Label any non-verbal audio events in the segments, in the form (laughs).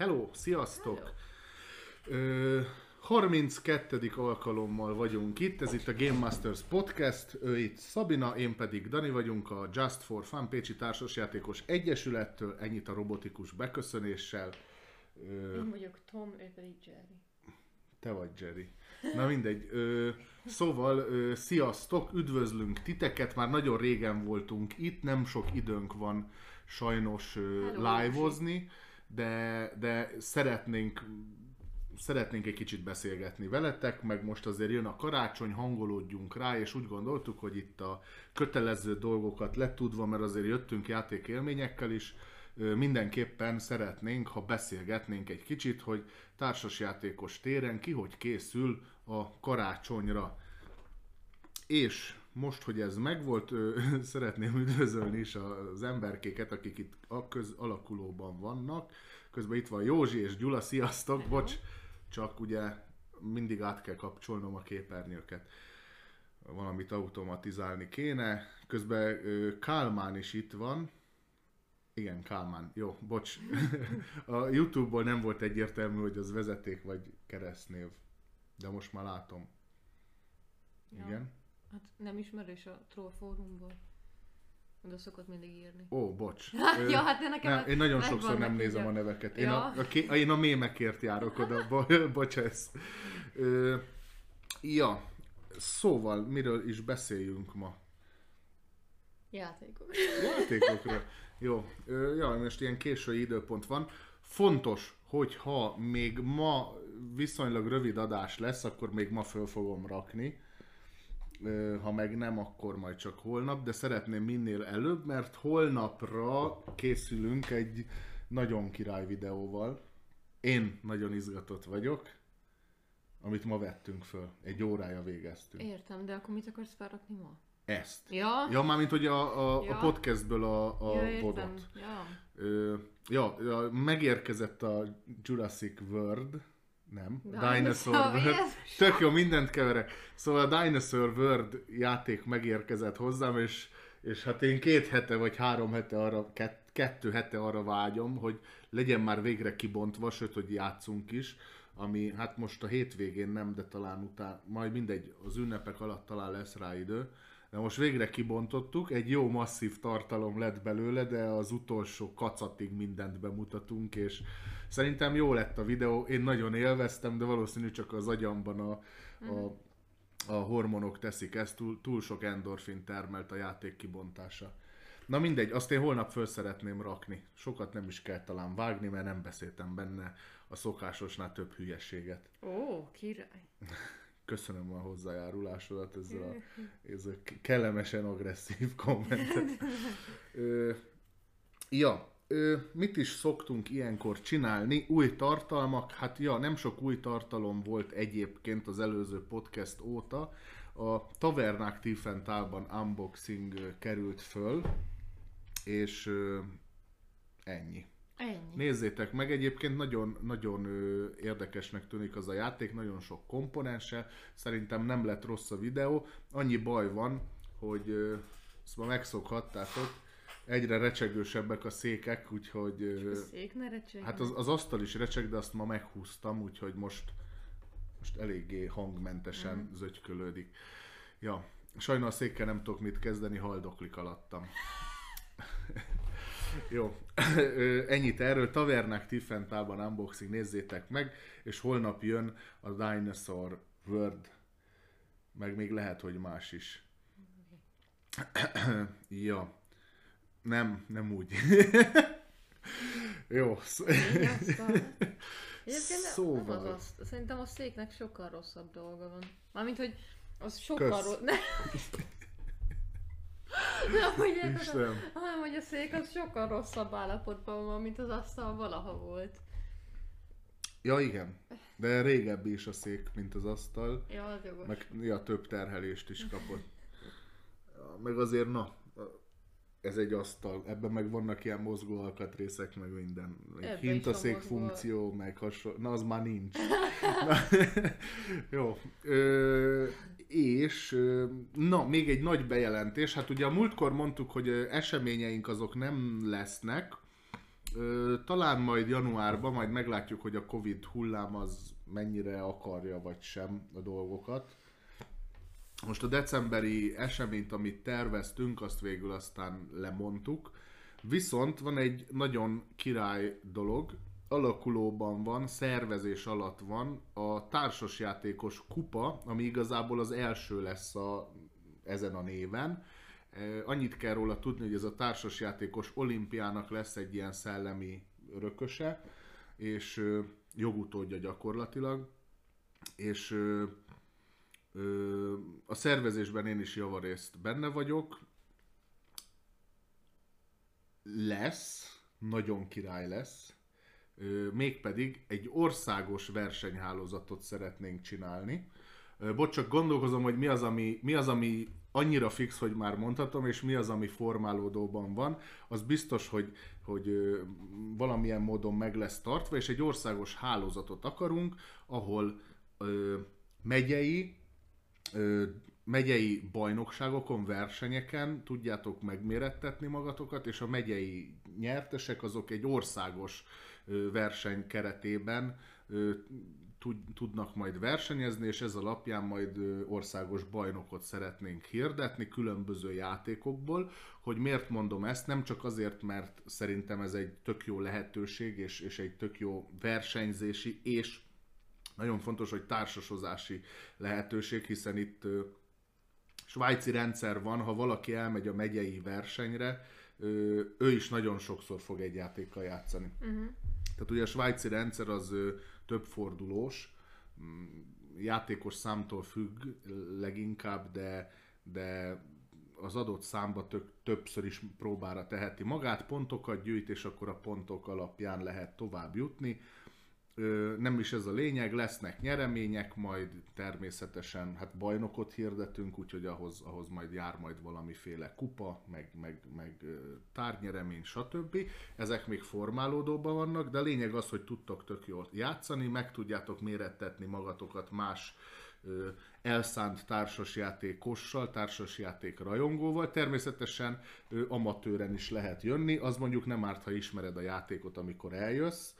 Hello, sziasztok! Ö, 32. alkalommal vagyunk itt, ez itt a Game Masters Podcast, ő itt Szabina, én pedig Dani vagyunk a Just for Fun Pécsi Társasjátékos Egyesülettől, ennyit a robotikus beköszönéssel. Ö, Én vagyok Tom, ő pedig Jerry. te vagy Jerry. Na mindegy. Ö, szóval, ö, sziasztok, üdvözlünk titeket, már nagyon régen voltunk itt, nem sok időnk van sajnos ö, Hello, live-ozni, de, de szeretnénk szeretnénk egy kicsit beszélgetni veletek, meg most azért jön a karácsony, hangolódjunk rá, és úgy gondoltuk, hogy itt a kötelező dolgokat letudva, mert azért jöttünk játékélményekkel is, mindenképpen szeretnénk, ha beszélgetnénk egy kicsit, hogy társasjátékos téren ki hogy készül a karácsonyra. És most, hogy ez megvolt, ö, (laughs) szeretném üdvözölni is az emberkéket, akik itt a köz alakulóban vannak. Közben itt van Józsi és Gyula, sziasztok, Hello. bocs, csak ugye mindig át kell kapcsolnom a képernyőket. Valamit automatizálni kéne. Közben ö, Kálmán is itt van. Igen, Kálmán. Jó, bocs. (laughs) a YouTube-ból nem volt egyértelmű, hogy az vezeték vagy keresztnév. De most már látom. Ja. Hát nem ismerős a Troll fórumból. Oda szokott mindig írni. Ó, bocs. (laughs) ja, hát de nekem nem, én nagyon sokszor nem nézem a neveket. Én, Ja. a, a, ké- én a mémekért járok oda, (laughs) bo- (laughs) bocs ez. Ö, ja, szóval miről is beszéljünk ma? Játékok. Játékokról. Jó, ö, ja, most ilyen késői időpont van. Fontos, hogy ha még ma viszonylag rövid adás lesz, akkor még ma föl fogom rakni. Ha meg nem, akkor majd csak holnap, de szeretném minél előbb, mert holnapra készülünk egy nagyon király videóval. Én nagyon izgatott vagyok, amit ma vettünk föl. Egy órája végeztünk. Értem, de akkor mit akarsz felrakni ma? Ezt. Ja? Ja, mármint, hogy a, a, a Ja. podcastből a, a ja, vodot. Ja. Ö, ja, megérkezett a Jurassic World, nem, Dinosaur, Dinosaur World. (laughs) Jézus! Tök jó, mindent keverek. Szóval a Dinosaur World játék megérkezett hozzám, és, és hát én két hete vagy három hete arra, kett, kettő hete arra vágyom, hogy legyen már végre kibontva, sőt, hogy játszunk is, ami hát most a hétvégén nem, de talán után, majd mindegy, az ünnepek alatt talán lesz rá idő. De most végre kibontottuk, egy jó masszív tartalom lett belőle, de az utolsó kacatig mindent bemutatunk, és szerintem jó lett a videó, én nagyon élveztem, de valószínű csak az agyamban a, a, a hormonok teszik ezt, túl, túl sok endorfin termelt a játék kibontása. Na mindegy, azt én holnap föl szeretném rakni. Sokat nem is kell talán vágni, mert nem beszéltem benne a szokásosnál több hülyeséget. Ó, király. (laughs) Köszönöm a hozzájárulásodat ezzel a, ezzel a kellemesen agresszív kommentet. Ö, ja, ö, mit is szoktunk ilyenkor csinálni? Új tartalmak? Hát ja, nem sok új tartalom volt egyébként az előző podcast óta. A Tavernák Tiefentálban unboxing került föl, és ö, ennyi. Ennyi. Nézzétek meg, egyébként nagyon, nagyon érdekesnek tűnik az a játék, nagyon sok komponense, szerintem nem lett rossz a videó, annyi baj van, hogy ezt ma megszokhattátok, egyre recsegősebbek a székek, úgyhogy ö, A szék ne recsegjen. hát az, az asztal is recseg, de azt ma meghúztam, úgyhogy most, most eléggé hangmentesen mm. zögykölődik. Ja, sajnos a székkel nem tudok mit kezdeni, haldoklik alattam. (laughs) Jó, (laughs) ennyit erről. Tavernák Tiffentában unboxing, nézzétek meg, és holnap jön a Dinosaur World, meg még lehet, hogy más is. (clears throat) ja, nem, nem úgy. (laughs) Jó. (laughs) Egyébként Szóval. az, az, szerintem a széknek sokkal rosszabb dolga van. Mármint, hogy az sokkal rossz. Ne. Nem, hogy érted, hanem, hogy a szék az sokkal rosszabb állapotban van, mint az asztal valaha volt. ja igen, de régebbi is a szék, mint az asztal. Ja, az jogos. Meg ja, több terhelést is kapott. Meg azért, na, ez egy asztal, ebben meg vannak ilyen mozgó alkatrészek, meg minden. Ebben hintaszék funkció, meg hasonló. Na, az már nincs. (laughs) Na, (laughs) jó. Ö, és, na, még egy nagy bejelentés. Hát ugye a múltkor mondtuk, hogy eseményeink azok nem lesznek, Ö, talán majd januárban, majd meglátjuk, hogy a Covid hullám az mennyire akarja vagy sem a dolgokat. Most a decemberi eseményt, amit terveztünk, azt végül aztán lemondtuk. Viszont van egy nagyon király dolog, alakulóban van, szervezés alatt van a társasjátékos kupa, ami igazából az első lesz a, ezen a néven. E, Annyit kell róla tudni, hogy ez a társasjátékos olimpiának lesz egy ilyen szellemi örököse, és jogutódja gyakorlatilag, és a szervezésben én is javarészt benne vagyok. Lesz, nagyon király lesz, mégpedig egy országos versenyhálózatot szeretnénk csinálni. Bocs, csak gondolkozom, hogy mi az, ami, mi az, ami annyira fix, hogy már mondhatom, és mi az, ami formálódóban van. Az biztos, hogy, hogy valamilyen módon meg lesz tartva, és egy országos hálózatot akarunk, ahol ö, megyei, ö, megyei bajnokságokon, versenyeken tudjátok megmérettetni magatokat, és a megyei nyertesek azok egy országos ö, verseny keretében ö, tud- tudnak majd versenyezni, és ez alapján majd országos bajnokot szeretnénk hirdetni különböző játékokból. Hogy miért mondom ezt? Nem csak azért, mert szerintem ez egy tök jó lehetőség, és, és egy tök jó versenyzési, és nagyon fontos, hogy társasozási lehetőség, hiszen itt svájci rendszer van, ha valaki elmegy a megyei versenyre, ő is nagyon sokszor fog egy játékkal játszani. Uh-huh. Tehát ugye a svájci rendszer az több fordulós, mm, játékos számtól függ leginkább, de, de az adott számba tök, többször is próbára teheti magát, pontokat gyűjt, és akkor a pontok alapján lehet tovább jutni. Nem is ez a lényeg, lesznek nyeremények, majd természetesen hát bajnokot hirdetünk, úgyhogy ahhoz, ahhoz majd jár majd valamiféle kupa, meg, meg, meg ö, tárgyeremény, stb. Ezek még formálódóban vannak, de lényeg az, hogy tudtok tök jól játszani, meg tudjátok mérettetni magatokat más elszánt társasjátékossal, társasjáték rajongóval. Természetesen amatőren is lehet jönni, az mondjuk nem árt, ha ismered a játékot, amikor eljössz,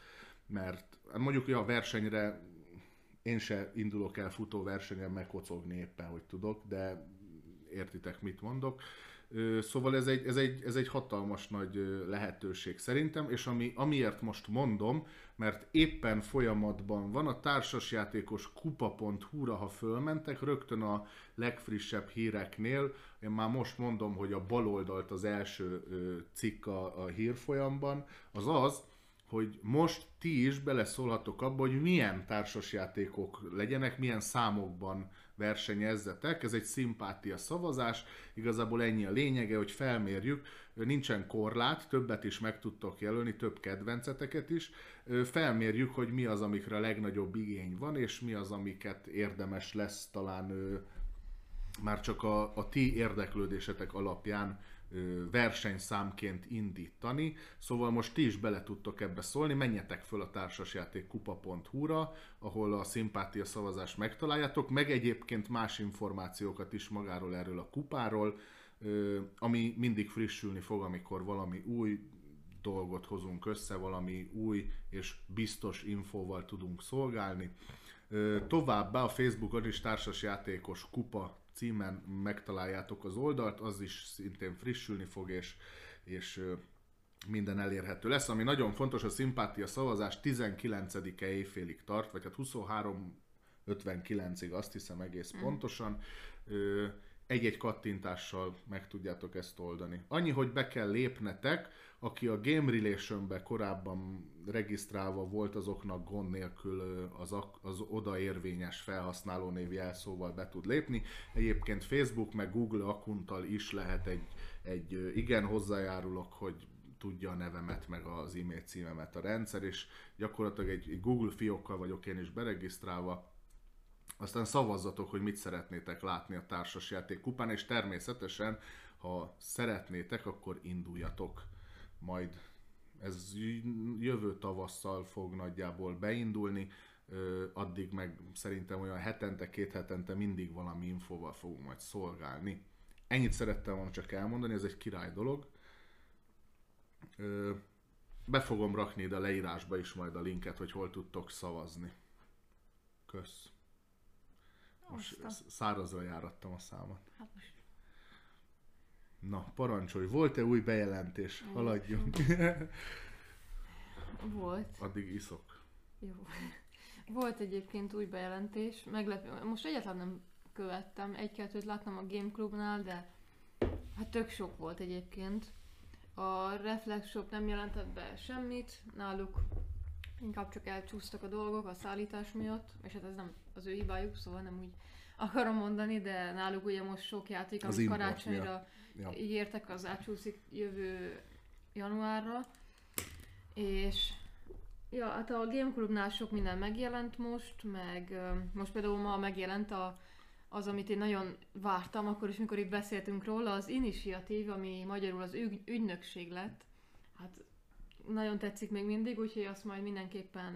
mert mondjuk hogy a versenyre én se indulok el futó versenyen megkocogni éppen, hogy tudok, de értitek, mit mondok. Szóval ez egy, ez egy, ez egy hatalmas nagy lehetőség szerintem, és ami, amiért most mondom, mert éppen folyamatban van a társasjátékos kupa.hu-ra, ha fölmentek, rögtön a legfrissebb híreknél, én már most mondom, hogy a baloldalt az első cikk a, a hírfolyamban, az az, hogy most ti is beleszólhatok abba, hogy milyen társasjátékok legyenek, milyen számokban versenyezzetek. Ez egy szimpátia szavazás, igazából ennyi a lényege, hogy felmérjük, nincsen korlát, többet is meg tudtok jelölni, több kedvenceteket is. Felmérjük, hogy mi az, amikre a legnagyobb igény van, és mi az, amiket érdemes lesz talán már csak a, a ti érdeklődésetek alapján versenyszámként indítani. Szóval most ti is bele tudtok ebbe szólni, menjetek föl a társasjátékkupa.hu-ra, ahol a szimpátia szavazást megtaláljátok, meg egyébként más információkat is magáról erről a kupáról, ami mindig frissülni fog, amikor valami új dolgot hozunk össze, valami új és biztos infóval tudunk szolgálni. Továbbá a Facebookon is társasjátékos kupa címen megtaláljátok az oldalt, az is szintén frissülni fog, és, és minden elérhető lesz. Ami nagyon fontos, a szimpátia szavazás 19-e éjfélig tart, vagy hát 23.59-ig azt hiszem egész pontosan. Ö, egy-egy kattintással meg tudjátok ezt oldani. Annyi, hogy be kell lépnetek, aki a Game Relation-be korábban regisztrálva volt, azoknak gond nélkül az, az odaérvényes felhasználónév jelszóval be tud lépni. Egyébként Facebook meg Google akuntal is lehet egy, egy igen hozzájárulok, hogy tudja a nevemet, meg az e-mail címemet a rendszer, és gyakorlatilag egy Google fiókkal vagyok én is beregisztrálva, aztán szavazzatok, hogy mit szeretnétek látni a társasjáték kupán, és természetesen, ha szeretnétek, akkor induljatok. Majd ez jövő tavasszal fog nagyjából beindulni, addig meg szerintem olyan hetente, két hetente mindig valami infóval fogunk majd szolgálni. Ennyit szerettem volna csak elmondani, ez egy király dolog. Be fogom rakni ide a leírásba is majd a linket, hogy hol tudtok szavazni. Kösz. Most Aztán. szárazra járattam a számat. Hát most Na, parancsolj, volt-e új bejelentés? Haladjunk. (laughs) volt. Addig iszok. Jó. (laughs) Volt egyébként új bejelentés, meglepő. Most egyáltalán nem követtem, egy-kettőt láttam a Game Clubnál, de hát tök sok volt egyébként. A Reflex Shop nem jelentett be semmit, náluk inkább csak elcsúsztak a dolgok a szállítás miatt, és hát ez nem az ő hibájuk, szóval nem úgy akarom mondani, de náluk ugye most sok játék, Az ami import karácsonyra Ja. ígértek, az átsúszik jövő januárra, és ja, hát a Game Clubnál sok minden megjelent most, meg most például ma megjelent a, az, amit én nagyon vártam, akkor is, mikor itt beszéltünk róla, az Initiatív, ami magyarul az ügy, ügynökség lett. Hát nagyon tetszik még mindig, úgyhogy azt majd mindenképpen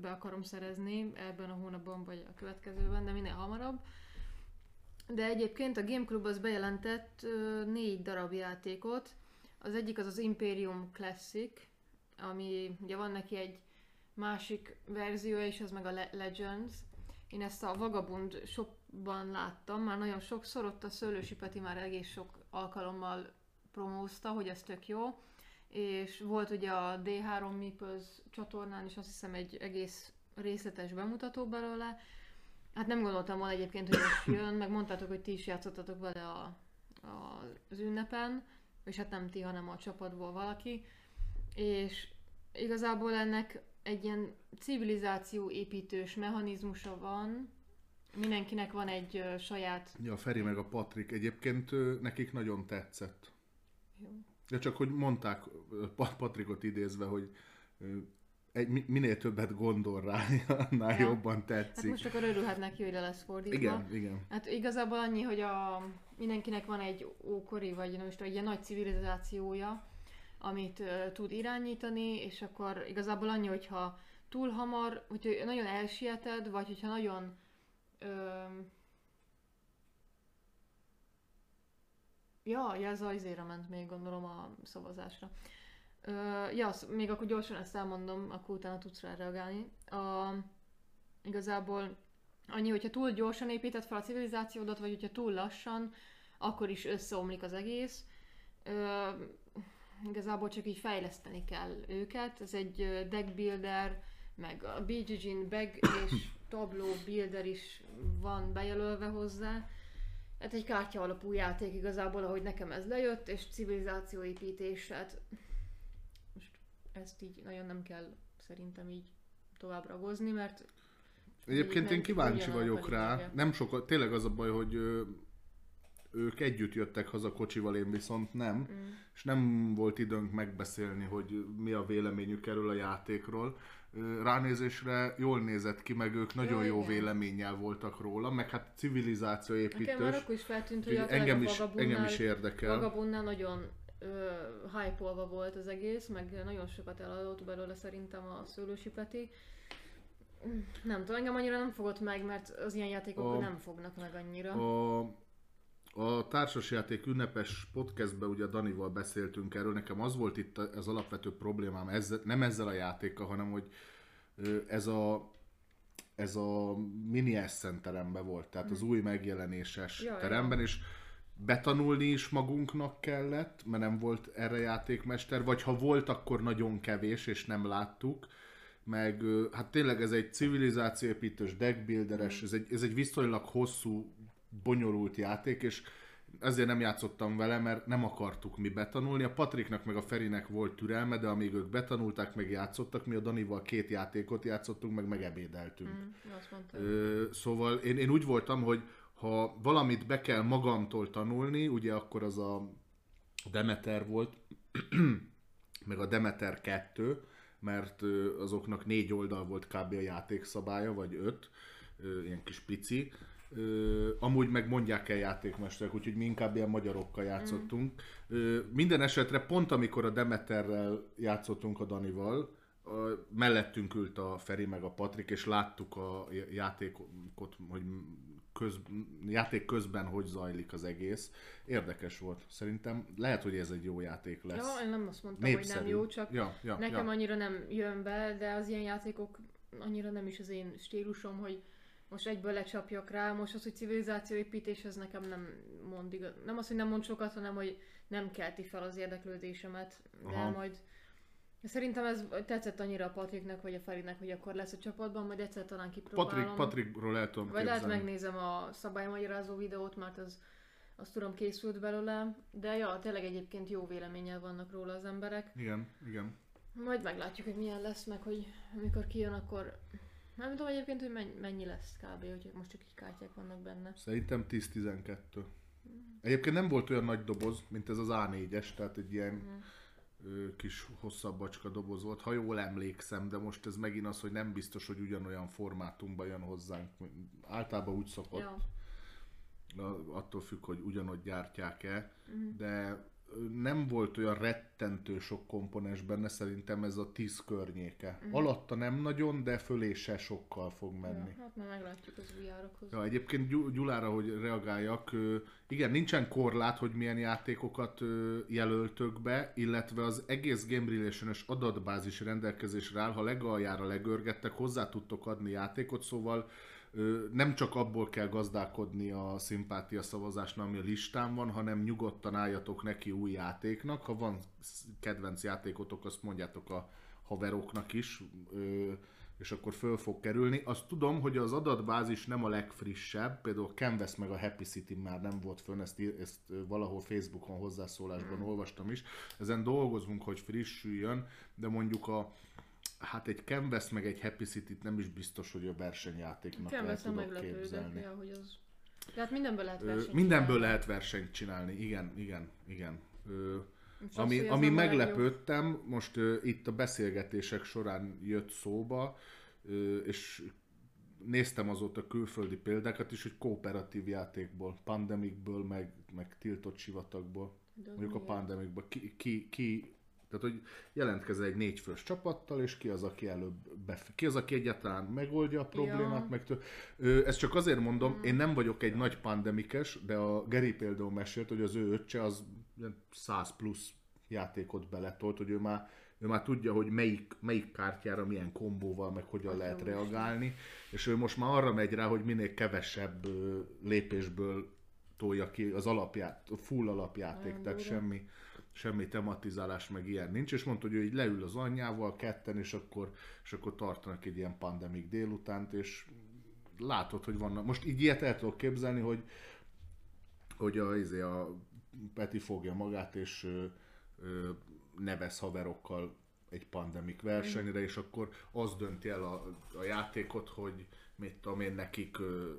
be akarom szerezni ebben a hónapban, vagy a következőben, de minél hamarabb. De egyébként a Game Club az bejelentett négy darab játékot. Az egyik az az Imperium Classic, ami ugye van neki egy másik verziója, és az meg a Le- Legends. Én ezt a Vagabund shopban láttam, már nagyon sokszor, ott a Szőlősi Peti már egész sok alkalommal promózta, hogy ez tök jó. És volt ugye a D3 Meeples csatornán is azt hiszem egy egész részletes bemutató belőle. Hát nem gondoltam volna egyébként, hogy most (coughs) jön, meg mondtátok, hogy ti is játszottatok vele a, a, az ünnepen, és hát nem ti, hanem a csapatból valaki. És igazából ennek egy ilyen civilizáció építős mechanizmusa van, mindenkinek van egy ö, saját... Ja, a Feri meg a Patrik egyébként ö, nekik nagyon tetszett. Jó. De csak hogy mondták Patrikot idézve, hogy egy, mi- minél többet gondol rá, annál Ja. jobban Hát tetszik. most akkor örülhet neki, hogy le lesz fordítva. igen, igen. Hát igazából annyi, hogy a, mindenkinek van egy ókori, vagy nem is tudom, egy ilyen nagy civilizációja, amit uh, tud irányítani, és akkor igazából annyi, hogyha túl hamar, hogyha nagyon elsieted, vagy hogyha nagyon um, Ja, ja, ez az izére ment még gondolom a szavazásra. Uh, ja, még akkor gyorsan ezt elmondom, akkor utána tudsz rá reagálni. Uh, igazából annyi, hogyha túl gyorsan építed fel a civilizációdat, vagy hogyha túl lassan, akkor is összeomlik az egész. Ö, igazából csak így fejleszteni kell őket. Ez egy deck builder, meg a BGG bag és (coughs) tabló builder is van bejelölve hozzá. Hát egy kártya alapú játék igazából, ahogy nekem ez lejött, és civilizációépítés, hát most ezt így nagyon nem kell szerintem így tovább ragozni, mert Egyébként én kíváncsi vagyok rá. Nem sokat, tényleg az a baj, hogy ők együtt jöttek haza kocsival, én viszont nem. Mm. És nem volt időnk megbeszélni, hogy mi a véleményük erről a játékról. Ránézésre jól nézett ki, meg ők nagyon Ja, jó igen. véleménnyel voltak róla, meg hát Nekem már civilizációépítős. akkor is feltűnt, hogy engem is, engem is érdekel. Vagabundnál nagyon hype volt az egész, meg nagyon sokat eladott belőle szerintem a Szőlősi Peti. Nem tudom, engem annyira nem fogott meg, mert az ilyen játékok A- nem fognak meg annyira. A, a társasjáték ünnepes podcastben ugye Danival beszéltünk erről, nekem az volt itt az alapvető problémám, ezzel, nem ezzel a játékkal, hanem hogy ez a ez a mini Essen teremben volt, tehát az új megjelenéses Ja, ja. teremben, és betanulni is magunknak kellett, mert nem volt erre játékmester, vagy ha volt, akkor nagyon kevés, és nem láttuk, meg hát tényleg ez egy civilizációépítős, deckbuilderes, ez egy, ez egy viszonylag hosszú, bonyolult játék, és ezért nem játszottam vele, mert nem akartuk mi betanulni. A Patriknak meg a Ferinek volt türelme, de amíg ők betanulták, meg játszottak, mi a Danival két játékot játszottunk, meg megebédeltünk. Mm. Ö, szóval én, én úgy voltam, hogy ha valamit be kell magamtól tanulni, ugye akkor az a Demeter volt, (clears throat) meg a Demeter 2, mert azoknak négy oldal volt kb. a játékszabálya, vagy öt, ilyen kis pici. Ö, amúgy meg mondják el játékmesterek, úgyhogy mi inkább ilyen magyarokkal játszottunk. Ö, minden esetre pont amikor a Demeterrel játszottunk a Danival, a, mellettünk ült a Feri meg a Patrik, és láttuk a játékot, hogy köz, játék közben hogy zajlik az egész. Érdekes volt. Szerintem lehet, hogy ez egy jó játék lesz. Ja, én nem azt mondtam, hogy nem jó, csak ja, ja, nekem ja. annyira nem jön be, de az ilyen játékok annyira nem is az én stílusom, hogy most egyből lecsapjak rá, most az, hogy civilizációépítés, ez nekem nem mond igaz. Nem az, hogy nem mond sokat, hanem hogy nem kelti fel az érdeklődésemet, de Aha. majd Szerintem ez tetszett annyira a Patriknek vagy a Ferinek, hogy akkor lesz a csapatban, majd egyszer talán kipróbálom. Patrik, Patrikról el tudom Vagy lehet megnézem a szabálymagyarázó videót, mert az, azt tudom készült belőle. De ja, tényleg egyébként jó véleménnyel vannak róla az emberek. Igen, igen. Majd meglátjuk, hogy milyen lesz, meg hogy amikor kijön, akkor nem tudom egyébként, hogy mennyi, lesz kb, hogy most csak így kártyák vannak benne. Szerintem 10-12. Egyébként nem volt olyan nagy doboz, mint ez az A4-es, tehát egy ilyen ö, kis hosszabb bacska doboz volt, ha jól emlékszem, de most ez megint az, hogy nem biztos, hogy ugyanolyan formátumban jön hozzánk. Általában úgy szokott, Ja. attól függ, hogy ugyanott gyártják-e, de ö, nem volt olyan rettentő sok komponens benne, szerintem ez a 10 környéke. Alatta nem nagyon, de fölé se sokkal fog menni. Ja, hát majd meglátjuk az új árokhoz. Ja, egyébként Gyu- Gyulára, hogy reagáljak, igen, nincsen korlát, hogy milyen játékokat jelöltök be, illetve az egész Game relation adatbázis rendelkezésre áll, ha legaljára legörgettek, hozzá tudtok adni játékot, szóval nem csak abból kell gazdálkodni a szimpátia szavazásnál, ami a listán van, hanem nyugodtan álljatok neki új játéknak. Ha van kedvenc játékotok, azt mondjátok a haveroknak is, és akkor föl fog kerülni. Azt tudom, hogy az adatbázis nem a legfrissebb, például a Canvas meg a Happy City már nem volt fönn, ezt, ezt valahol Facebookon hozzászólásban olvastam is. Ezen dolgozunk, hogy frissüljön, de mondjuk a Hát egy Canvas meg egy Happy City-t nem is biztos, hogy a versenyjátéknak el Canvas-en tudok képzelni. ja, hogy az... Tehát mindenből lehet Ö, versenyt mindenből csinálni. lehet versenyt csinálni, igen, igen, igen. Ö, az, ami ami meglepődtem, most ö, itt a beszélgetések során jött szóba, ö, és néztem azóta külföldi példákat is, hogy kooperatív játékból, Pandemicből, meg, meg Tiltott sivatagból, De mondjuk a milyen? Pandemicból, ki, ki, ki tehát, hogy jelentkezel egy négyfős csapattal, és ki az, aki előbb bef- ki az, aki egyáltalán megoldja a problémát, Ja. meg tő... Ö, ezt csak azért mondom, én nem vagyok egy nagy pandemikes, de a Geri például mesélt, hogy az ő öccse az ilyen 100 plusz játékot beletolt, hogy ő már, ő már tudja, hogy melyik, melyik kártyára milyen kombóval, meg hogyan Atya lehet reagálni, és ő most már arra megy rá, hogy minél kevesebb lépésből tolja ki az alapját, a full alapjáték, Nagyon tehát durva. semmi, semmi tematizálás meg ilyen nincs, és mondta, hogy ő így leül az anyjával ketten, és akkor, és akkor tartanak egy ilyen pandemik délutánt, és látod, hogy vannak. Most így ilyet el tudok képzelni, hogy, hogy a, izé, a Peti fogja magát, és ö, ö, nevez haverokkal egy pandemik versenyre, és akkor az dönti el a, a játékot, hogy mit tudom én, nekik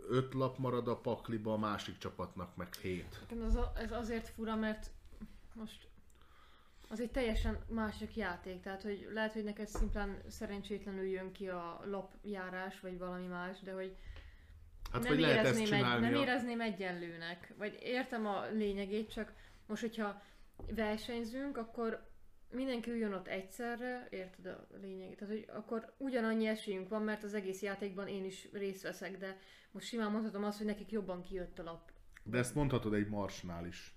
öt lap marad a pakliba, a másik csapatnak meg hét. Nekem az, ez azért fura, mert most az egy teljesen másik játék, tehát hogy lehet, hogy neked szimplán szerencsétlenül jön ki a lapjárás, vagy valami más, de hogy Hát nem, vagy lehet ezt egy, nem a- érezném egyenlőnek. Vagy értem a lényegét, csak most, hogyha versenyzünk, akkor mindenki üljön ott egyszerre, érted a lényegét? Tehát, hogy akkor ugyanannyi esélyünk van, mert az egész játékban én is részt veszek, de most simán mondhatom azt, hogy nekik jobban kijött a lap. De ezt mondhatod egy marsnál is.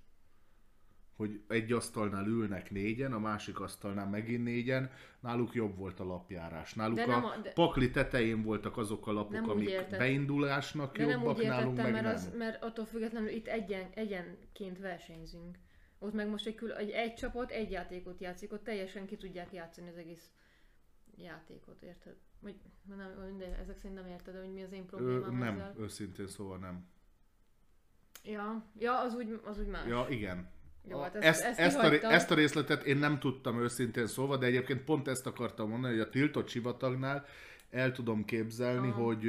Hogy egy asztalnál ülnek négyen, a másik asztalnál megint négyen, náluk jobb volt a lapjárás. Náluk De a, nem a- de- pakli tetején voltak azok a lapok, Nem úgy amik beindulásnak De nem jobbak, úgy nálunk értettem, meg mert, nem. az, mert attól függetlenül itt egyen, egyenként versenyzünk. Ott meg most egy, kül, egy, egy csapat egy játékot játszik, ott teljesen ki tudják játszani az egész játékot, érted? Vagy nem, mindegy, ezek szerint nem érted, hogy mi az én Ö, problémám nem, ezzel. őszintén szóval nem. Ja, ja az, úgy, az úgy más. Ja, igen. Jó, hát ezt, ezt- ezt, a, ezt a részletet én nem tudtam őszintén szólva, de egyébként pont ezt akartam mondani, hogy a tiltott sivatagnál el tudom képzelni, Aha. hogy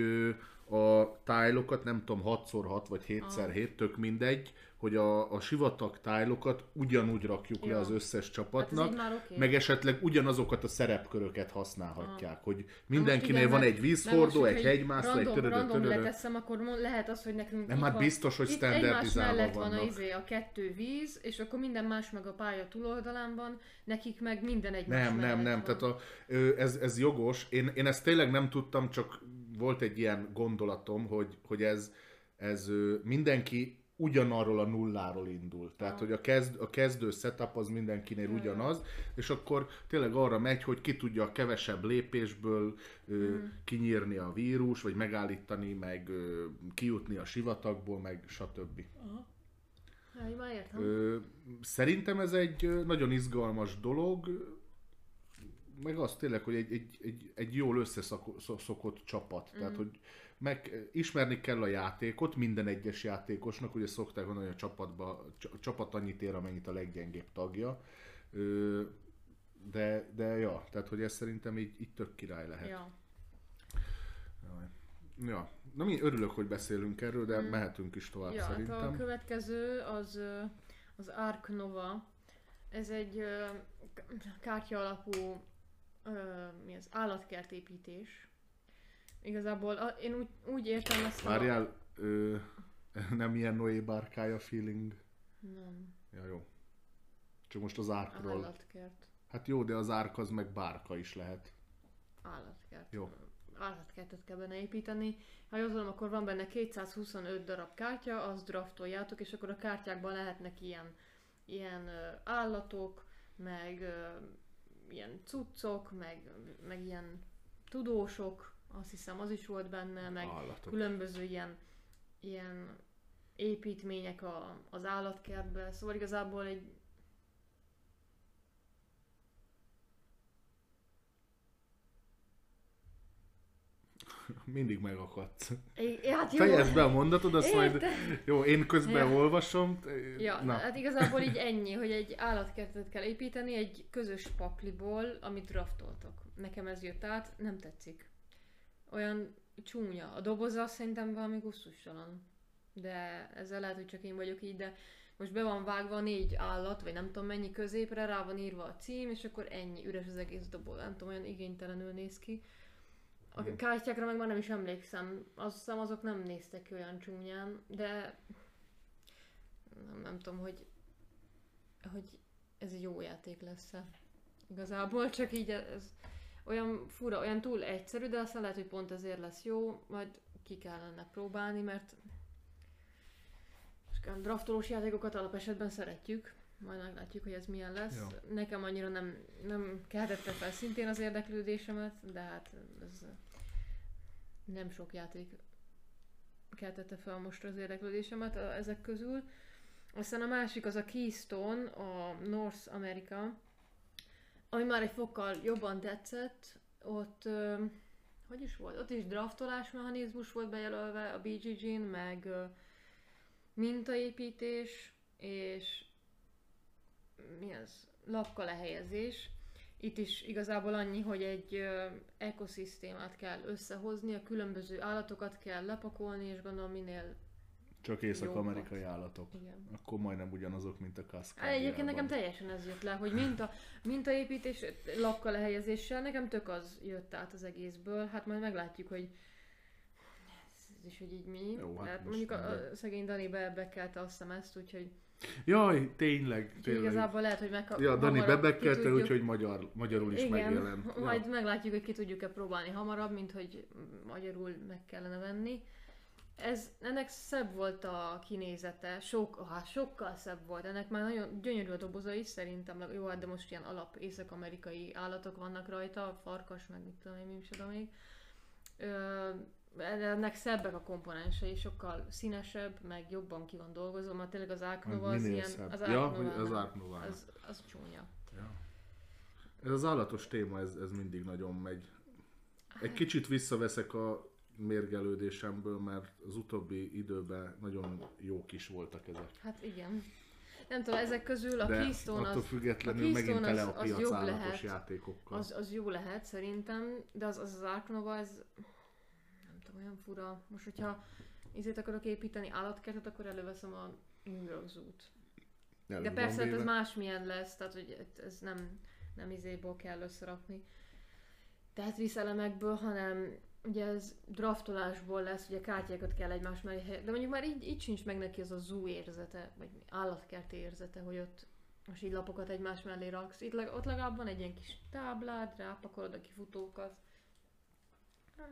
a tájlokat, nem tudom, 6x6 vagy 7x7, tök mindegy, hogy a, a sivatag tájlokat ugyanúgy rakjuk le Ja. az összes hát csapatnak, már oké. meg esetleg ugyanazokat a szerepköröket használhatják, hogy mindenkinél igen, van egy vízhordó, egy hogyha hegymászó, egy törödö, random törödö. leteszem, akkor lehet az, hogy nekünk Nem, hát van- biztos, hogy standardizálva mellett van a, vannak. izé, a kettő víz, és akkor minden más meg a pálya túloldalán van, nekik meg minden egymás Nem, nem, nem. van. Tehát a, ez, ez jogos. Én, én ezt tényleg nem tudtam, csak volt egy ilyen gondolatom, hogy, hogy ez ez mindenki ugyanarról a nulláról indul. Tehát, hogy a, kezd, a kezdő setup az mindenkinél Jaj, ugyanaz, és akkor tényleg arra megy, hogy ki tudja a kevesebb lépésből ö, Mhm. kinyírni a vírus, vagy megállítani, meg ö, kijutni a sivatagból, meg stb. Aha. Ja, én már értem. Ö, szerintem ez egy nagyon izgalmas dolog, meg az tényleg, hogy egy, egy, egy, egy jól összeszokott csapat. Tehát, hogy meg ismerni kell a játékot, minden egyes játékosnak, ugye szokták mondani, hogy a csapatba, a csapat annyit ér, amennyit a leggyengébb tagja. De, de ja, tehát hogy ez szerintem így, így tök király lehet. Ja. Ja, na mi örülök, hogy beszélünk erről, de mehetünk is tovább Ja, hát szerintem. a következő az az Ark Nova. Ez egy kártya alapú mi az állatkertépítés. Igazából a, én úgy, úgy értem ezt a... Várjál, ö, (laughs) nem ilyen Noé bárkája feeling. Nem, Ja, jó. Csak most az árkról. állatkert. Hát jó, de az árk az meg bárka is lehet. Állatkert. Jó. Állatkertet kell benne építeni. Ha jól tudom, akkor van benne 225 darab kártya, azt draftoljátok, és akkor a kártyákban lehetnek ilyen, ilyen állatok, meg ilyen cuccok, meg, meg ilyen tudósok, azt hiszem az is volt benne, meg Állatok. különböző ilyen, ilyen építmények a, az állatkertbe, szóval igazából egy (laughs) Mindig megakadsz. egy, hát jó, Fejezd be a mondatod, azt (laughs) majd... Érted? Jó, én közben Ja. olvasom. Ja, Na, hát igazából így ennyi, hogy egy állatkertet kell építeni egy közös pakliból, amit draftoltok. Nekem ez jött át, nem tetszik. Olyan csúnya. A doboza szerintem valami gusztustalan. De ezzel lehet, hogy csak én vagyok így, de most be van vágva négy állat, vagy nem tudom mennyi középre, rá van írva a cím, és akkor ennyi, üres az egész doboz. Nem tudom, olyan igénytelenül néz ki. A kártyákra meg már nem is emlékszem. Azt hiszem azok nem néztek ki olyan csúnyán, de nem, nem tudom, hogy, hogy ez egy jó játék lesz-e. Igazából csak így ez olyan fura, olyan túl egyszerű, de aztán lehet, hogy pont ezért lesz jó, majd ki kellene próbálni, mert draftolós játékokat alapesetben szeretjük, majd meglátjuk, hogy ez milyen lesz. Jó. Nekem annyira nem, nem keltette fel szintén az érdeklődésemet, de hát ez nem sok játék keltette fel most az érdeklődésemet ezek közül. Aztán a másik az a Keystone, a North America, ami már egy fokkal jobban tetszett. Ott, ö, hogy is volt? Ott is draftolás mechanizmus volt bejelölve a BGG-n, meg ö, mintaépítés, és mi az? Lapka lehelyezés. Itt is igazából annyi, hogy egy ö, ekoszisztémát kell összehozni, a különböző állatokat kell lepakolni, és gondolom minél csak észak-amerikai állatok. igen. Akkor majdnem ugyanazok, mint a Hát Cascadia. egyébként nekem teljesen ez jött le, hogy minta, mintaépítés, lapka lehelyezéssel, nekem tök az jött át az egészből, hát majd meglátjuk, hogy ez is, hogy így mi. Jó, hát hát mondjuk a, a szegény Dani be, bekelte azt hiszem ezt, úgyhogy, Jaj, tényleg, tényleg. igazából lehet, hogy meg Ja, Dani bebekkelte, úgyhogy magyar, magyarul is Igen, megjelent. Ja. majd meglátjuk, hogy ki tudjuk-e próbálni hamarabb, mint hogy magyarul meg kellene venni. Ez, ennek szebb volt a kinézete, sok, hát sokkal szebb volt. Ennek már nagyon gyönyörű a doboza is szerintem. Jó, hát de most ilyen alap észak-amerikai állatok vannak rajta, farkas, meg mit tudom én, mi micsoda még. Ö, ennek szebbek a komponensei, sokkal színesebb, meg jobban ki van dolgozva, mert tényleg az Ark Nova az ilyen, szebb. az ja, hogy az az, az csúnya. Ja. Ez az állatos téma, ez, ez mindig nagyon megy. Egy kicsit visszaveszek a mérgelődésemből, mert az utóbbi időben nagyon jók is voltak ezek. Hát igen. Nem tudom, ezek közül a De Keystone attól az, függetlenül a megint Keystone tele a az- az piac jobb lehet. játékokkal. az, az jó lehet szerintem, de az az, az Ark Nova, ez nem tudom, olyan fura. Most, hogyha izét akarok építeni állatkertet, akkor előveszem a. Elő De persze hát ez másmilyen lesz, tehát hogy ez nem, nem izéból kell összerakni. Tehát vízelemekből, hanem ugye ez draftolásból lesz, ugye kártyákat kell egymás mellé helyezni. De mondjuk már így, így sincs meg neki az a zoo érzete, vagy állatkert érzete, hogy ott most így lapokat egymás mellé raksz. Itt, ott legalább van egy ilyen kis táblád, rápakolod a kifutókat. Hát.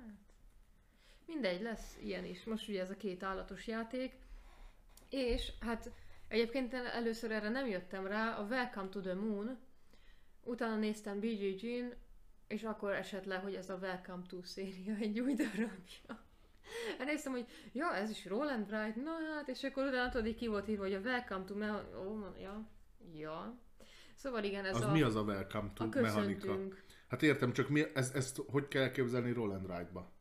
Mindegy, lesz ilyen is. Most ugye ez a két állatos játék. És hát egyébként először erre nem jöttem rá, a Welcome to the Moon, utána néztem BGG-n, és akkor esett le, hogy ez a Welcome to széria egy új darabja. Elnéztem, hogy ja, ez is Roland Bright, na hát, és akkor utána tudod, ki volt írva, hogy a Welcome to Mechanika, oh, ja, ja. Szóval igen, ez Az a, mi az a Welcome to a mechanika? Hát értem, csak mi, ez, ezt hogy kell képzelni Roland Wright-ba?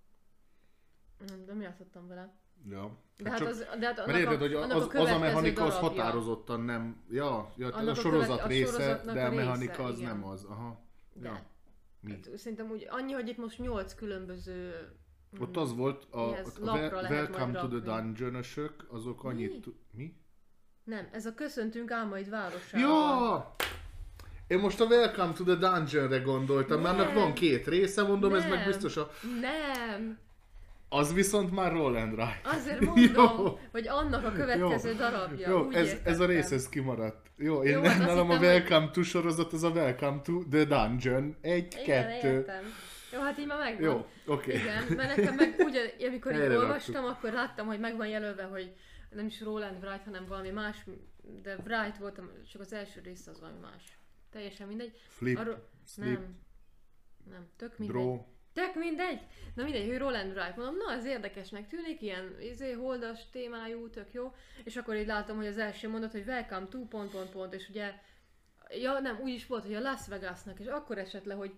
Nem, De mi játszottam vele? Ja. De hát, csak, az, de hát mert érted, hogy a, az, annak az, az a mechanika az darabja. határozottan nem, ja, ja a, a sorozat követ- a része, sorozatnak de a a része, mechanika az igen. nem az. Aha. De. Ja. Mi? Hát, szerintem úgy, annyi, hogy itt most nyolc különböző... mm, Ott az volt, a, a lehet Welcome to the dungeon azok annyit... Mi? Mi? Nem, ez a Köszöntünk Álmaid Városában. Ja! Én most a Welcome to the Dungeon-re gondoltam, mert annak Nem. van két része, mondom, ez meg Nem. biztos a... Nem! Az viszont már Roland Wright. Azért (laughs) mondom, Jó. hogy annak a következő darabja. Jó, ez, ez a értettem. rész ez kimaradt. Jó, én Jó, Jó, hát nálam a hittem, hogy- Welcome to sorozat, az a Welcome to the Dungeon. Egy, Igen, kettő. értem. Jó, hát így már megvan. Jó, oké. Igen, mert nekem meg úgy, amikor Helyre olvastam, akkor láttam, hogy meg van jelölve, hogy nem is Roland Wright, hanem valami más, de Wright volt, csak az első rész az valami más. Teljesen mindegy. Flip, Arról- slip, Nem. Nem, tök mindegy. draw. Tök mindegy. Na mindegy, hogy Roland Wright. Mondom, na ez érdekesnek tűnik, ilyen izé, holdas témájú, tök jó. És akkor így látom, hogy az első mondat, hogy welcome to, pont, pont, pont, és ugye, ja nem, úgy is volt, hogy a Las Vegasnak, és akkor esett le, hogy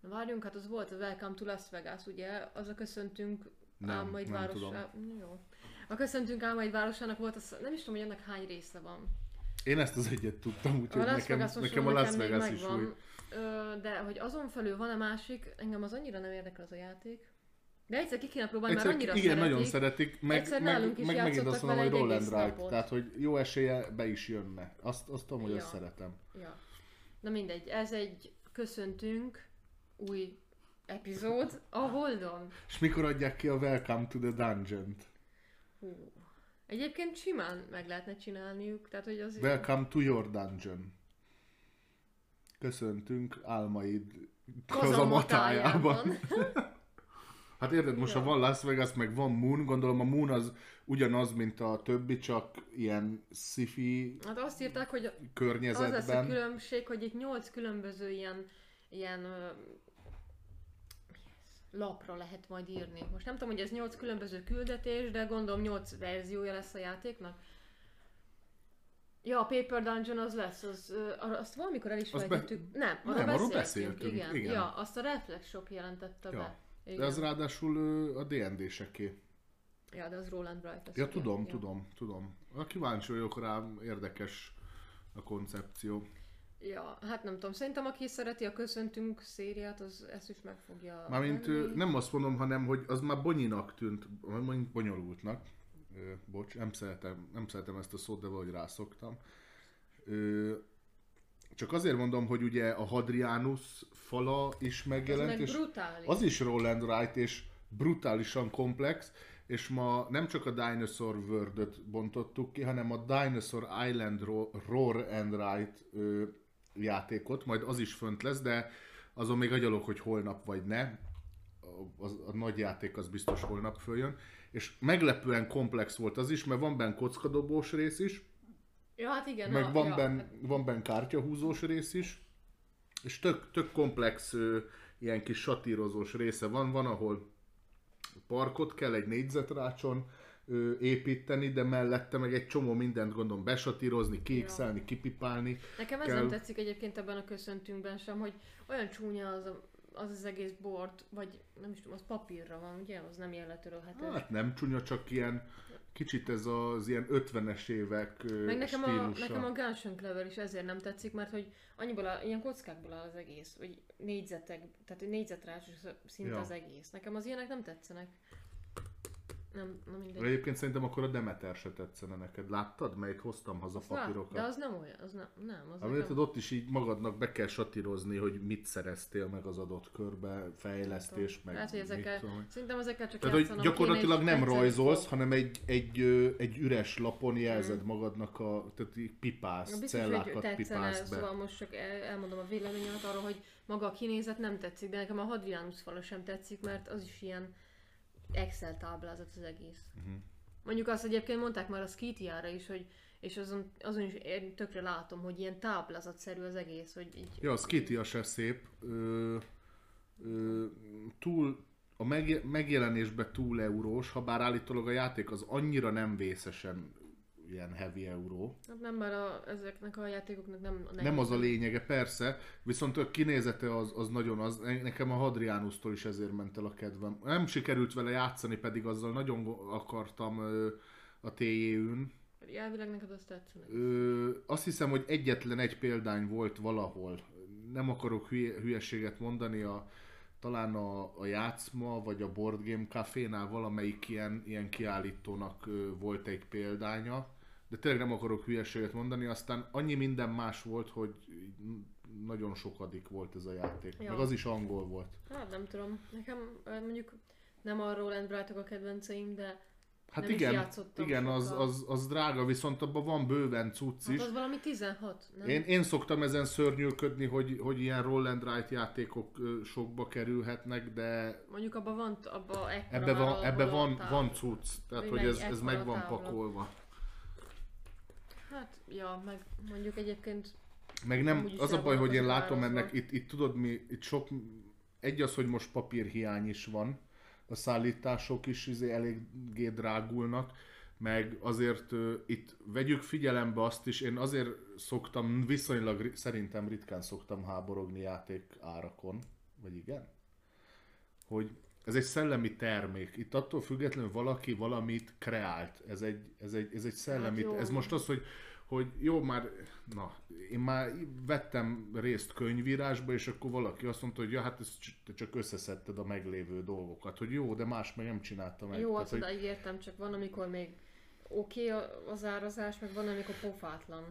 na várjunk, hát az volt a Welcome to Las Vegas, ugye, az a köszöntünk Nem, Álmaid nem városá... Jó. A köszöntünk Álmaid városának volt, az, nem is tudom, hogy ennek hány része van. Én ezt az egyet tudtam, úgyhogy nekem, nekem a Las Vegas is új. Ö, de hogy azon felül van-e másik, engem az annyira nem érdekel az a játék. De egyszer ki kéne próbálni, Egyszer, mert annyira igen, szeretik. nagyon szeretik, meg, Egyszer meg, nálunk is meg megint azt mondom, hogy Wright, napot. tehát hogy jó esélye be is jönne. Azt, azt tudom, hogy Ja. azt szeretem. Ja. Na mindegy, ez egy köszöntünk új epizód a Holdon. És mikor adják ki a Welcome to the Dungeon-t? Hú. Egyébként simán meg lehetne csinálniuk, tehát hogy az... Welcome to your dungeon. Köszöntünk álmaid kazamatájában. (laughs) Hát érted, most ha van Las Vegas, meg van Moon, gondolom a Moon az ugyanaz, mint a többi, csak ilyen sci-fi Hát azt írták, hogy az lesz a környezetben. különbség, hogy itt nyolc különböző ilyen, ilyen lapra lehet majd írni. Most nem tudom, hogy ez nyolc különböző küldetés, de gondolom nyolc verziója lesz a játéknak. Ja, a Paper Dungeon az lesz, az, ö, arra- azt valamikor el is Azt be-. Nem, arról Nem, arról beszéltünk, igen. igen. Ja, azt a Reflex Shop jelentette Ja. be. Igen. De az ráadásul ö, a D&D-seké. Ja, de az Roland Bright. Ja, tudom, ja. tudom, tudom. A kíváncsi vagyok rá, érdekes a koncepció. Ja, hát nem tudom, szerintem aki szereti a Köszöntünk szériát, az ezt is meg fogja Mármint venni. nem azt mondom, hanem hogy az már bonyinak tűnt, mondjuk bonyolultnak. Bocs, nem szeretem, nem szeretem ezt a szót, de valahogy rászoktam. Csak azért mondom, hogy ugye a Hadrianus fala is megjelent, meg és brutális. az is Roland Wright, és brutálisan komplex, és ma nem csak a Dinosaur world bontottuk ki, hanem a Dinosaur Island Ro- Roar and Write ö, játékot, majd az is fönt lesz, de azon még agyalok, hogy holnap vagy ne. A, a, a nagy játék az biztos holnap följön. És meglepően komplex volt az is, mert van benne kockadobós rész is, Ja, hát igen. meg a, van, ja, benne, van benne kártyahúzós rész is, és tök, tök komplex ilyen kis satírozós része van, van ahol parkot kell egy négyzetrácson ö, építeni, de mellette meg egy csomó mindent gondolom besatírozni, kiixelni, kipipálni. Nekem ez kell. nem tetszik egyébként ebben a köszöntünkben sem, hogy olyan csúnya az a, az, az egész board, vagy nem is tudom, az papírra van, ugye? Az nem ilyen letörölhető. Hát nem csúnya, csak ilyen kicsit ez az ilyen 50-es évek Meg nekem a, nekem a Gunshot Clever is ezért nem tetszik, mert hogy annyiból a, ilyen kockákból áll az egész, vagy négyzetek, tehát négyzetrásos szinte Ja. az egész. Nekem az ilyenek nem tetszenek. Nem, nem mindegy. Egyébként szerintem akkor a Demeter se tetszene neked. Láttad, melyik hoztam haza Azt lát- papírokat? De az nem olyan, az nem, nem. Az Amit nekem- ott is így magadnak be kell satírozni, hogy mit szereztél meg az adott körbe, fejlesztés, meg Lehet, hogy ezekkel, tudom. szerintem ezekkel csak Tehát, hogy gyakorlatilag nem rajzolsz, fog. hanem egy, egy, egy üres lapon jelzed magadnak a, tehát így pipálsz, Ja, biztos, hogy cellákat tetszene, pipálsz be. szóval most csak el, elmondom a véleményemet arról, hogy maga a kinézet nem tetszik, de nekem a Hadrianus fala sem tetszik, mert az is ilyen Excel táblázat az egész. Mhm. Mondjuk azt egyébként mondták már a Skitiára is, hogy és azon, azon is én tökre látom, hogy ilyen táblázatszerű az egész, hogy így... Ja, a Skitty se szép. Ö, ö, túl, a meg, megjelenésbe túl eurós, ha bár állítólag a játék az annyira nem vészesen ilyen heavy euró. Hát nem, mert a, ezeknek a játékoknak nem... A Nem az a lényege, persze, viszont a kinézete az, az nagyon az. Nekem a Hadrianusztól is ezért ment el a kedvem. Nem sikerült vele játszani, pedig azzal nagyon akartam a TJ-ün. Elvileg neked azt tetszene. Ö, azt hiszem, hogy egyetlen egy példány volt valahol. Nem akarok hülye, hülyeséget mondani, a, talán a, a játszma, vagy a Board Game Cafénál valamelyik ilyen, ilyen kiállítónak volt egy példánya, de tényleg nem akarok hülyeséget mondani, aztán annyi minden más volt, hogy nagyon sokadik volt ez a játék. Ja. Meg az is angol volt. Hát nem tudom. Nekem mondjuk nem a Roland Brightok a kedvenceim, de Hát Nem igen, igen az, az, az drága, viszont abban van bőven cucc hát is. az valami 16, nem? Én, én szoktam ezen szörnyűködni, hogy, hogy ilyen roll and write játékok sokba kerülhetnek, de Mondjuk abban van, abban ekkora ebbe van, ebbe van, van cucc, tehát Hogy hogy ez, ez meg van pakolva. Hát, ja, meg mondjuk egyébként Meg nem, az a baj, hogy én látom árazva. ennek, itt, itt tudod mi, itt sok, egy az, hogy most papírhiány is van, a szállítások is izé eléggé drágulnak, meg azért ö, itt vegyük figyelembe azt is, én azért szoktam, viszonylag ri- szerintem ritkán szoktam háborogni játék árakon, vagy igen? Hogy ez egy szellemi termék. Itt attól függetlenül valaki valamit kreált. Ez egy, ez egy, ez egy szellemi... Hát jó. ez most az, hogy, hogy jó, már, na, én már vettem részt könyvírásba, és akkor valaki azt mondta, hogy ja, hát te csak összeszedted a meglévő dolgokat. Hogy jó, de más meg nem csinálta meg. jó, Tehát, azt hogy, odáig értem, csak van, amikor még oké okay az árazás, meg van, amikor pofátlan.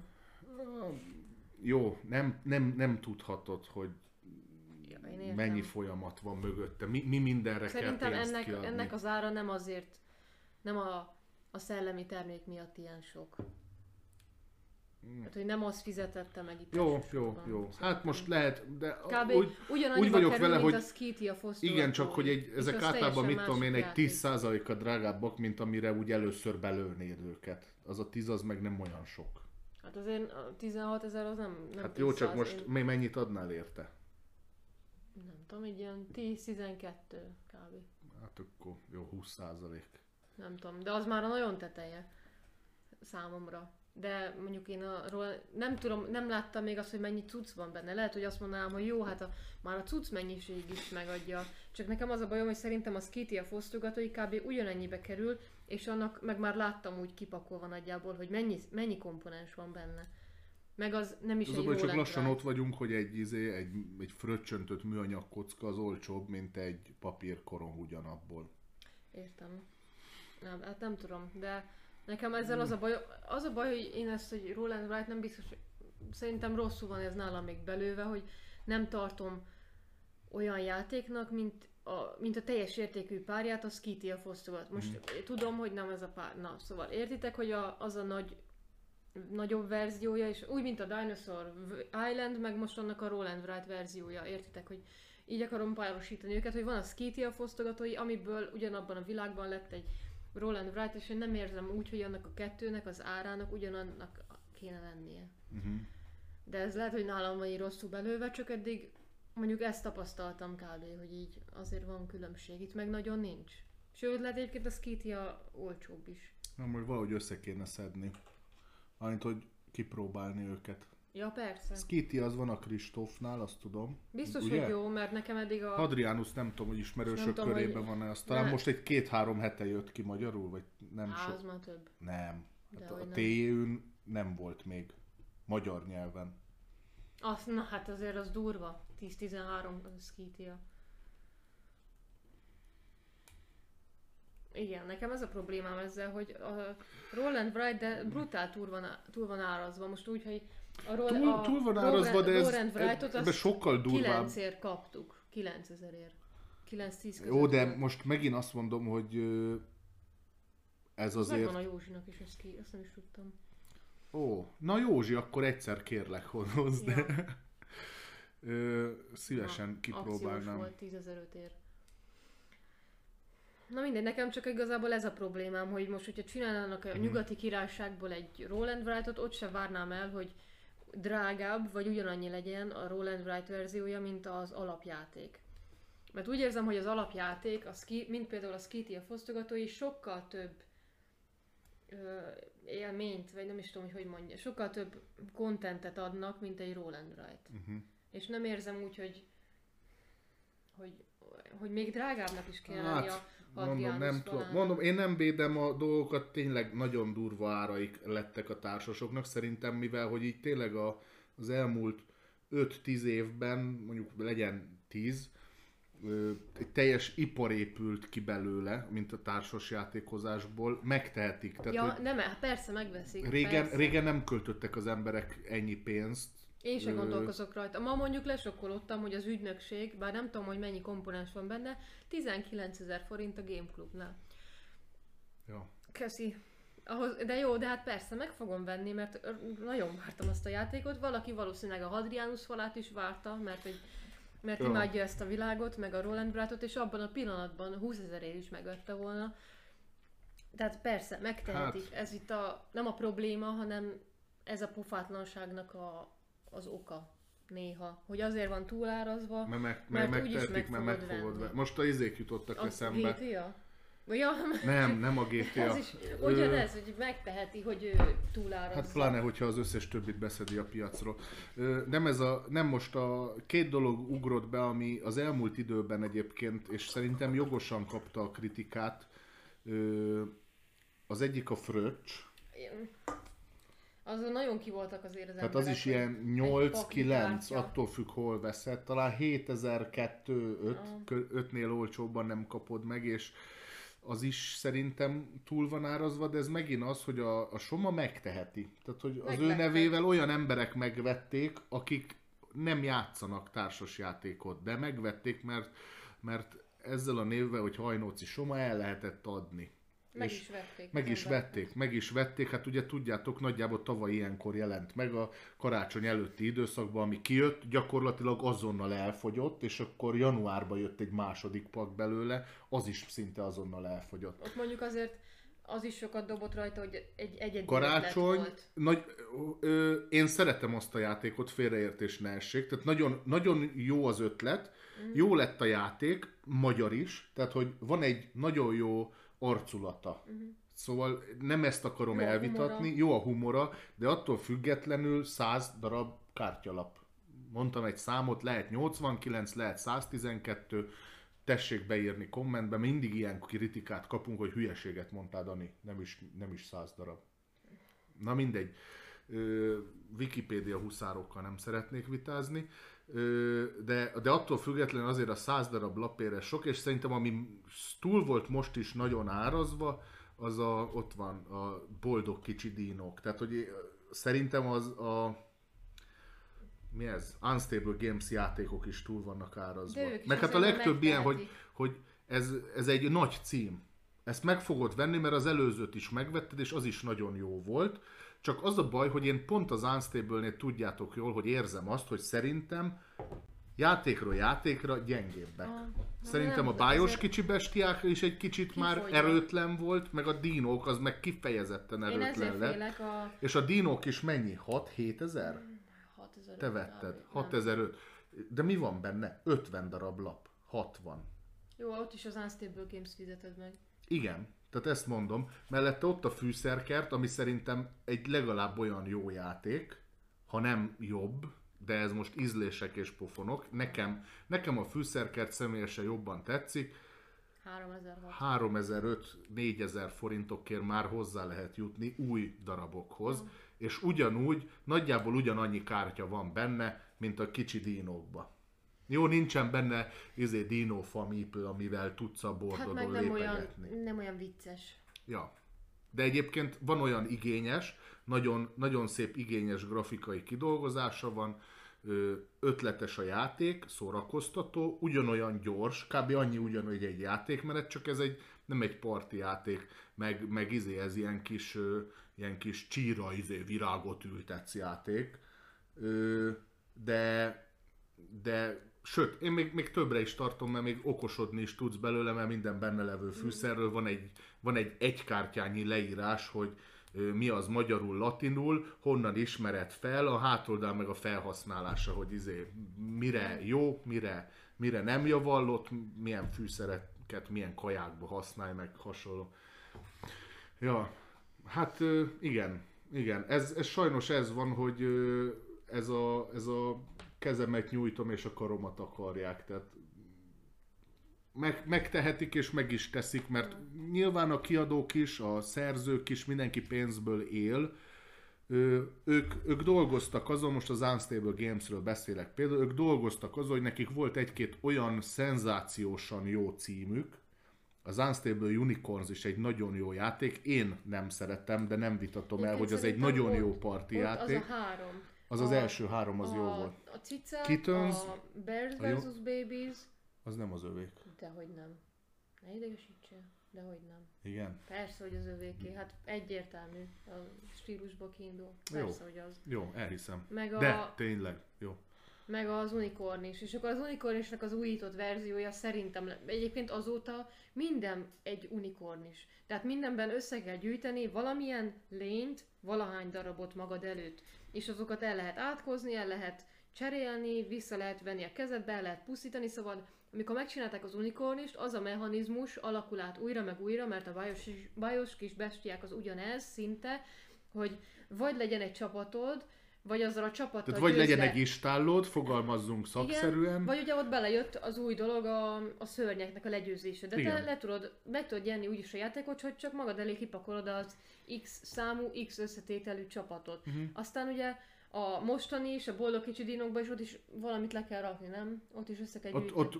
jó, nem, nem, nem tudhatod, hogy Ja, mennyi folyamat van mögötte, mi, mi mindenre Szerintem kell ennek, kiadni. ennek az ára nem azért, nem a, a szellemi termék miatt ilyen sok. Hát, hogy nem az fizetette meg itt. Jó, jó, jó. Szerintem. Hát most lehet, de Kb. úgy, úgy vagyok kerül, vele, hogy a Skitty a igen, csak hogy egy, ezek általában, mit tudom én, egy játék. 10%-a drágábbak, mint amire úgy először belőnéd őket. Az a 10 az meg nem olyan sok. Hát azért a 16 ezer az nem, nem Hát jó, csak 200, most Én, még mennyit adnál érte? nem tudom, egy ilyen 10-12 kb. Hát akkor jó, 20%. Nem tudom, de az már a nagyon teteje számomra. De mondjuk én arról nem tudom, nem láttam még azt, hogy mennyi cucc van benne. Lehet, hogy azt mondanám, hogy jó, hát a, már a cucc mennyiség is megadja. Csak nekem az a bajom, hogy szerintem a Skitty a fosztogatói kb. ugyanennyibe kerül, és annak meg már láttam úgy kipakolva nagyjából, hogy mennyi, mennyi komponens van benne. Meg az nem is Az egy baj, csak lassan Wright. ott vagyunk, hogy egy, izé, egy, egy fröccsöntött műanyag kocka az olcsóbb, mint egy papír koron ugyanabból. Értem. Nem, hát nem tudom, de nekem ezzel az a baj, az a baj, hogy én ezt, hogy Roland Wright nem biztos, szerintem rosszul van ez nálam még belőve, hogy nem tartom olyan játéknak, mint a, mint a teljes értékű párját, a Skitty a fosztogat. Most Mhm. tudom, hogy nem ez a pár. Na, szóval értitek, hogy a, az a nagy nagyobb verziója, és úgy, mint a Dinosaur Island, meg most annak a Roland Wright verziója, értitek, hogy így akarom párosítani őket, hogy van a Skitty a fosztogatói, amiből ugyanabban a világban lett egy Roland Wright, és én nem érzem úgy, hogy annak a kettőnek az árának ugyanannak kéne lennie. Uh-huh. De ez lehet, hogy nálam van így rosszul belőve, csak eddig mondjuk ezt tapasztaltam kb. hogy így azért van különbség. Itt meg nagyon nincs. Sőt, lehet egyébként a Skitty a olcsóbb is. Na, majd valahogy össze kéne szedni. Annyit, hogy kipróbálni őket. Ja, persze. Skitty az van a Kristófnál, azt tudom. Biztos, Ugye? hogy jó, mert nekem eddig a... Hadrianus nem tudom, hogy ismerősök tudom, körében hogy- van-e, talán Ne. most egy két-három hete jött ki magyarul, vagy nem Á, sok. az már több. Nem. Hát a. TJ-ün nem volt még magyar nyelven. Azt, na hát azért az durva. 10-13 skítia. Igen, nekem ez a problémám ezzel, hogy a Roland Wright, de brutál túl van, túl van árazva. Most úgy, hogy a, Roll, Túl, a túl van Roland- árazva, de ez, Roland Wrightot ebbe sokkal durvább. 9-ért kaptuk. 9000ért. 9-10 között. Jó, de most megint azt mondom, hogy ez azért... Megvan a Józsinak is ez ki, azt nem is tudtam. Ó, na Józsi, akkor egyszer kérlek hozz, de Ja. (laughs) ö, szívesen Na, kipróbálnám. volt 10 ér. Na mindegy, nekem csak igazából ez a problémám, hogy most, hogyha csinálnának a nyugati királyságból egy Roll and Write-ot, ott se várnám el, hogy drágább, vagy ugyanannyi legyen a Roll and Write verziója, mint az alapjáték. Mert úgy érzem, hogy az alapjáték, a ski, mint például a Skitty a fosztogatói, sokkal több ö, élményt, vagy nem is tudom, hogy hogy mondja, sokkal több kontentet adnak, mint egy Roll and Write. Uh-huh. És nem érzem úgy, hogy, hogy, hogy még drágábbnak is kéne lenni a Hát, mondom, nem tudom. Mondom, én nem védem a dolgokat, tényleg nagyon durva áraik lettek a társasoknak. Szerintem, mivel hogy így tényleg a, az elmúlt 5-10 évben, mondjuk legyen 10, ö, egy teljes ipar épült ki belőle, mint a társas játékozásból, megtehetik. Tehát, Ja, nem, persze megveszik. régen, persze. régen nem költöttek az emberek ennyi pénzt. Én sem gondolkozok rajta. Ma mondjuk lesokkolottam, hogy az ügynökség, bár nem tudom, hogy mennyi komponens van benne, 19 ezer forint a Game Clubnál. Ja. Köszi. Ahhoz, de jó, de hát persze, meg fogom venni, mert nagyon vártam azt a játékot. Valaki valószínűleg a Hadrianus falát is várta, mert, hogy, mert Ja. imádja ezt a világot, meg a Roland Bratot, és abban a pillanatban 20 ezerért is megvette volna. Tehát persze, megtehetik. Hát. Ez itt a, nem a probléma, hanem ez a pofátlanságnak a, az oka néha. Hogy azért van túlárazva, Mert, meg, Mert mert úgyis meg fogod meg fogod venni. Most a izék jutottak a eszembe. GTA. Ja, Nem, nem a GTA. ez is ugyanez, hogy megteheti, hogy ő túlárazza. Hát pláne, hogyha az összes többit beszedi a piacról. Nem, ez a, nem most a két dolog ugrott be, ami az elmúlt időben egyébként, és szerintem jogosan kapta a kritikát. Az egyik a fröccs, Azon nagyon ki voltak azért az tehát az is ilyen egy 8-9, paklikártya. attól függ hol veszed. Talán 7002 Ah. 5-nél olcsóbban nem kapod meg, és az is szerintem túl van árazva, de ez megint az, hogy a, a Soma megteheti. Tehát, hogy az ő Megvettek. nevével olyan emberek megvették, akik nem játszanak társasjátékot, de megvették, mert, mert ezzel a névvel, hogy Hajnóci Soma el lehetett adni. Meg És is vették. meg is vették, meg is vették, hát ugye tudjátok, nagyjából tavaly ilyenkor jelent meg a karácsony előtti időszakban, ami kijött, gyakorlatilag azonnal elfogyott, és akkor januárban jött egy második pak belőle, az is szinte azonnal elfogyott. Ott mondjuk azért az is sokat dobott rajta, hogy egy egyedi Karácsony, volt. nagy, ö, én szeretem azt a játékot, félreértés ne essék, tehát nagyon, nagyon jó az ötlet, Mm. jó lett a játék, magyar is, tehát hogy van egy nagyon jó arculata. Szóval nem ezt akarom. Jó elvitatni, humora. jó a humora, de attól függetlenül 100 darab kártyalap. Mondtam egy számot, lehet 89, lehet 112, tessék beírni kommentbe, mindig ilyen kritikát kapunk, hogy hülyeséget mondtál, Dani, nem is, nem is 100 darab. Na mindegy. Ö, Wikipédia huszárokkal nem szeretnék vitázni, de, de attól függetlenül azért a 100 darab lapére sok, és szerintem ami túl volt most is nagyon árazva, az a, ott van a boldog kicsi dínok. Tehát, hogy szerintem az a mi ez? Unstable Games játékok is túl vannak árazva. Meg hát a legtöbb ilyen, hogy, hogy ez, ez egy nagy cím. Ezt meg fogod venni, mert az előzőt is megvetted, és az is nagyon jó volt. Csak az a baj, hogy én pont az Unstable-nél tudjátok jól, hogy érzem azt, hogy szerintem játékról játékra gyengébbek. Ah, Szerintem nem, a bájos azért- kicsi bestiák is egy kicsit már Kifogynak. erőtlen volt, meg a dinók az meg kifejezetten erőtlen lett. a És a dinók is mennyi? 6-7 ezer? 6000 Te vetted. 6005. De mi van benne? 50 darab lap. 60. Jó, ott is az Unstable Games fizeted meg. Igen, tehát ezt mondom. Mellette ott a fűszerkert, ami szerintem egy legalább olyan jó játék, ha nem jobb, de ez most ízlések és pofonok. Nekem, nekem a fűszerkert személyesen jobban tetszik. 3006. 3005-4000 forintokért már hozzá lehet jutni új darabokhoz, és ugyanúgy, nagyjából ugyanannyi kártya van benne, mint a kicsi dínókba. Jó, nincsen benne izé dino famípő, amivel tudsz a Hát bordodon meg nem olyan, nem olyan vicces. Ja. De egyébként van olyan igényes, nagyon, nagyon szép igényes grafikai kidolgozása van, ötletes a játék, szórakoztató, ugyanolyan gyors, kb. annyi ugyanúgy egy játékmenet, csak ez egy, nem egy parti játék, meg, meg izé, ez ilyen kis, ilyen kis csíra izé, virágot ültetsz játék, de, de Sőt, én még, még többre is tartom, mert még okosodni is tudsz belőle, mert minden benne levő fűszerről van egy, van egy egykártyányi leírás, hogy mi az magyarul, latinul, honnan ismered fel, a hátoldal meg a felhasználása, hogy izé, mire jó, mire, mire nem javallott, milyen fűszereket, milyen kajákba használj, meg hasonló. Ja, hát igen, igen, ez, ez sajnos ez van, hogy ez a, ez a kezemet nyújtom és a karomat akarják, tehát meg, megtehetik és meg is teszik, mert nyilván a kiadók is, a szerzők is, mindenki pénzből él, Ö, ők, ők dolgoztak azon, most az Unstable Gamesről beszélek például, ők dolgoztak azon, hogy nekik volt egy-két olyan szenzációsan jó címük, az Unstable Unicorns is egy nagyon jó játék, én nem szeretem, de nem vitatom el, Én hogy az egy nagyon ott- jó parti játék. Az a három. Az az a- első három, az a, jó volt. A cica, Kittens, a Bears a jó- vs. Babies, Az nem az övék. dehogy nem. Ne idegesítsél, dehogy nem. Igen. Persze, hogy az övéké, hát egyértelmű a stílusból kiindul. Jó. Persze, hogy az. Jó, elhiszem. Meg, a, De, tényleg, jó. meg az unicorn is. És akkor az unicornisnak az újított verziója szerintem, egyébként azóta minden egy unicorn is. Tehát mindenben össze kell gyűjteni valamilyen lényt, valahány darabot magad előtt. És azokat el lehet átkozni, el lehet cserélni, vissza lehet venni a kezedbe, el lehet pusztítani, szóval amikor megcsinálták az unicornist, az a mechanizmus alakul át újra meg újra, mert a bajos, bajos kis bestiák az ugyanez szinte, hogy vagy legyen egy csapatod, vagy azzal a csapattal Tehát vagy legyen egy istállód, fogalmazzunk szakszerűen, vagy ugye ott belejött az új dolog a, a szörnyeknek a legyőzése. De te Igen. le tudod, meg tudod nyerni úgyis a játékot, hogy csak magad elé kipakolod az X számú, X összetételű csapatot. Uh-huh. Aztán ugye a mostani is, a boldog kicsi dinokban is ott is valamit le kell rakni, nem? Ott is össze kell ott, gyűjteni. ott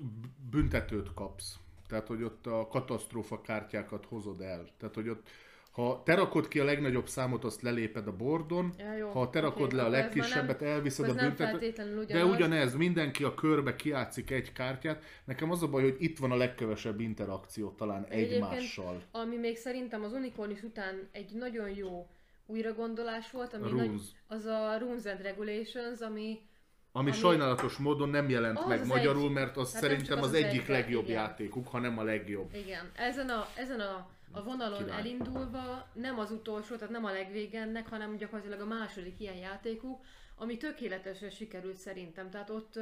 büntetőt kapsz. Tehát, hogy ott a katasztrófa kártyákat hozod el. Tehát, hogy ott ha te rakod ki a legnagyobb számot, azt leléped a bordon, Ja, jó, ha te rakod oké, le a legkisebbet, nem- elviszed a nem büntetőt. De ugyanez, mindenki a körbe kiátszik egy kártyát. Nekem az a baj, hogy itt van a legkevesebb interakció talán Egyébként egymással. Ami még szerintem az Unicornis után egy nagyon jó újragondolás volt, ami nagy, az a Runes and Regulations, ami Ami, ami- sajnálatos módon nem jelent Az meg az magyarul, egy. mert az Hát nem szerintem az az, az egyik egy, legjobb igen. játékuk, hanem a legjobb. Igen, ezen a, ezen a, a vonalon Király. elindulva nem az utolsó, tehát nem a legvégennek, hanem gyakorlatilag a második ilyen játékuk, ami tökéletesen sikerült szerintem. Tehát ott,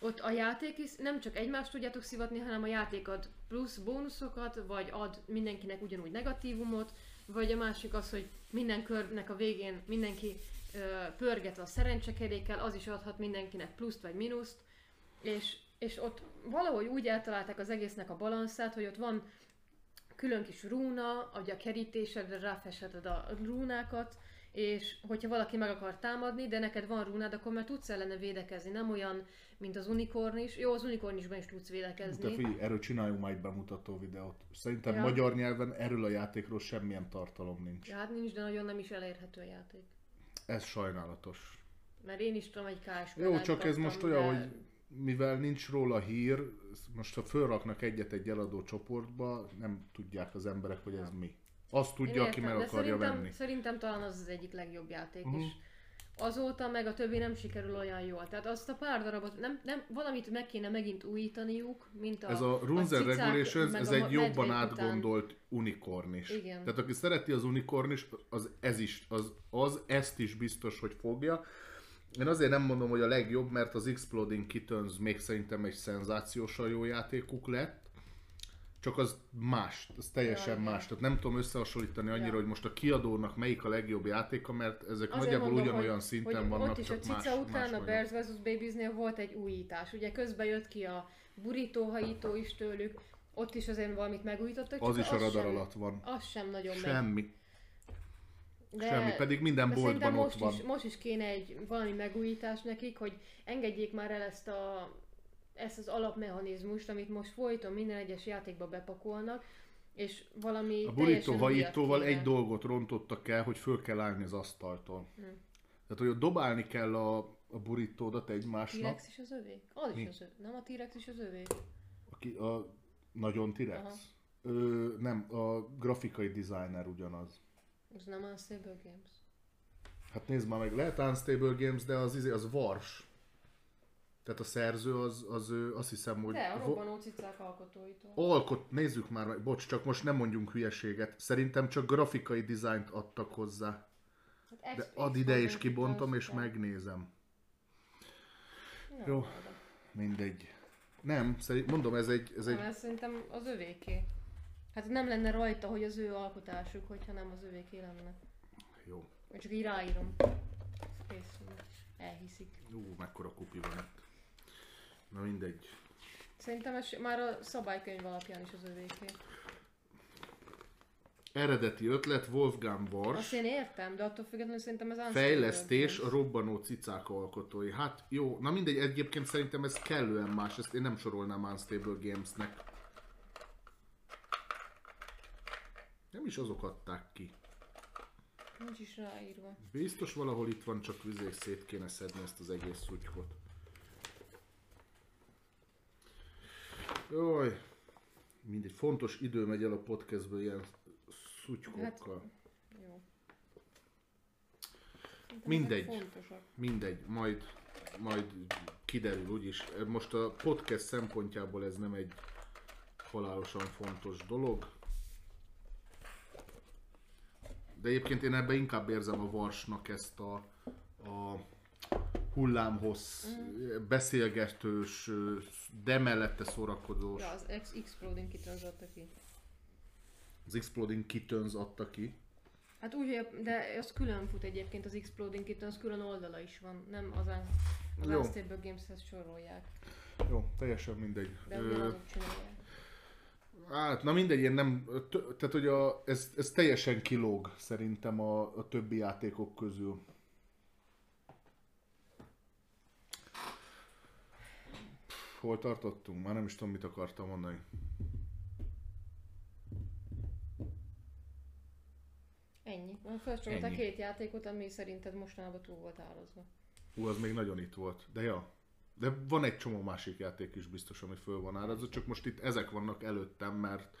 ott a játék is nem csak egymást tudjátok szivatni, hanem a játék ad plusz bónuszokat, vagy ad mindenkinek ugyanúgy negatívumot, vagy a másik az, hogy minden körnek a végén mindenki ö, pörget a szerencsekerékkel, az is adhat mindenkinek pluszt vagy mínuszt, és, és ott valahogy úgy eltalálták az egésznek a balanszát, hogy ott van külön kis rúna, hogy a kerítésedre ráfesheted a rúnákat, és hogyha valaki meg akar támadni, de neked van rúnád, akkor már tudsz ellene védekezni, nem olyan, mint az unikorn is. Jó, az unikornisban is tudsz De védekezni. figyelj, erről csináljunk egy bemutató videót. Szerintem Ja. magyar nyelven erről a játékról semmilyen tartalom nincs. Ja, hát nincs, de nagyon nem is elérhető a játék. Ez sajnálatos. Mert én is tudom, egy KSP Jó, csak ez most olyan, hogy mivel nincs róla hír, most ha fölraknak egyet egy eladó csoportba, nem tudják az emberek, hogy ez mi. Azt tudja, aki meg akarja szerintem, venni. Szerintem talán az az egyik legjobb játék Mhm. is. Azóta meg a többi nem sikerül olyan jól. Tehát azt a pár darabot, nem, nem, valamit meg kéne megint újítaniuk, mint a Ez a Runes and Regulations, ez egy jobban medvék után. átgondolt unikorn is. Igen. Tehát aki szereti az unikorn is, az, ez is, az, az ezt is biztos, hogy fogja. Én azért nem mondom, hogy a legjobb, mert az Exploding Kittens még szerintem egy szenzációsan jó játékuk lett. Csak az más, az teljesen Ja, igen. más. Tehát nem tudom összehasonlítani annyira, Ja. hogy most a kiadónak melyik a legjobb játéka, mert ezek Azért nagyjából mondom, ugyanolyan hogy, szinten hogy vannak, ott is csak a más, cica után más a. Bears vs. Babiesnél volt egy újítás. Ugye közben jött ki a burítóhajító is tőlük, ott is azért valamit megújítottak. Az is a radar sem, alatt van. Az sem nagyon. Semmi. De, Semmi, pedig minden de boltban ott most van. Is, most is kéne egy valami megújítás nekik, hogy engedjék már el ezt a ezt az alapmechanizmust, amit most folyton minden egyes játékba bepakolnak, és valami A újat hajítóval egy dolgot rontottak el, hogy föl kell állni az asztaltól. Hm. Tehát, hogy ott dobálni kell a, a burítódat egymásnak. T-rex is az övé? Az Mi? is az övé. Nem a T-rex is az övé? Aki a nagyon. T-rex. Ö, nem, a grafikai designer ugyanaz. Az nem a Stable Games. Hát nézd már meg, lehet Unstable Games, de az, izé, az Vars. Tehát a szerző az, az ő, azt hiszem, hogy... De, a robbanó cicák alkotóitól. Alkot, nézzük már meg, bocs, csak most nem mondjunk hülyeséget. Szerintem csak grafikai dizájnt adtak hozzá. Hát De add ide és kibontom és megnézem. Na, Jó. Mindegy. Nem, szerint, mondom, ez egy, ez Nem, egy ez szerintem az övéké. Hát nem lenne rajta, hogy az ő alkotásuk, hogyha nem az övéké lenne. jó. Vagy csak így ráírom. Kész. Elhiszik. Ú, mekkora kupi van itt. Na mindegy. Szerintem ez már a szabálykönyv alapján is az övéké. Eredeti ötlet Wolfgang Azt Wars. én értem, de attól függetlenül szerintem ez Unstable Fejlesztés a robbanó cicák alkotói. Hát jó, na mindegy, egyébként szerintem ez kellően más, ezt én nem sorolnám Unstable Gamesnek. Nem is azok adták ki. Nincs is ráírva. Biztos valahol itt van, csak vizé szét kéne szedni ezt az egész szutykot. Jaj, mindegy, fontos idő megy el a podcastből ilyen szutykokkal. Hát- Jó. Mindegy. Mindegy, majd, majd kiderül úgyis. Most a podcast szempontjából ez nem egy halálosan fontos dolog. De egyébként én ebben inkább érzem a Varsnak ezt a, a hullámhossz, beszélgetős, de mellette szórakozós. Ja, az Exploding Kittens adta ki. Az Exploding Kittens adta ki. Hát úgy, de az külön fut egyébként az Exploding Kittens, külön oldala is van, nem az, a-. Unstable Games-hez sorolják, Jó, teljesen mindegy. de Ö, csinálják. Hát, na mindegy, én nem, tehát hogy a, ez, ez teljesen kilóg szerintem a, a többi játékok közül. Hol tartottunk? Már nem is tudom, mit akartam mondani. Ennyi. Felsoroltál Ennyi. két játékot, ami szerinted mostanában túl volt árazva. Ú, az még nagyon itt volt, de ja. De van egy csomó másik játék is biztos, ami föl van árazva, csak most itt ezek vannak előttem, mert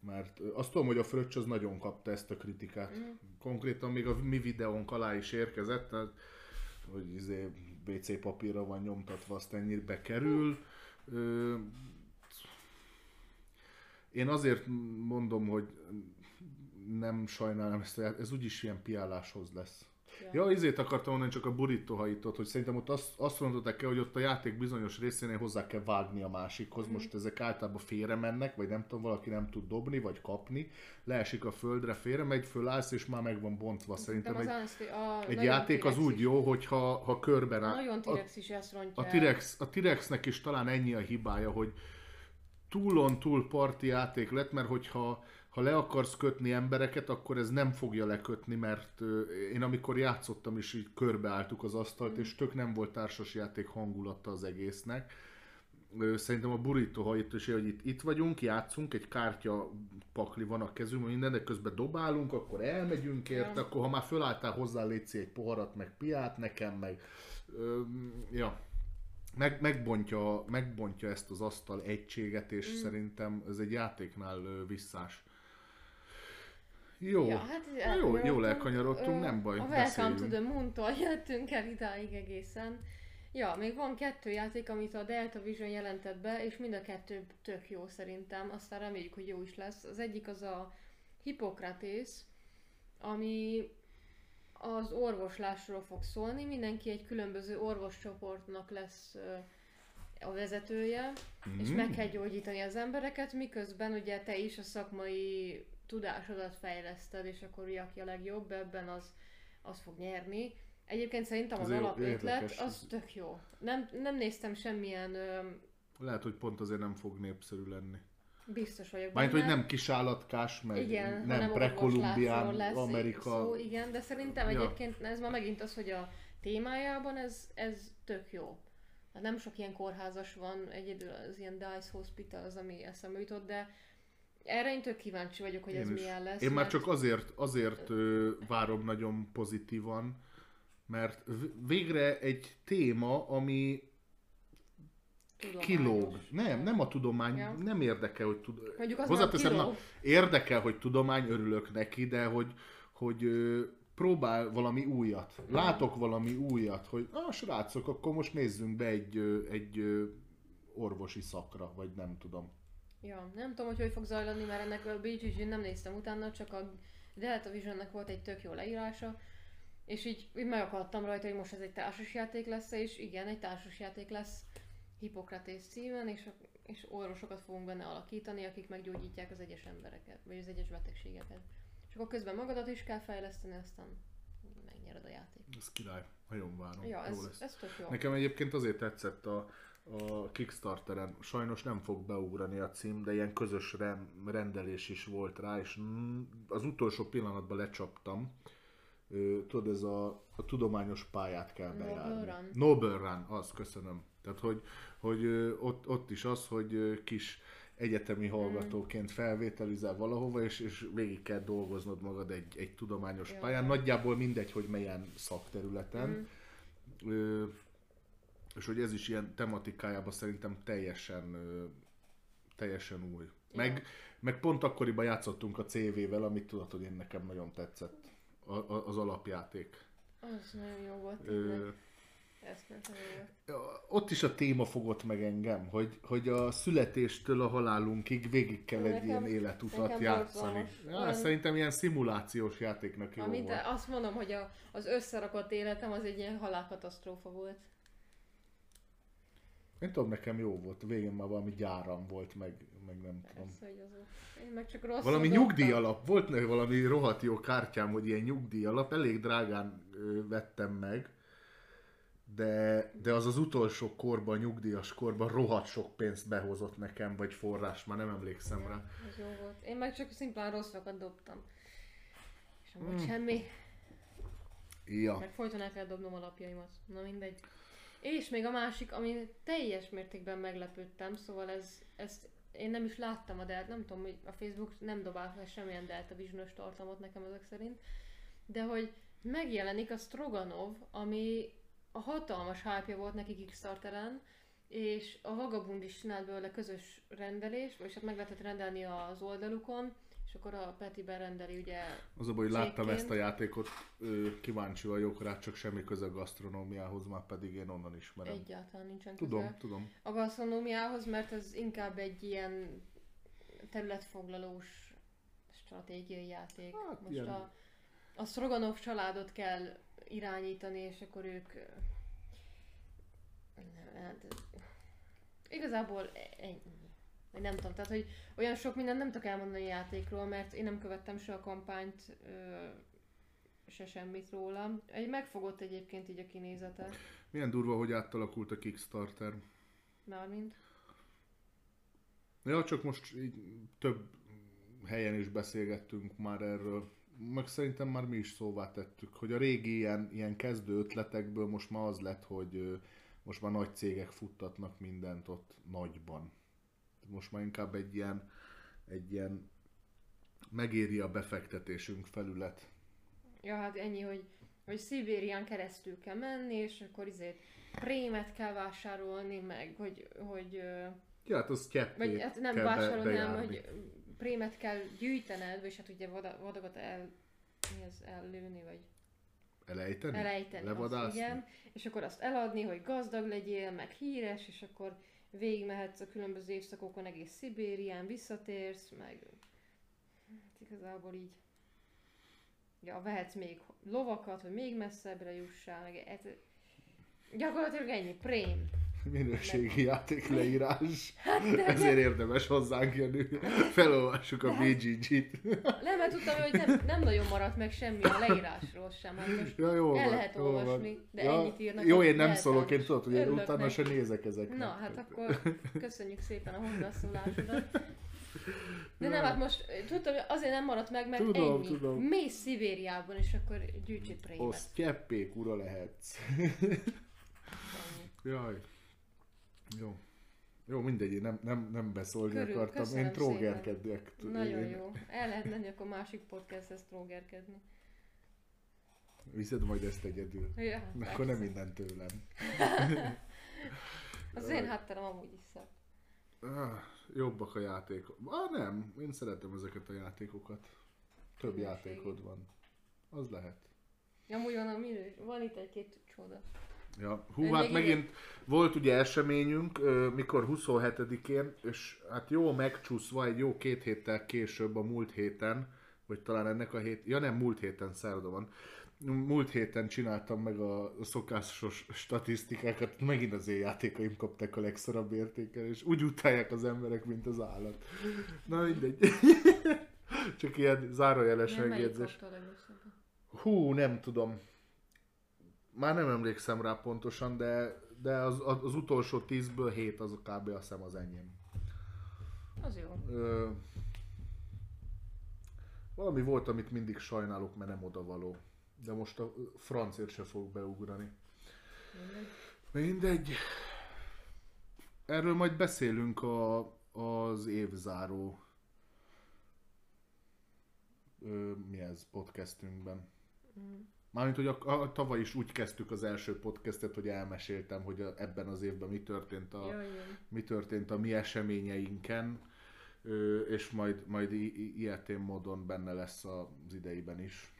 mert azt tudom, hogy a Fröccs az nagyon kapta ezt a kritikát. Mhm. Konkrétan még a mi videónk alá is érkezett, tehát, hogy izé WC papírra van nyomtatva, azt ennyire bekerül. Ö, én azért mondom, hogy nem sajnálom ezt, ez úgyis ilyen piáláshoz lesz. Ja, izét akartam mondani, csak a burrito hajított, hogy szerintem ott azt, azt mondották el, hogy ott a játék bizonyos részénél hozzá kell vágni a másikhoz. Mhm. Most ezek általában félre mennek, vagy nem tudom, valaki nem tud dobni, vagy kapni, leesik a földre, félre megy, fölállsz, és már meg van bontva. Szerintem egy, az a egy nagyon játék az úgy jó, hogyha ha körben áll. nagyon T-rex is ezt rontja a. T-rex, a T-rexnek is talán ennyi a hibája, hogy túlon túl parti játék lett, mert hogyha ha le akarsz kötni embereket, akkor ez nem fogja lekötni, mert én amikor játszottam is így körbeálltuk az asztalt, és tök nem volt társasjáték hangulata az egésznek. Szerintem a burrito hajít is, hogy itt, itt vagyunk, játszunk, egy kártya pakli van a kezünkben, minden, de közben dobálunk, akkor elmegyünk érte, Ja. akkor ha már fölálltál hozzá, létszi egy poharat, meg piát nekem, meg... Ö, ja, meg, megbontja, megbontja ezt az asztal egységet, és mm. szerintem ez egy játéknál visszás. Jó, Ja, hát jó, elkanyarodtunk. jól elkanyarodtunk, nem baj, A Welcome to beszéljünk. the Moon-tól jöttünk el idáig egészen. Ja, még van kettő játék, amit a Delta Vision jelentett be, és mind a kettő tök jó szerintem, aztán reméljük, hogy jó is lesz. Az egyik az a Hippokratész, ami az orvoslásról fog szólni, mindenki egy különböző orvoscsoportnak lesz a vezetője, és Mhm. meg kell gyógyítani az embereket, miközben ugye te is a szakmai tudásodat fejleszted, és akkor ugye, aki a legjobb ebben, az, az fog nyerni. Egyébként szerintem az jó, alapötlet az tök jó. Nem, nem néztem semmilyen, Lehet, hogy pont azért nem fog népszerű lenni. biztos vagyok Mármint, hogy nem kisállatkás, meg igen, nem prekolumbián, Amerika. szó, igen, de szerintem Ja. egyébként ez már megint az, hogy a témájában ez, ez tök jó. Hát nem sok ilyen kórházas van, egyedül az ilyen Dice Hospital az, ami eszembe jutott, de erre én tök kíváncsi vagyok, hogy ez Én is. milyen lesz. Én már mert- csak azért, azért ö, várom nagyon pozitívan, mert végre egy téma, ami tudományos. kilóg. Nem, nem a tudomány, Ja. nem érdekel, hogy tud... Mondjuk az Hozzáteszem, már na, érdekel, hogy tudomány, örülök neki, de hogy, hogy ö, próbál valami újat. Látok valami újat, hogy ah, srácok, akkor most nézzünk be egy, egy orvosi szakra, vagy nem tudom. Ja, nem tudom, hogy hogy fog zajlani, mert ennek a BGG nem néztem utána, csak a Delta Visionnek volt egy tök jó leírása, és így, így megakadtam rajta, hogy most ez egy társasjáték lesz, és igen, egy társasjáték lesz Hippokratész címen, és, és orvosokat fogunk benne alakítani, akik meggyógyítják az egyes embereket, vagy az egyes betegségeket. És akkor közben magadat is kell fejleszteni, aztán megnyered a játék. Ez király, nagyon várom. Ja, ez, ez tök jó. Nekem egyébként azért tetszett a, a Kickstarteren, sajnos nem fog beugrani a cím, de ilyen közös rendelés is volt rá, és mm, az utolsó pillanatban lecsaptam. Tudod, ez a, a tudományos pályát kell Noble bejárni. Run. Noble Run, az, köszönöm. Tehát, hogy, hogy ott, ott is az, hogy kis egyetemi hallgatóként felvételizel valahova, és, és végig kell dolgoznod magad egy, egy tudományos Jó. pályán. Nagyjából mindegy, hogy melyen szakterületen. Mm. Ö, és hogy ez is ilyen tematikájában szerintem teljesen, teljesen új. Meg, meg pont akkoriban játszottunk a CV-vel, amit tudod, hogy én nekem nagyon tetszett. A, a, az alapjáték. Az nagyon jó volt. Ö, ott is a téma fogott meg engem, hogy, hogy a születéstől a halálunkig végig kell egy Nekem- ilyen életutat nekem játszani. Ja, Olyan- szerintem ilyen szimulációs játéknak jó Amint volt. azt mondom, hogy a, az összerakott életem az egy ilyen halálkatasztrófa volt. Én tudom, nekem jó volt. Végén már valami gyáram volt, meg, meg nem tudom. Persze, hogy az. Én meg csak rosszul Valami dobtam. nyugdíj alap, volt ne valami rohadt jó kártyám, hogy ilyen nyugdíj alap, elég drágán ö, vettem meg, de, de az az utolsó korban, nyugdíjas korban rohadt sok pénzt behozott nekem, vagy forrás, már nem emlékszem rá. Ez jó volt. Én meg csak szimplán rosszakat dobtam. És nem Hmm. volt semmi. Ja, Meg folyton el kell dobnom a lapjaimat. Na mindegy. És még a másik, ami teljes mértékben meglepődtem, szóval ez, ezt én nem is láttam a Delta, nem tudom, hogy a Facebook nem dobál fel semmilyen Delta Vision-ös tartalmat nekem ezek szerint, de hogy megjelenik a Stroganov, ami a hatalmas hype volt neki Kickstarteren, és a Vagabund is csinált belőle közös rendelést, vagyis hát meg lehetett rendelni az oldalukon, és akkor a Peti berendeli ugye az a baj, hogy láttam ezt a játékot, kíváncsi vagyok rá, csak semmi köze a gasztronómiához, már pedig én onnan ismerem. egyáltalán nincsen köze. Tudom, tudom. a gasztronómiához, mert ez inkább egy ilyen területfoglalós stratégiai játék. Hát, Most ilyen- a, a Stroganov családot kell irányítani, és akkor ők... Nem, hát, igazából ennyi. Vagy nem tudom, tehát hogy olyan sok mindent nem tudok elmondani a játékról, mert én nem követtem se a kampányt, ö, se semmit róla. Egy megfogott egyébként így a kinézete, Milyen durva, hogy átalakult a Kickstarter. mármint. Ja, csak most így több helyen is beszélgettünk már erről. Meg szerintem már mi is szóvá tettük, hogy a régi ilyen, ilyen kezdő ötletekből most már az lett, hogy most már nagy cégek futtatnak mindent ott nagyban. Most már inkább egy ilyen, egy ilyen megéri a befektetésünk felület. Ja, hát ennyi, hogy, hogy Szibérián keresztül kell menni, és akkor izét prémet kell vásárolni, meg hogy, hogy Ja, hát az vagy hát nem kell be- vásárolni, hanem bejárni. hogy prémet kell gyűjtened, vagy hát ugye vada- vadagat el, mi az ellőni, vagy Elejteni? elejteni. Azt, Levadászni? igen, és akkor azt eladni, hogy gazdag legyél, meg híres, és akkor végigmehetsz a különböző évszakokon egész Szibérián, visszatérsz, meg hát igazából így ja, vehetsz még lovakat, hogy még messzebbre jussál, meg ez, gyakorlatilag ennyi, prém. Minőségi játék leírás. (laughs) Hát, de- Ezért érdemes hozzánk jönni. Felolvassuk a De- BGG-t. Nem, mert tudtam, hogy nem, nem nagyon maradt meg semmi a leírásról sem, hát most Ja, jó El van, lehet jó van. olvasni, de ja, ennyit írnak, Jó, én nem szólok, én tudod, hogy én utána se nézek ezeknek. Na, hát akkor köszönjük szépen a hozzászólásodat. De nem, hát most tudtam, hogy azért nem maradt meg, mert Tudom, ennyi. tudom. Mész Szibériában, és akkor gyűjtsék prémet. Osz, cseppék, ura lehetsz. Jaj. Jó. Jó, mindegy, én nem, nem, nem beszólni Körül, akartam. Én trógerkedek. Nagyon én... jó. El lehet menni akkor másik podcasthez trógerkedni. Viszed majd ezt egyedül. Ja, Akkor nem persze. minden tőlem. (laughs) Az én hátterem amúgy is szebb. Jobbak a játékok. Ah, nem. Én szeretem ezeket a játékokat. Több Minőségi. játékod van. Az lehet. Amúgy van, a minős, van itt egy-két csoda. Ja, hú, hát megint volt ugye eseményünk, mikor 27-én, és hát jó megcsúszva egy jó két héttel később a múlt héten, vagy talán ennek a hét, ja nem, múlt héten, szerda van, múlt héten csináltam meg a szokásos statisztikákat, megint az én játékaim kapták a legszorabb értékel, és úgy utálják az emberek, mint az állat. Na mindegy. (laughs) Csak ilyen zárójeles megjegyzés. Hú, nem tudom. Már nem emlékszem rá pontosan, de, de az, az, utolsó tízből hét az kb. azt hiszem az enyém. Az jó. Ö, valami volt, amit mindig sajnálok, mert nem odavaló. De most a francért se fogok beugrani. Mindegy. Mindegy. Erről majd beszélünk a, az évzáró ö, mi ez, podcastünkben. Mm. Mármint, hogy a, a, tavaly is úgy kezdtük az első podcastet, hogy elmeséltem, hogy a, ebben az évben mi történt a, Jaj, mi történt a mi eseményeinken, ö, és majd, majd i- i- ilyetén módon benne lesz az ideiben is.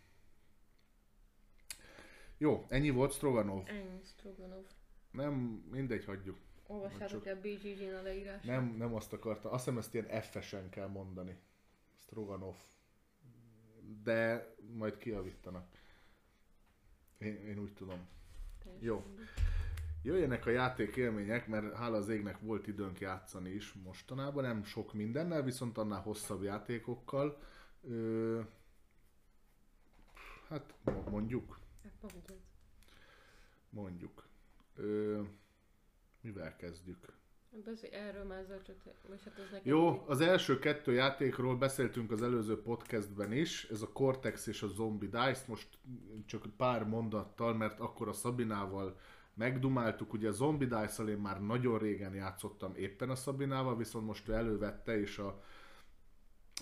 Jó, ennyi volt Stroganov. Ennyi, Stroganov. Nem, mindegy, hagyjuk. Olvassátok el BGG-n a leírását. Nem, nem azt akarta. Azt hiszem ezt ilyen F-esen kell mondani. Stroganov. De majd kiavítanak. Én, én úgy tudom. Teljesen Jó. Jöjjenek a játék élmények, mert hála az égnek volt időnk játszani is mostanában, nem sok mindennel, viszont annál hosszabb játékokkal. Ö, hát mondjuk, Hát mondjad. mondjuk. Ö, mivel kezdjük? Beszélj erről már csak, vagy hát ez nekem Jó, az első kettő játékról beszéltünk az előző podcastben is, ez a Cortex és a Zombie Dice, most csak pár mondattal, mert akkor a Szabinával megdumáltuk, ugye a Zombie Dice-szal én már nagyon régen játszottam éppen a Szabinával, viszont most ő elővette, és a,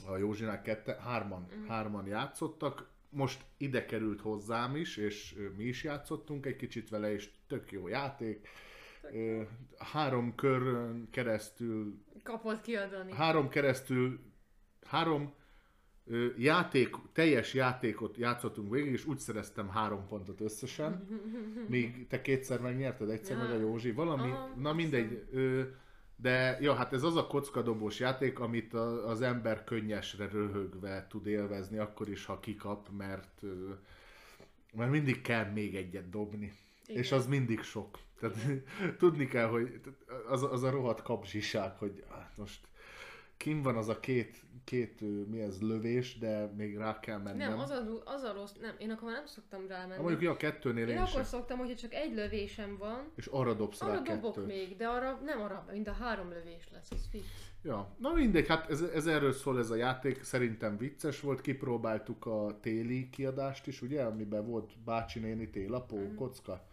a Józsinák kette, hárman, mm. hárman játszottak, most ide került hozzám is, és mi is játszottunk egy kicsit vele, és tök jó játék. Ö, Három körön keresztül Kapott kiadani. három keresztül, három ö, játék, teljes játékot játszottunk végig, és úgy szereztem három pontot összesen. Míg te kétszer megnyerted, egyszer Ja. meg a Józsi. Valami, Aha, na mindegy. Ö, de ja, hát ez az a kockadobós játék, amit a, az ember könnyesre röhögve tud élvezni, akkor is, ha kikap, mert, mert mindig kell még egyet dobni. Igen. És az mindig sok. Tehát (laughs) tudni kell, hogy az, az a rohadt kapzsiság, hogy hát most kim van az a két, két mi ez, lövés, de még rá kell mennem. Nem, az a, az a rossz, nem, én akkor nem szoktam Ha rámenni. mondjuk ja, a kettőnél én én, akkor sem. szoktam, hogyha csak egy lövésem van, És arra dobsz arra rá dobok kettőt. még, de arra nem arra, mind a három lövés lesz, az fix. Ja, na mindegy, hát ez, ez erről szól ez a játék, szerintem vicces volt, kipróbáltuk a téli kiadást is, ugye, amiben volt bácsi néni télapó, mm. kocka.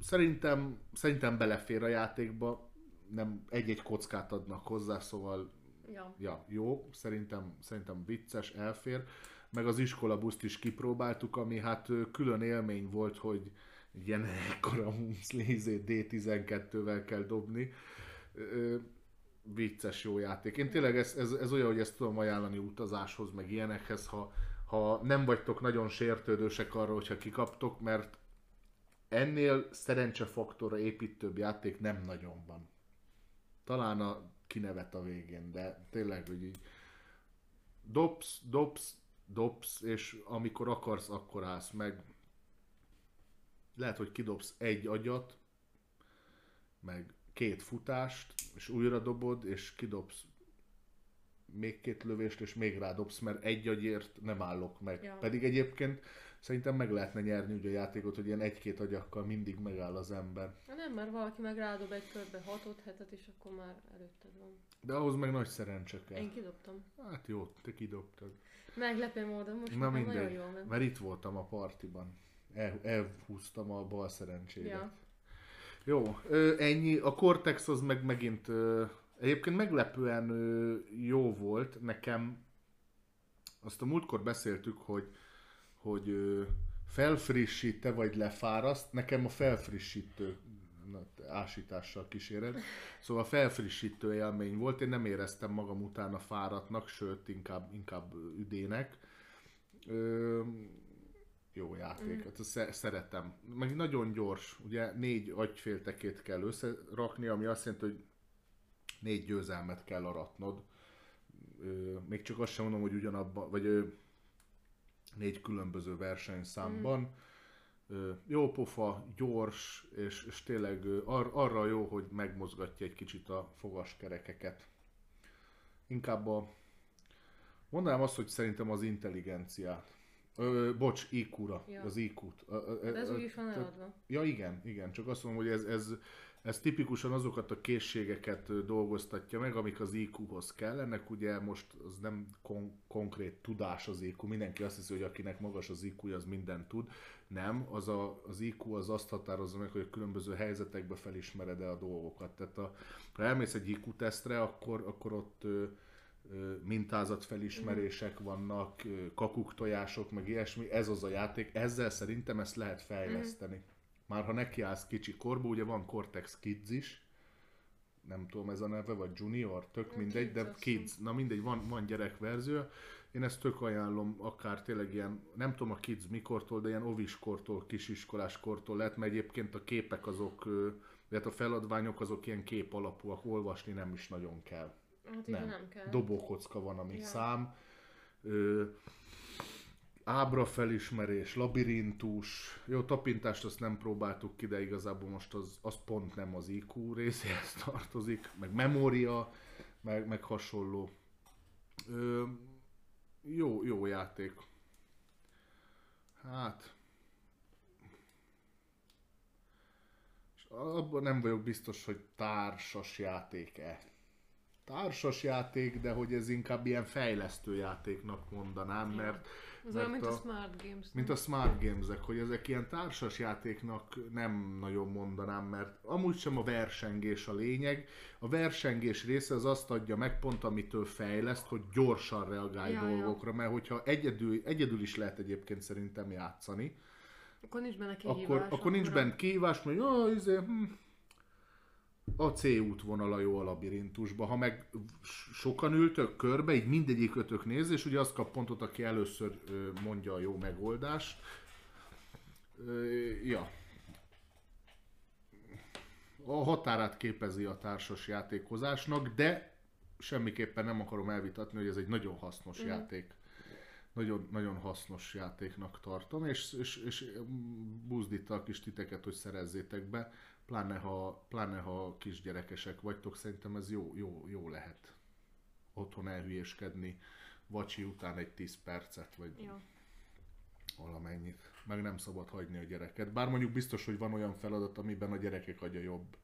Szerintem, szerintem belefér a játékba, nem egy-egy kockát adnak hozzá, szóval Ja. ja, jó, szerintem, szerintem vicces, elfér. Meg az iskolabuszt is kipróbáltuk, ami hát külön élmény volt, hogy ilyen ekkora muszlézét D12-vel kell dobni. Ö, vicces jó játék. Én tényleg ez, ez, ez olyan, hogy ezt tudom ajánlani utazáshoz, meg ilyenekhez, ha, ha nem vagytok nagyon sértődősek arra, hogyha kikaptok, mert ennél szerencsefaktorra építőbb játék nem nagyon van. Talán a kinevet a végén, de tényleg, hogy így dobsz, dobsz, dobsz, és amikor akarsz, akkor állsz meg. Lehet, hogy kidobsz egy agyat, meg két futást, és újra dobod, és kidobsz még két lövést, és még rádobsz, mert egy agyért nem állok meg. Ja. Pedig egyébként szerintem meg lehetne nyerni ugye a játékot, hogy ilyen egy-két agyakkal mindig megáll az ember. Ha nem, mert valaki meg rádob egy körbe hatot, hetet, és akkor már előtted van. De ahhoz meg nagy szerencse kell. Én kidobtam. Hát jó, te kidobtad. Meglepő módon, most Na nekem nagyon mindegy, jól ment. mert itt voltam a partiban. El, elhúztam a bal szerencsédet. Ja. Jó, ennyi. A Cortex az meg megint egyébként meglepően jó volt nekem. Azt a múltkor beszéltük, hogy, hogy ö, felfrissít-e vagy lefáraszt. Nekem a felfrissítő ásítással kíséred. Szóval felfrissítő élmény volt. Én nem éreztem magam utána fáradtnak, sőt inkább, inkább üdének. Ö, jó játék. Mm. Hát szeretem. Meg nagyon gyors. Ugye négy agyféltekét kell összerakni, ami azt jelenti, hogy négy győzelmet kell aratnod. Még csak azt sem mondom, hogy ugyanabban, vagy négy különböző versenyszámban. Mm. Jó pofa, gyors, és, és tényleg ar, arra jó, hogy megmozgatja egy kicsit a fogaskerekeket. Inkább a... Mondanám azt, hogy szerintem az intelligenciát. Ö, bocs, IQ-ra, ja. az IQ-t. De ez úgy is van eladva. Ja igen, igen, csak azt mondom, hogy ez, ez, ez tipikusan azokat a készségeket dolgoztatja meg, amik az IQ-hoz kellenek. Ugye most az nem kon- konkrét tudás az IQ, mindenki azt hiszi, hogy akinek magas az IQ, az mindent tud. Nem, az, a, az IQ az azt határozza meg, hogy a különböző helyzetekben felismered-e a dolgokat. Tehát a, ha elmész egy IQ-tesztre, akkor, akkor ott mintázatfelismerések vannak, kakuk tojások, meg ilyesmi, ez az a játék, ezzel szerintem ezt lehet fejleszteni. Már ha nekiállsz kicsi korba, ugye van Cortex Kids is, nem tudom ez a neve, vagy Junior, tök mindegy, de Kids, na mindegy, van, van gyerekverzió. Én ezt tök ajánlom, akár tényleg ilyen, nem tudom a Kids mikortól, de ilyen oviskortól, kisiskoláskortól lehet, mert egyébként a képek azok, tehát a feladványok azok ilyen kép alapúak, olvasni nem is nagyon kell. Hát nem. nem kell. Dobókocka van, ami ja. szám. Ö, ábra felismerés, labirintus, jó, tapintást azt nem próbáltuk ki, de igazából most az, az pont nem az IQ részéhez (laughs) tartozik, meg memória, meg, meg hasonló. Ö, jó, jó játék. Hát... Abban nem vagyok biztos, hogy társas játék-e társas játék, de hogy ez inkább ilyen fejlesztő játéknak mondanám, mert... Mert mint a, a Smart Games. Mint a Smart Games-ek, hogy ezek ilyen társas játéknak nem nagyon mondanám, mert amúgy sem a versengés a lényeg. A versengés része az azt adja meg pont, amitől fejleszt, hogy gyorsan reagálj ja, dolgokra, ja. mert hogyha egyedül, egyedül is lehet egyébként szerintem játszani, akkor nincs benne kihívás. Akkor, akkor nincs benne kihívás, mert jó, izé, hm, a C útvonala jó a labirintusba. Ha meg sokan ültök körbe, így mindegyik ötök néz, és ugye azt kap pontot, aki először mondja a jó megoldást. Ja. A határát képezi a társas játékozásnak, de semmiképpen nem akarom elvitatni, hogy ez egy nagyon hasznos mm. játék. Nagyon, nagyon hasznos játéknak tartom, és, és, és buzdítalak is titeket, hogy szerezzétek be pláne ha, pláne ha kisgyerekesek vagytok, szerintem ez jó, jó, jó lehet otthon elhülyéskedni vacsi után egy 10 percet, vagy jó. valamennyit. Meg nem szabad hagyni a gyereket. Bár mondjuk biztos, hogy van olyan feladat, amiben a gyerekek agya jobb.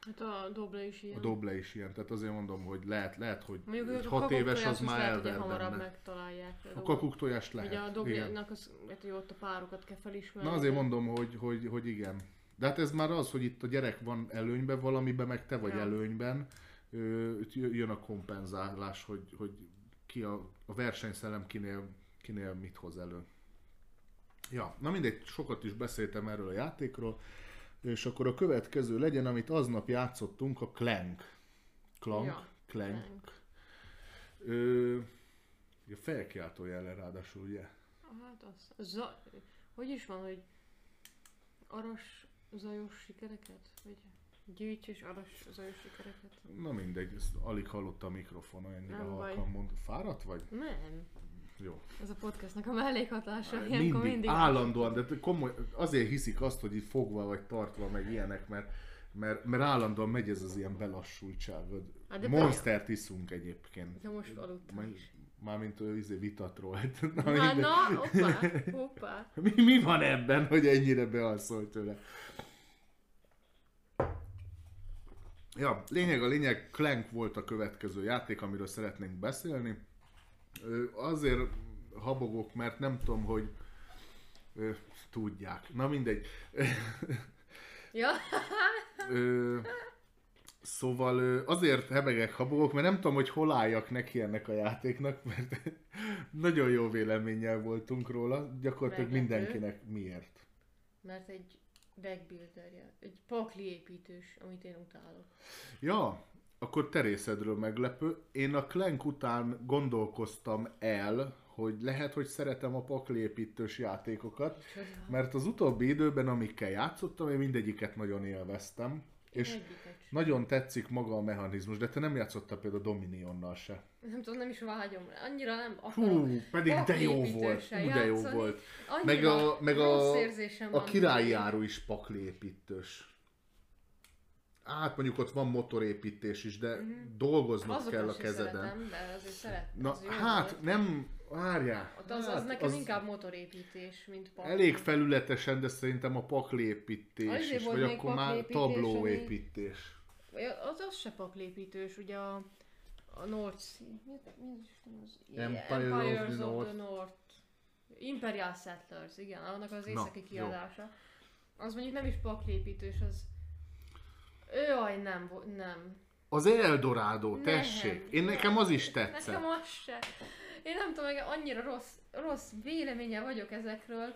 Hát a doble is ilyen. A doble is ilyen, tehát azért mondom, hogy lehet, lehet hogy Mondjuk, hogy 6 éves az már elver hamarabb megtalálják. A kakuk tojást lehet. Ugye a dobjának az, hogy ott a párokat kell felismerni. Na azért mondom, hogy, hogy, hogy igen. De hát ez már az, hogy itt a gyerek van előnyben valamiben, meg te vagy ja. előnyben, jön a kompenzálás, hogy, hogy ki a, a versenyszellem kinél, kinél mit hoz elő. Ja, na mindegy, sokat is beszéltem erről a játékról, és akkor a következő legyen, amit aznap játszottunk, a Clank. Clank? Ja, Clank. Clank. Ö, a felkiáltó jelen ráadásul, ugye? Hát az, za, hogy is van, hogy aras zajos sikereket? Vagy gyűjts és aras zajos sikereket? Na mindegy, ezt alig hallotta a mikrofon, ennyire halkan mond. Fáradt vagy? Nem. Jó. Ez a podcastnak a mellékhatása. Mindig, mindig állandóan, de komoly, azért hiszik azt, hogy itt fogva vagy tartva, meg ilyenek, mert, mert, mert állandóan megy ez az ilyen belassultság. Hát Monstert iszunk egyébként. De most aludtam is. Mármint ő izé vitatról. (laughs) Na, na, na hoppá, hoppá. (laughs) Mi, mi van ebben, hogy ennyire bealszol tőle? Ja, lényeg a lényeg, Clank volt a következő játék, amiről szeretnénk beszélni. Azért habogok, mert nem tudom, hogy tudják. Na mindegy. (laughs) Ja. Szóval azért hebegek, habogok, mert nem tudom, hogy hol álljak neki ennek a játéknak, (laughs) mert nagyon jó véleménnyel voltunk róla, gyakorlatilag Meglepő. mindenkinek miért. Mert egy deckbuilderje, egy pakli építős, amit én utálok. Ja, akkor terészedről meglepő. Én a Clank után gondolkoztam el, hogy lehet, hogy szeretem a paklépítős játékokat, mert az utóbbi időben, amikkel játszottam, én mindegyiket nagyon élveztem, és Egyiket sem. nagyon tetszik maga a mechanizmus, de te nem játszottál például Dominionnal se. Nem tudom, nem is vágyom rá. Annyira nem akarom. Hú, pedig de jó volt, hú, de jó volt. Annyira Meg a, meg a, a királyi is paklépítős. Hát mondjuk ott van motorépítés is, de dolgoznod Mhm. Azokat kell a kezeden. szeretem, de azért szeret. Na, az hát volt. nem, várjál. Ott az, hát, az nekem inkább motorépítés, mint pak. Elég felületesen, de szerintem a paklépítés Azért is, vagy akkor már tablóépítés. Vagy Az, az se paklépítős, ugye a, a North. Mi, mi is az? Empire of the North. North. Imperial Settlers, igen, annak az Na, északi jó. kiadása. Az mondjuk nem is paklépítős, az... Jaj, nem, nem. Az Eldorado, tessék. Én nekem az is tetszett. Nekem az se. Én nem tudom, meg annyira rossz, rossz véleménye vagyok ezekről.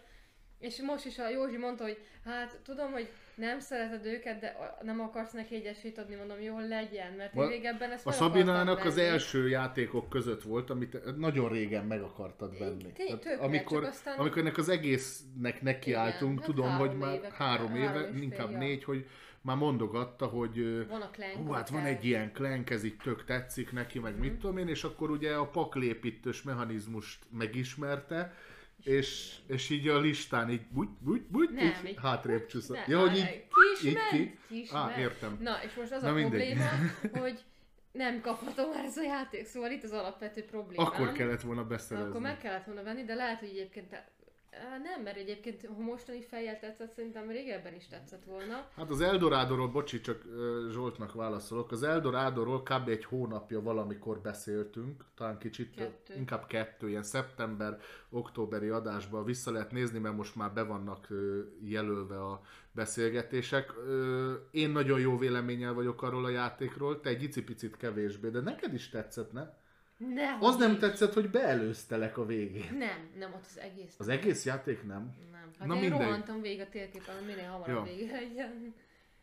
És most is a Józsi mondta, hogy hát tudom, hogy nem szereted őket, de nem akarsz neki egy esélyt adni, mondom, jó legyen, mert én régebben ezt A akartam az első játékok között volt, amit nagyon régen meg akartad venni. Té- Tehát tökre, amikor, aztán- amikor ennek az egésznek nekiálltunk, Igen, hát tudom, hogy már éve- három éve, inkább négy, hogy már mondogatta, hogy Van a Clank. hú, hát van egy ilyen klenk, ez így tök tetszik neki, meg Mhm. mit tudom én, és akkor ugye a paklépítős mechanizmust megismerte, és, és így a listán így bugy, bugy, bugy, Nem, így így- hátrébb csúszott. Ja, hogy így, ki így ki? Á, értem. Na, és most az Na a mindegy. probléma, (laughs) hogy nem kapható már ez a játék, szóval itt az alapvető problémám. akkor kellett volna beszerezni. Akkor meg kellett volna venni, de lehet, hogy egyébként nem, mert egyébként, ha mostani fejjel tetszett, szerintem régebben is tetszett volna. Hát az Eldorádóról, bocsi, csak Zsoltnak válaszolok. Az Eldorádóról kb. egy hónapja valamikor beszéltünk, talán kicsit, Kettő. inkább kettő, ilyen szeptember, októberi adásban vissza lehet nézni, mert most már be vannak jelölve a beszélgetések. Én nagyon jó véleménnyel vagyok arról a játékról, te egy icipicit kevésbé, de neked is tetszett, ne? Ne, Az nem tetszett, hogy beelőztelek a végén. Nem, nem, ott az egész. Az egész játék nem? Nem. Hát Na én mindegy. rohantam végig a térképen, minél hamarabb Ja. vége legyen.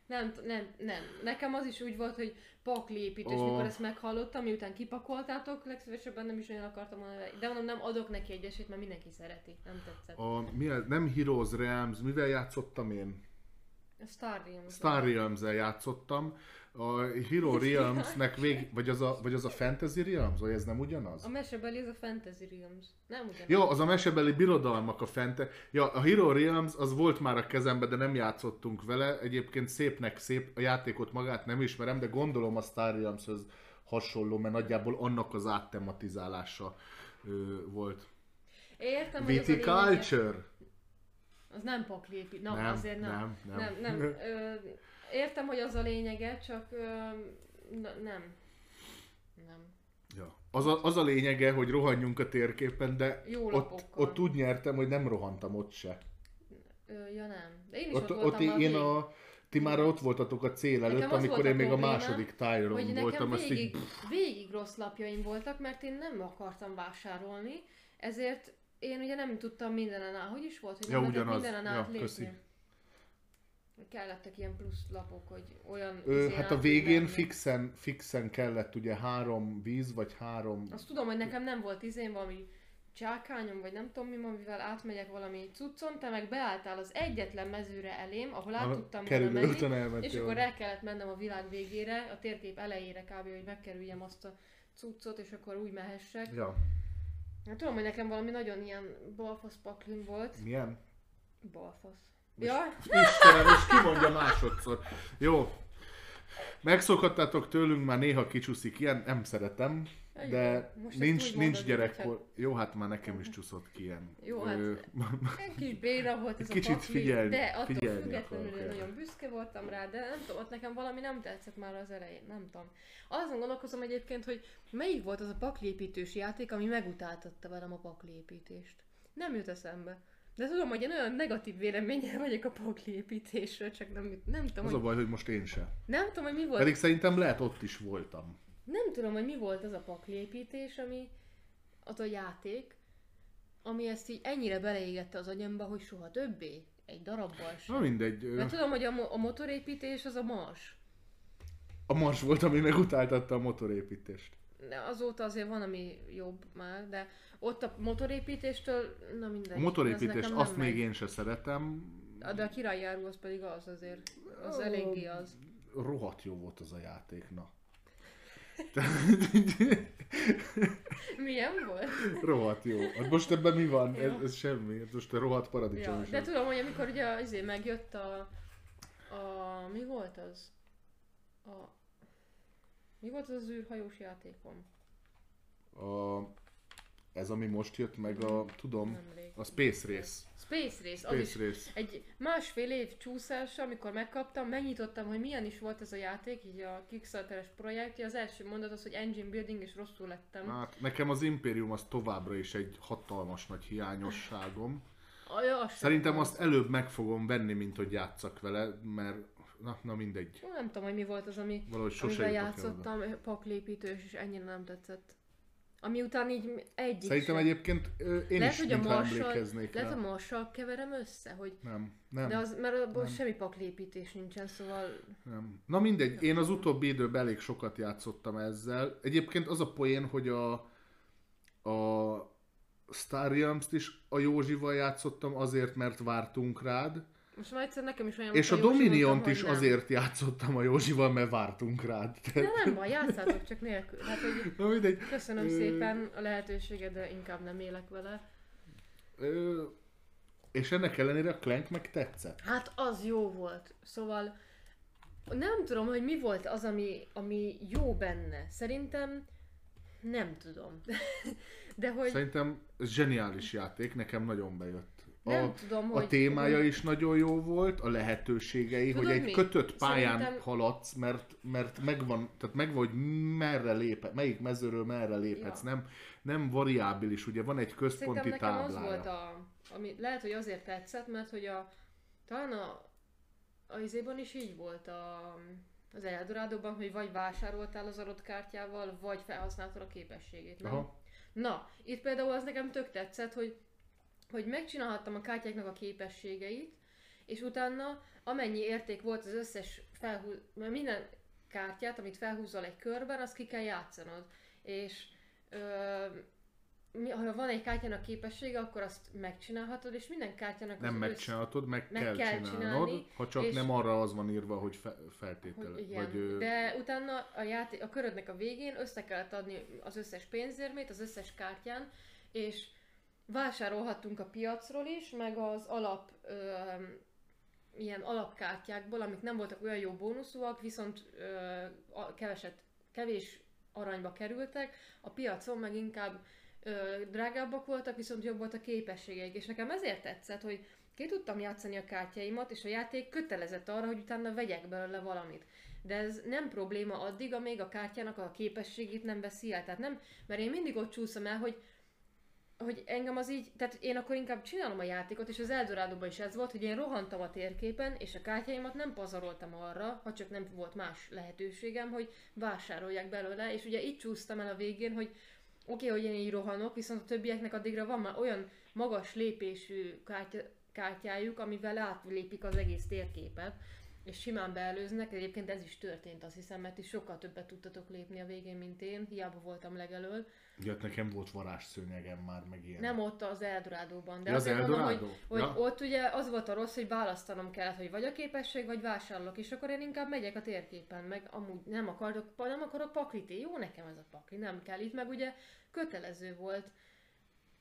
Nem, nem, nem. Nekem az is úgy volt, hogy paklépítés, Ó. mikor ezt meghallottam, miután kipakoltátok, legszívesebben nem is nagyon akartam volna. De mondom, nem adok neki egy esélyt, mert mindenki szereti. Nem tetszett. A, mi, a- nem Heroes Realms, mivel játszottam én? Star Realms. Star realms játszottam. A Hero (laughs) Realms-nek vég, vagy az, a, vagy az a Fantasy Realms, vagy ez nem ugyanaz? A mesebeli az a Fantasy Realms. Nem ugyanaz. Jó, az a mesebeli birodalmak a fente. Ja, a Hero Realms az volt már a kezembe, de nem játszottunk vele. Egyébként szépnek szép, a játékot magát nem ismerem, de gondolom a Star Realmshöz hasonló, mert nagyjából annak az áttematizálása ö, volt. Értem. Viticulture? Az nem paklépít. Na, Nem, azért nem. nem, nem. nem, nem. (laughs) Ö, értem, hogy az a lényege, csak ö, na, nem. Nem. Ja. Az, a, az a lényege, hogy rohanjunk a térképen, de Jó ott, lapokkal. ott úgy nyertem, hogy nem rohantam ott se. Ö, ja nem. De én is Ott, ott, ott voltam a én a... Ti már ott voltatok a cél Nekem előtt, amikor én még a második nekem voltam, azt végig, így... végig rossz lapjaim voltak, mert én nem akartam vásárolni, ezért én ugye nem tudtam mindenen át. Hogy is volt, hogy Ja, nem lehetett mindenen Ja, átlépni? köszi. Kellettek ilyen plusz lapok, hogy olyan... Ö, hát a át végén menni. fixen, fixen kellett ugye három víz, vagy három... Azt tudom, hogy nekem nem volt izén valami csákányom, vagy nem tudom mi, amivel átmegyek valami cuccon, te meg beálltál az egyetlen mezőre elém, ahol át a tudtam volna menni, és akkor el kellett mennem a világ végére, a térkép elejére kb. hogy megkerüljem azt a cuccot, és akkor úgy mehessek. Ja, Hát tudom, hogy nekem valami nagyon ilyen balfasz paklim volt. milyen? Balfasz. Most- Ja, Istenem, és kimondja másodszor. Jó. Megszokhattátok tőlünk, már néha kicsúszik ilyen, nem szeretem, de Jó, most nincs, nincs mondod, gyerekkor. Jó, hát már nekem is csúszott ki ilyen. Jó, hát Ö, (laughs) egy kis béra volt ez Kicsit a pakli, figyelni- de attól figyelni függetlenül akarok nagyon büszke voltam rá, de nem tudom, ott nekem valami nem tetszett már az elején, nem tudom. Azon gondolkozom egyébként, hogy melyik volt az a paklépítős játék, ami megutáltatta velem a paklépítést. Nem jut eszembe. De tudom, hogy én olyan negatív véleménnyel vagyok a paklépítésről, csak nem, nem tudom, az a hogy, baj, hogy most én sem. nem tudom, hogy mi volt. Pedig szerintem lehet ott is voltam. Nem tudom, hogy mi volt az a paklépítés, ami az a játék, ami ezt így ennyire beleégette az agyamba, hogy soha többé egy darabbal sem. Na mindegy. Mert tudom, hogy a, mo- a motorépítés az a mars. A Mars volt, ami megutáltatta a motorépítést. de azóta azért van, ami jobb már, de ott a motorépítéstől, na mindegy. A motorépítést azt még megy. én se szeretem. De a királyjáró az pedig az azért, az Ó, eléggé az. Rohadt jó volt az a játék, na. Milyen volt? rohadt jó. Hát most ebben mi van? Ez, ez semmi. Ez most a rohadt paradicsom Ja, de tudom, hogy amikor ugye izé megjött a, a... Mi volt az? A... Mi volt az az űrhajós játékom? A, ez ami most jött meg a, tudom, a Space Race. Space Race, az Space Race. egy másfél év csúszása, amikor megkaptam, megnyitottam, hogy milyen is volt ez a játék, így a Kickstarteres projektje. Az első mondat az, hogy engine building, és rosszul lettem. Hát, nekem az Imperium az továbbra is egy hatalmas nagy hiányosságom. A, ja, az sem Szerintem az. azt előbb meg fogom venni, mint hogy játszak vele, mert na, na mindegy. Nem tudom, hogy mi volt az, ami, Valahogy sose amivel játszottam, paklépítős, és ennyire nem tetszett. Ami után így egyik Szerintem sem. egyébként ö, én lehet, is hogy a emlékeznék lehet a rá. Marshall keverem össze, hogy Nem, nem, de az, mert abból nem. semmi paklépítés nincsen, szóval nem. Na mindegy, én az utóbbi időben elég sokat játszottam ezzel. Egyébként az a poén, hogy a, a Star Realms-t is a Józsival játszottam azért, mert vártunk rád. Most már egyszer nekem is olyan És a hogy Dominiont is nem. azért játszottam a Józsival, mert vártunk rád. De nem baj, játszátok csak nélkül. Hát, hogy Na mindegy. köszönöm szépen a lehetőséget, de inkább nem élek vele. Ö, és ennek ellenére a Clank meg tetszett. Hát az jó volt. Szóval nem tudom, hogy mi volt az, ami, ami jó benne. Szerintem nem tudom. (laughs) De hogy Szerintem zseniális játék, nekem nagyon bejött. Nem A, tudom, a hogy... témája is nagyon jó volt, a lehetőségei, Tudod hogy egy mi? kötött pályán Szerintem- haladsz, mert, mert megvan, tehát megvan, hogy merre léphet, melyik mezőről merre léphetsz, Ja. nem, nem variábilis, ugye van egy központi Szerintem nekem az volt a... Ami, lehet, hogy azért tetszett, mert hogy a... Talán a... A izében is így volt a, az Eldorádóban, hogy vagy vásároltál az adott kártyával, vagy felhasználtad a képességét, nem? Aha. Na, itt például az nekem tök tetszett, hogy, hogy megcsinálhattam a kártyáknak a képességeit, és utána amennyi érték volt az összes felhúz, mert minden kártyát, amit felhúzol egy körben, azt ki kell játszanod. És ö, mi, ha van egy kártyának képessége, akkor azt megcsinálhatod, és minden kártyának Nem megcsinálhatod, meg, meg kell, kell csinálnod, csinálni, ha csak és- nem arra az van írva, hogy fe, feltétele. Hogy igen, vagy, de utána a, játék, a körödnek a végén össze kellett adni az összes pénzérmét, az összes kártyán, és vásárolhattunk a piacról is, meg az alap ö, ilyen alapkártyákból, amik nem voltak olyan jó bónuszúak, viszont ö, a, keveset, kevés aranyba kerültek, a piacon meg inkább ö, drágábbak voltak, viszont jobb volt a képességeik. És nekem ezért tetszett, hogy ki tudtam játszani a kártyáimat, és a játék kötelezett arra, hogy utána vegyek belőle valamit. De ez nem probléma addig, amíg a kártyának a képességét nem veszi el. Tehát nem, mert én mindig ott csúszom el, hogy hogy engem az így, tehát én akkor inkább csinálom a játékot, és az Eldorádóban is ez volt, hogy én rohantam a térképen, és a kártyáimat nem pazaroltam arra, ha csak nem volt más lehetőségem, hogy vásárolják belőle, és ugye itt csúsztam el a végén, hogy oké, okay, hogy én így rohanok, viszont a többieknek addigra van már olyan magas lépésű kártya, kártyájuk, amivel átlépik az egész térképet, és simán beelőznek. Egyébként ez is történt, azt hiszem, mert is sokkal többet tudtatok lépni a végén, mint én, hiába voltam legelől. Hát nekem volt varázsszőnyegem már, meg ilyen. Nem ott az Eldorádóban, de Ja, az azért mondom, hogy, hogy Ja. ott ugye az volt a rossz, hogy választanom kellett, hogy vagy a képesség, vagy vásárolok, és akkor én inkább megyek a térképen, meg amúgy nem akarok, nem akarok paklit, jó nekem ez a pakli, nem kell itt, meg ugye kötelező volt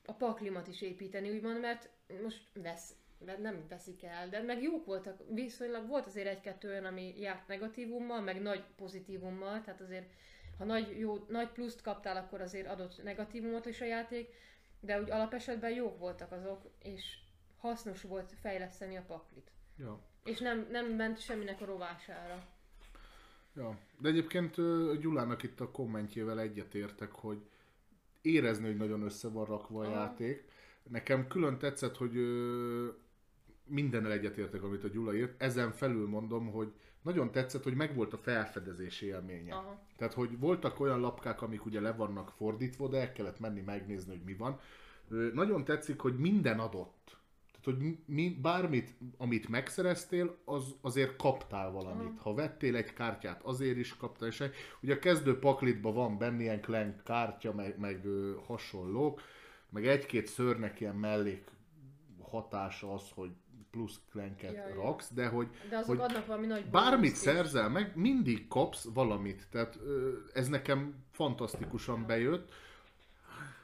a paklimat is építeni, úgymond, mert most vesz, mert nem veszik el, de meg jók voltak, viszonylag volt azért egy-kettő olyan, ami járt negatívummal, meg nagy pozitívummal, tehát azért ha nagy, jó, nagy pluszt kaptál, akkor azért adott negatívumot is a játék, de úgy alapesetben jók voltak azok, és hasznos volt fejleszteni a paklit. Ja. És nem, nem ment semminek a rovására. Ja, de egyébként Gyulának itt a kommentjével egyetértek, hogy érezni, hogy nagyon össze van rakva a Aha. játék. Nekem külön tetszett, hogy mindennel egyetértek, amit a Gyula írt. Ezen felül mondom, hogy nagyon tetszett, hogy megvolt a felfedezési élménye. Aha. Tehát, hogy voltak olyan lapkák, amik ugye le vannak fordítva, de el kellett menni megnézni, hogy mi van. Nagyon tetszik, hogy minden adott. Tehát, hogy mi, bármit, amit megszereztél, az azért kaptál valamit. Ha vettél egy kártyát, azért is kaptál. És ugye a kezdő paklitban van benne ilyen Clank kártya, meg, meg ö, hasonlók, meg egy-két szörnek ilyen mellék hatása az, hogy plusz Clanket Ja, ja. raksz, de hogy De azok hogy adnak valami nagy Bármit szerzel meg, mindig kapsz valamit. Tehát ez nekem fantasztikusan bejött.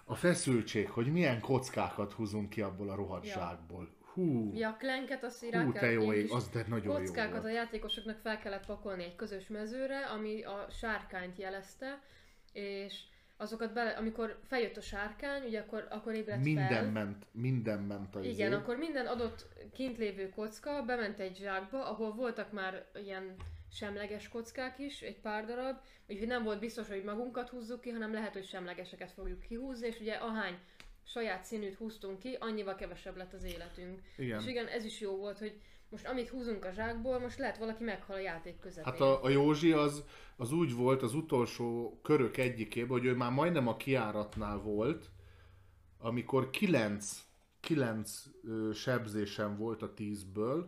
A feszültség, hogy milyen kockákat húzunk ki abból a rohadt Ja. zsákból. Hú, Ja, a klenket azt így hú, te jó ég, az de nagyon jó kockákat a volt. játékosoknak fel kellett pakolni egy közös mezőre, ami a sárkányt jelezte, és azokat bele, amikor feljött a sárkány, ugye akkor, akkor ébredt Minden fel. ment, minden ment a Igen, izé. akkor minden adott kint lévő kocka bement egy zsákba, ahol voltak már ilyen semleges kockák is, egy pár darab, úgyhogy nem volt biztos, hogy magunkat húzzuk ki, hanem lehet, hogy semlegeseket fogjuk kihúzni, és ugye ahány saját színűt húztunk ki, annyival kevesebb lett az életünk. Igen. És igen, ez is jó volt, hogy most amit húzunk a zsákból, most lehet valaki meghal a játék közepén. Hát a, a Józsi az, az úgy volt az utolsó körök egyikében, hogy ő már majdnem a kiáratnál volt, amikor 9, 9 ö, sebzésem volt a 10-ből,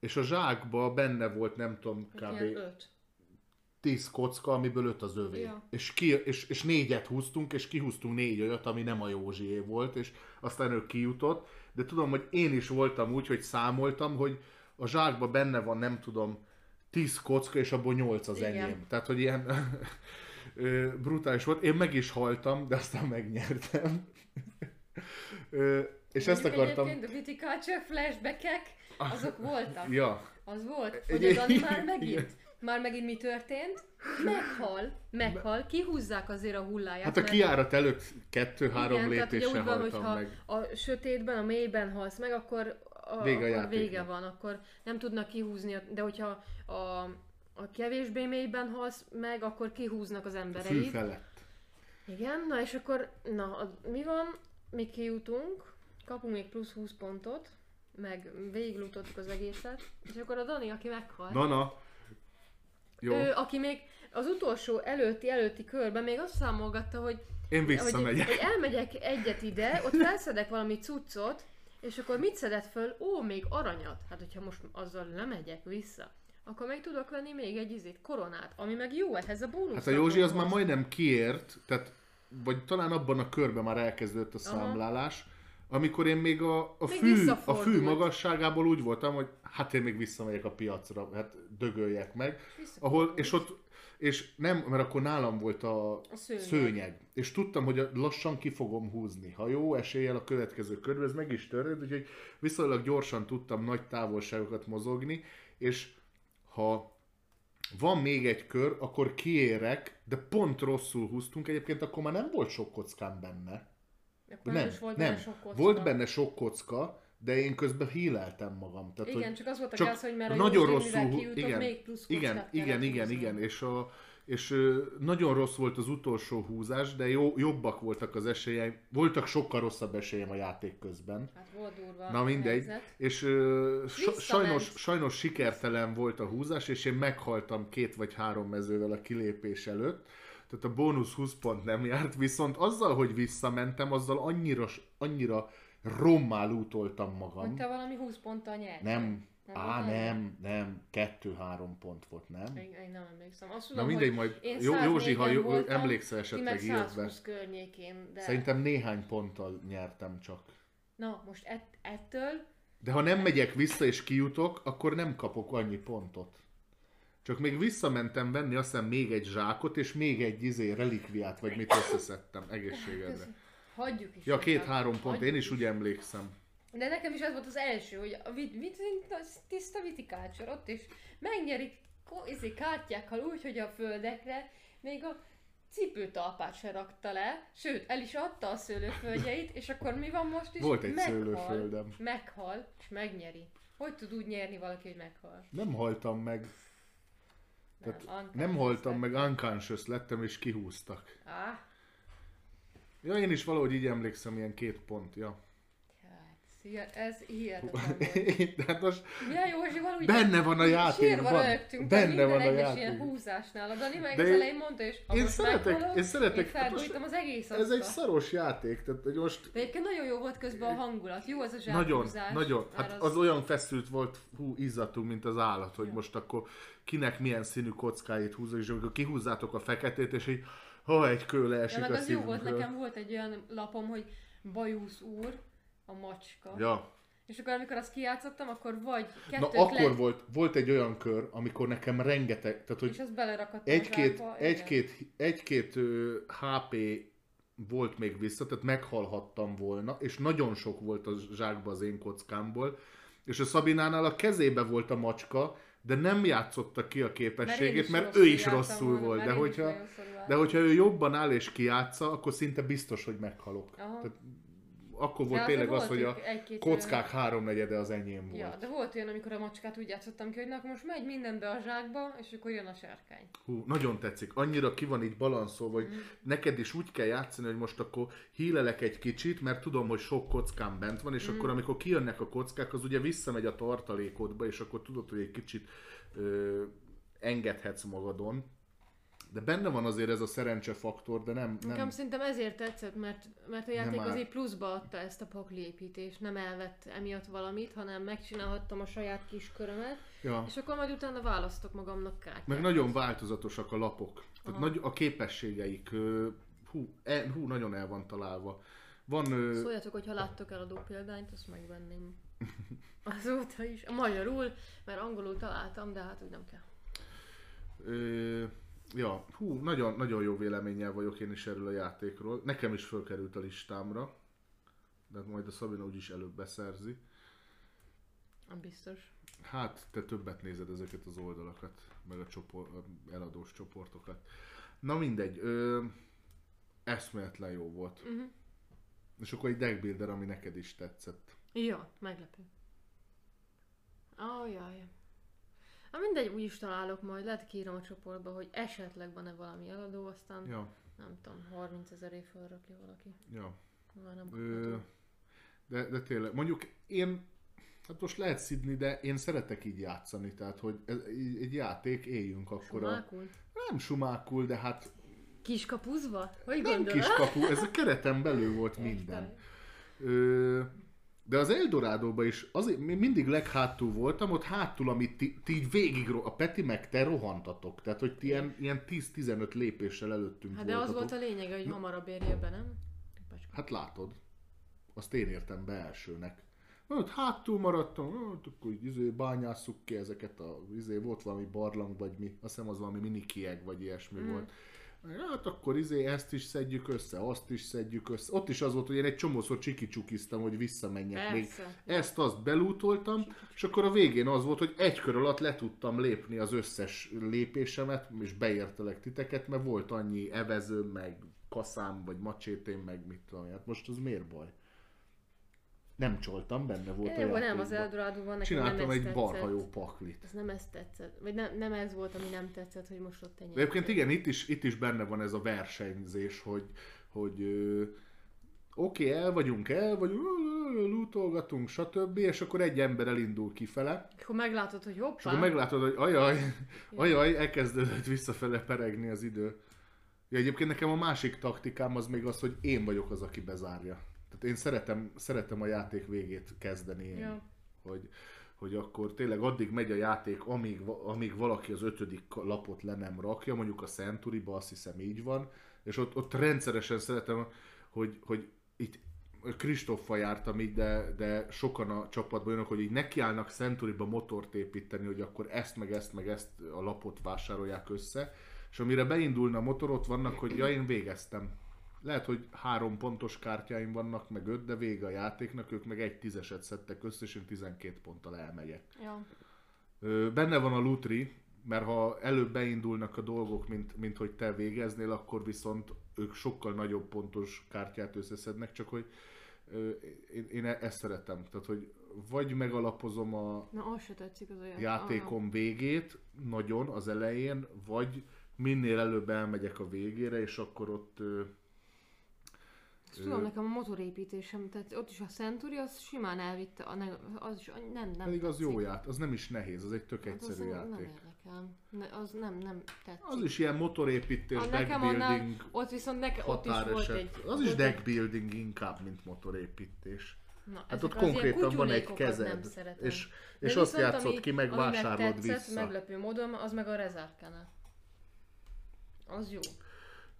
és a zsákba benne volt nem tudom kb. öt. 10 kocka, amiből 5 az övé. Ja. És, ki, és, és négyet húztunk, és kihúztunk négy olyat, ami nem a Józsié volt, és aztán ő kijutott. De tudom, hogy én is voltam úgy, hogy számoltam, hogy a zsákba benne van, nem tudom, 10 kocka, és abból 8 az Igen. enyém. Tehát, hogy ilyen (laughs) brutális volt. Én meg is haltam, de aztán megnyertem. (laughs) Ö, és ezt Mondjuk akartam... Egyébként a Viticulture flashbackek, azok voltak. Ja, Az volt, hogy a Dani igen. már megint, már megint mi történt? Meghal, meghal, kihúzzák azért a hulláját. hát a mert- kiárat előtt kettő-három lépéssel úgy van, haltam hogyha meg. a sötétben, a mélyben halsz meg, akkor, a, Vége a akkor vége van, akkor nem tudnak kihúzni, de hogyha a, a kevésbé mélyben halsz meg, akkor kihúznak az embereid. felett. Igen, na és akkor, na, mi van? Mi kijutunk, kapunk még plusz 20 pontot, meg végiglutottuk az egészet, és akkor a Dani, aki meghal, Na, na. Jó, ő, aki még az utolsó előtti előtti körben még azt számolgatta, hogy én hogy, visszamegyek. hogy elmegyek egyet ide, ott felszedek valami cuccot, és akkor mit szedett föl? Ó, még aranyat. Hát, hogyha most azzal lemegyek vissza, akkor meg tudok venni még egy izét, koronát, ami meg jó ehhez a bónusz. Hát a Józsi az már majdnem kiért, tehát vagy talán abban a körben már elkezdődött a számlálás, amikor én még a, a, Még fű, a fű magasságából úgy voltam, hogy hát én még visszamegyek a piacra, hát dögöljek meg. Ahol, és ott, és nem, mert akkor nálam volt a, A szőnyeg. szőnyeg. És tudtam, hogy lassan ki fogom húzni. Ha jó eséllyel a következő körben, ez meg is törött, úgyhogy viszonylag gyorsan tudtam nagy távolságokat mozogni, és ha van még egy kör, akkor kiérek, de pont rosszul húztunk. Egyébként akkor már nem volt sok kockám benne. Akkor nem, is volt nem. benne sok kocka. Volt benne sok kocka, de én közben híleltem magam. Tehát, Igen, hogy csak az volt a csak gáz, hogy a nagyon rosszul, kijutott, igen, még plusz igen, igen, igen, húzni. igen, és, a, és nagyon rossz volt az utolsó húzás, de jó, jobbak voltak az esélyeim, voltak sokkal rosszabb esélyem a játék közben. Hát volt durva Na mindegy, helyzet. és sajnos, sajnos sikertelen volt a húzás, és én meghaltam két vagy három mezővel a kilépés előtt, tehát a bónusz 20 pont nem járt, viszont azzal, hogy visszamentem, azzal annyira, annyira rommá lútoltam magam. Hogy te valami 20 ponttal nyert. Nem, Nem á nem, nem, kettő-három pont volt, nem? Én, én nem emlékszem. Azt Na tudom, mindegy, hogy majd Jó, Józsi, ha 104-en jó, voltam, emlékszel esetleg írd be. 120 környékén, de... Szerintem néhány ponttal nyertem csak. Na, most ett, ettől De ha nem megyek vissza és kijutok, akkor nem kapok annyi pontot. Csak még visszamentem venni azt hiszem még egy zsákot, és még egy izé relikviát, vagy mit összeszedtem egészségedre. hagyjuk is. Ja, két-három pont, én is úgy emlékszem. De nekem is ez volt az első, hogy a vit, vit, az tiszta vitikácsor ott is megnyerik izé, kártyákkal úgy, hogy a földekre még a cipőtalpát se rakta le, sőt, el is adta a szőlőföldjeit, és akkor mi van most is? Volt egy meghal, szőlőföldem. Meghal, és megnyeri. Hogy tud úgy nyerni valaki, hogy meghal? Nem haltam meg. Nem, Tehát unconscious nem haltam lett. meg, unconscious lettem, és kihúztak. Á, Ja, én is valahogy így emlékszem, ilyen két pont, ja. Hát, Hihe- Ez hihetetlen (laughs) volt. Hát most Milyen Józsival úgy Benne van a játékban. Sírva rögtünk, Benne van a játék. ilyen húzásnál. A Dani meg De az én- elején mondta, és én szeretek- én szeretek- én felbújtam az egész ez egy szaros játék, tehát hogy most De egyébként nagyon jó volt közben a hangulat. Jó az a nagyon, zsákhúzás. nagyon, már hát az olyan feszült volt, hú, izzadtunk, mint az állat, hogy Ja. most akkor kinek milyen színű kockáit húzza, és amikor kihúzzátok a feketét, és így, ha egy kő Ja, leesik meg a az jó volt, nekem volt egy olyan lapom, hogy Bajusz úr, a macska. Ja. És akkor amikor azt kijátszottam, akkor vagy Na kettőt akkor le... volt, volt egy olyan kör, amikor nekem rengeteg, tehát hogy egy-két, egy-két, egy-két HP volt még vissza, tehát meghalhattam volna, és nagyon sok volt a zsákba az én kockámból, és a Szabinánál a kezébe volt a macska, de nem játszotta ki a képességét, mert, ő is rosszul volna, volt. mert De hogyha, de hogyha ő jobban áll és kijátsza, akkor szinte biztos, hogy meghalok. Aha. Tehát akkor De volt azért tényleg az, hogy a egy-két kockák háromnegyede az enyém volt. Ja, de volt olyan, amikor a macskát úgy játszottam ki, hogy na, most megy mindenbe a zsákba, és akkor jön a sárkány. Hú, nagyon tetszik. Annyira ki van így balanszolva, hogy Mhm. neked is úgy kell játszani, hogy most akkor hílelek egy kicsit, mert tudom, hogy sok kockám bent van, és Mhm. akkor amikor kijönnek a kockák, az ugye visszamegy a tartalékodba, és akkor tudod, hogy egy kicsit ö, engedhetsz magadon. De benne van azért ez a szerencsefaktor, de nem... nem Nekem szerintem ezért tetszett, mert, mert a játék azért pluszba adta ezt a pakliépítést, nem elvett emiatt valamit, hanem megcsinálhattam a saját kis körömet, ja. és akkor majd utána választok magamnak kártyát. Meg nagyon változatosak a lapok. Tehát Aha. nagy, a képességeik, hú, e, hú, nagyon el van találva. Van... Ö, Szóljatok, hogy ha láttok eladó példányt, azt megvenném. (laughs) Azóta is. A magyarul, mert angolul találtam, de hát úgy nem kell. Ö, ja, hú, nagyon, nagyon jó véleménnyel vagyok én is erről a játékról. Nekem is fölkerült a listámra, de majd a Szabina úgyis előbb beszerzi. Nem biztos. Hát, te többet nézed ezeket az oldalakat, meg a, csopor, a eladós csoportokat. Na mindegy, ö, eszméletlen jó volt. Uh-huh. És akkor egy deckbuilder, ami neked is tetszett. Ja, meglepő. Oh, jaj. Na mindegy, úgy is találok majd, lehet kiírom a csoportba, hogy esetleg van-e valami eladó, aztán Ja, nem tudom, 30 ezeré fölrakja valaki. ja. Már nem Ö, de, de tényleg, mondjuk én, hát most lehet szidni, de én szeretek így játszani, tehát hogy ez, egy játék, éljünk akkor a... Sumákul? Nem sumákul, de hát Kiskapuzva? Hogy nem gondolod? kiskapu, ez a kereten belül volt minden. Ö, de az Eldorádóban is azért mi mindig leghátul voltam, ott hátul, amit ti, ti így végig, a Peti meg te rohantatok. Tehát, hogy ti ilyen, ilyen 10-15 lépéssel előttünk Hát de az voltatok. volt a lényeg, hogy hamarabb érjél be, nem? Bacska. Hát látod, azt én értem be elsőnek. Na, ott hátul maradtam, hát akkor így izé, bányásszuk ki ezeket a, izé, volt valami barlang, vagy mi, azt hiszem az valami minikieg, vagy ilyesmi mm. volt. Hát akkor izé, ezt is szedjük össze, azt is szedjük össze. Ott is az volt, hogy én egy csomószor csikicsukiztam, hogy visszamenjek még. Persze. Ezt azt belútoltam, és akkor a végén az volt, hogy egy kör alatt le tudtam lépni az összes lépésemet, és beértelek titeket, mert volt annyi evezőm, meg kaszám, vagy macsétém, meg mit tudom, hát most az miért baj? Nem csoltam, benne volt a Jó, nem, az Eldorádóban nekem Csináltam nem egy tetszett. barhajó paklit. Ez nem ez tetszett. Vagy nem, nem ez volt, ami nem tetszett, hogy most ott ennyi. De egyébként igen, itt is, itt is benne van ez a versenyzés, hogy, hogy oké, el vagyunk, el vagyunk, lootolgatunk, stb. És akkor egy ember elindul kifele, És akkor meglátod, hogy és hoppá. akkor meglátod, hogy ajaj, (laughs) ajaj, elkezdődött visszafele peregni az idő. Ja, egyébként nekem a másik taktikám az még az, hogy én vagyok az, aki bezárja. Én szeretem, szeretem a játék végét kezdeni én. Ja. Hogy, hogy akkor tényleg addig megy a játék, amíg, amíg valaki az ötödik lapot le nem rakja, mondjuk a Century-ba azt hiszem így van, és ott, ott rendszeresen szeretem, hogy, hogy itt Kristoffal jártam így, de, de sokan a csapatban jönnek, hogy így nekiállnak Century-ba motort építeni, hogy akkor ezt meg ezt meg ezt a lapot vásárolják össze, és amire beindulna a motor, ott vannak, hogy ja, én végeztem. Lehet, hogy három pontos kártyáim vannak, meg öt, de vége a játéknak, ők meg egy tízeset szedtek össze, és én 12 ponttal elmegyek. Ja. Benne van a lutri, mert ha előbb beindulnak a dolgok, mint, mint hogy te végeznél, akkor viszont ők sokkal nagyobb pontos kártyát összeszednek, csak hogy én, én e- ezt szeretem. Tehát, hogy vagy megalapozom a Na, az se tetszik az a játékom végét nagyon az elején, vagy minél előbb elmegyek a végére, és akkor ott ö, Azt tudom, nekem a motorépítésem, tehát ott is a Century, az simán elvitte, a ne, az is nem, nem Pedig az jó ját, az nem is nehéz, az egy tök Hát egyszerű nem, nem játék. érdekel. Ne, az nem, nem tetszik. Az is ilyen motorépítés, a, nekem annál, ott viszont neke, ott is volt egy... Az is deckbuilding inkább, mint motorépítés. Na, Hát ott konkrétan van egy nem kezed, és, és azt játszod ami- ki, meg vásárolod tetszett, vissza. meglepő módon, az meg a Rezárkene. Az jó.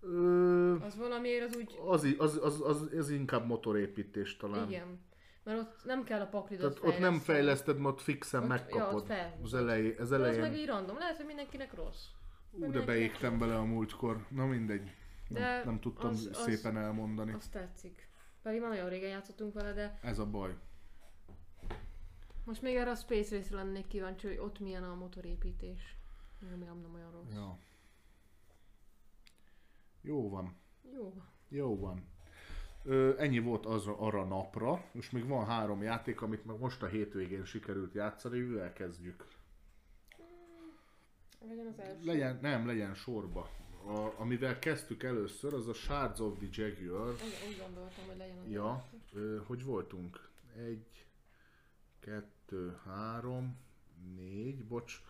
Ö, Az valamiért az úgy... az, az, az, az, az inkább motorépítés talán. Igen. Mert ott nem kell a paklidot Tehát ott nem fejleszted, mert ott fixen Ott- megkapod. ja, ott az elején, az De elején. meg így random. Lehet, hogy mindenkinek rossz. Ú, de beégtem bele a múltkor. Na mindegy. De nem, nem tudtam az- az- szépen elmondani. Azt tetszik. Pedig már nagyon régen játszottunk vele, de Ez a baj. most még erre a Space Race-re lennék kíváncsi, hogy ott milyen a motorépítés. Remélem nem olyan rossz. Ja. Jó van. Jó. Jó van. Ö, ennyi volt az arra napra, és még van három játék, amit meg most a hétvégén sikerült játszani, mivel kezdjük. Legyen az első. Legyen, nem, legyen sorba. A, amivel kezdtük először, az a Shards of the Jaguar. Úgy, úgy gondoltam, hogy legyen az Ja, első. ö, hogy voltunk? Egy, kettő, három, négy, bocs.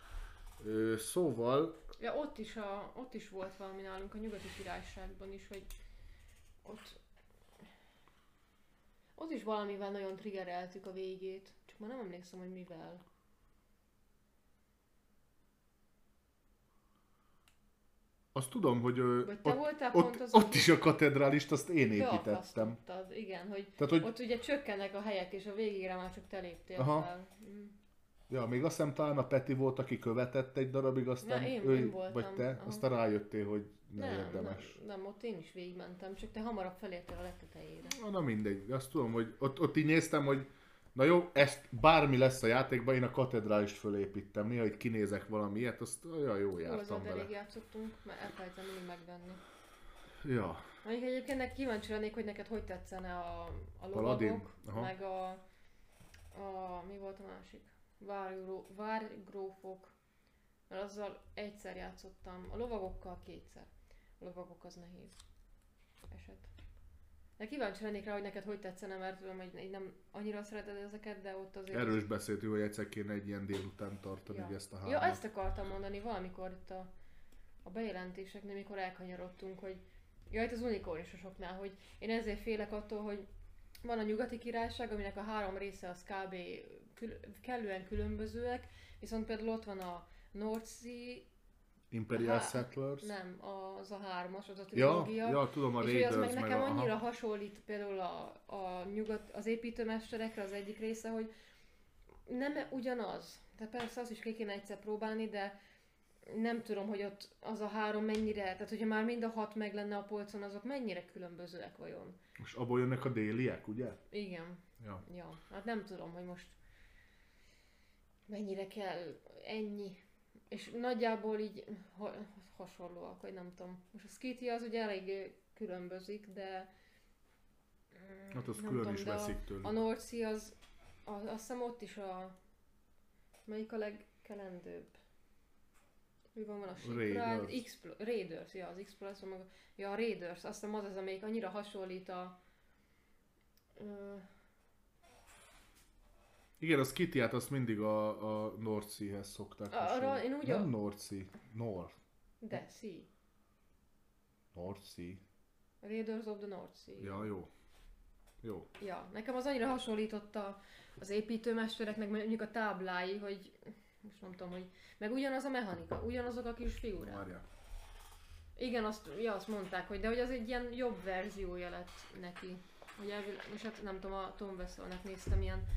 Ö, szóval, Ja, ott is, a, ott is volt valami nálunk a nyugati királyságban is, hogy ott ott is valamivel nagyon triggereltük a végét, csak már nem emlékszem, hogy mivel. azt tudom, hogy ö, Vagy te ott, voltál ott, pont az, ott is a katedrálist azt én építettem. Igen, hogy Tehát, hogy ott ugye csökkennek a helyek, és a végére már csak te léptél Aha. fel. Mm. Ja, még azt hiszem talán a Peti volt, aki követett egy darabig, aztán Na, én- ő, én voltam, vagy te, aha. aztán rájöttél, hogy nem, Nem, érdemes. nem, nem, ott én is végigmentem, csak te hamarabb felértél a legtetejére. Na, na mindegy, azt tudom, hogy ott, ott így néztem, hogy na jó, ezt bármi lesz a játékban, én a katedrálist fölépítem. Néha itt kinézek valami ilyet, azt olyan jó Jó, jártam azzal vele. elég játszottunk, mert elfelejtem mindig megvenni. Ja, Mondjuk egyébként nek- kíváncsi lennék, hogy neked hogy tetszene a, a lovagok, meg a, a, mi volt a másik? Várgró, várgrófok, mert azzal egyszer játszottam, a lovagokkal kétszer. A lovagok az nehéz eset. De kíváncsi lennék rá, hogy neked hogy tetszene, mert tudom, hogy így nem annyira szereted ezeket, de ott azért... erről is beszéltünk, hogy egyszer kéne egy ilyen délután tartani Ja. ja. ezt a hármat. Ja, ezt akartam mondani valamikor itt a, a bejelentéseknél, mikor elkanyarodtunk, hogy ja, itt az unikornisosoknál, hogy én ezért félek attól, hogy van a nyugati királyság, aminek a három része az kb. Kül- kellően különbözőek, viszont például ott van a North Sea, Imperial Há- Settlers. nem, az a hármas, az a Ja, trilógia. ja, tudom, a és hogy az Raiders meg nekem a... annyira Aha. hasonlít például a, a nyugat, az építőmesterekre az egyik része, hogy nem ugyanaz. Tehát persze azt is ki kéne egyszer próbálni, de nem tudom, hogy ott az a három mennyire, tehát hogyha már mind a hat meg lenne a polcon, azok mennyire különbözőek vajon. És abból jönnek a déliek, ugye? Igen, Ja. ja. Hát nem tudom, hogy most mennyire kell ennyi. És nagyjából így ha, hasonlóak, vagy nem tudom. Most a Skitty az ugye elég különbözik, de mm, Hát az külön tudom, is de a- veszik tőle. A North Sea az, a, azt hiszem ott is a... Melyik a legkelendőbb? Mi van, van a Shipwright? Explo- Raiders, ja, az Explorer, meg a, ja, a Raiders, azt hiszem az az, amelyik annyira hasonlít a... Ö, Igen, a Skitiát azt mindig a, a North Sea-hez szokták Arra én úgy Nem a- North Sea, North. de, Sea. North Sea. Raiders of the North Sea. Ja, jó. Jó. Ja, nekem az annyira hasonlított a, az építőmestereknek mondjuk a táblái, hogy most nem tudom, hogy meg ugyanaz a mechanika, ugyanazok a kis figurák. Várjál. Igen, azt, ja, azt mondták, hogy de hogy az egy ilyen jobb verziója lett neki. Elvileg, és hát nem tudom, a Tom Vesselnek néztem ilyen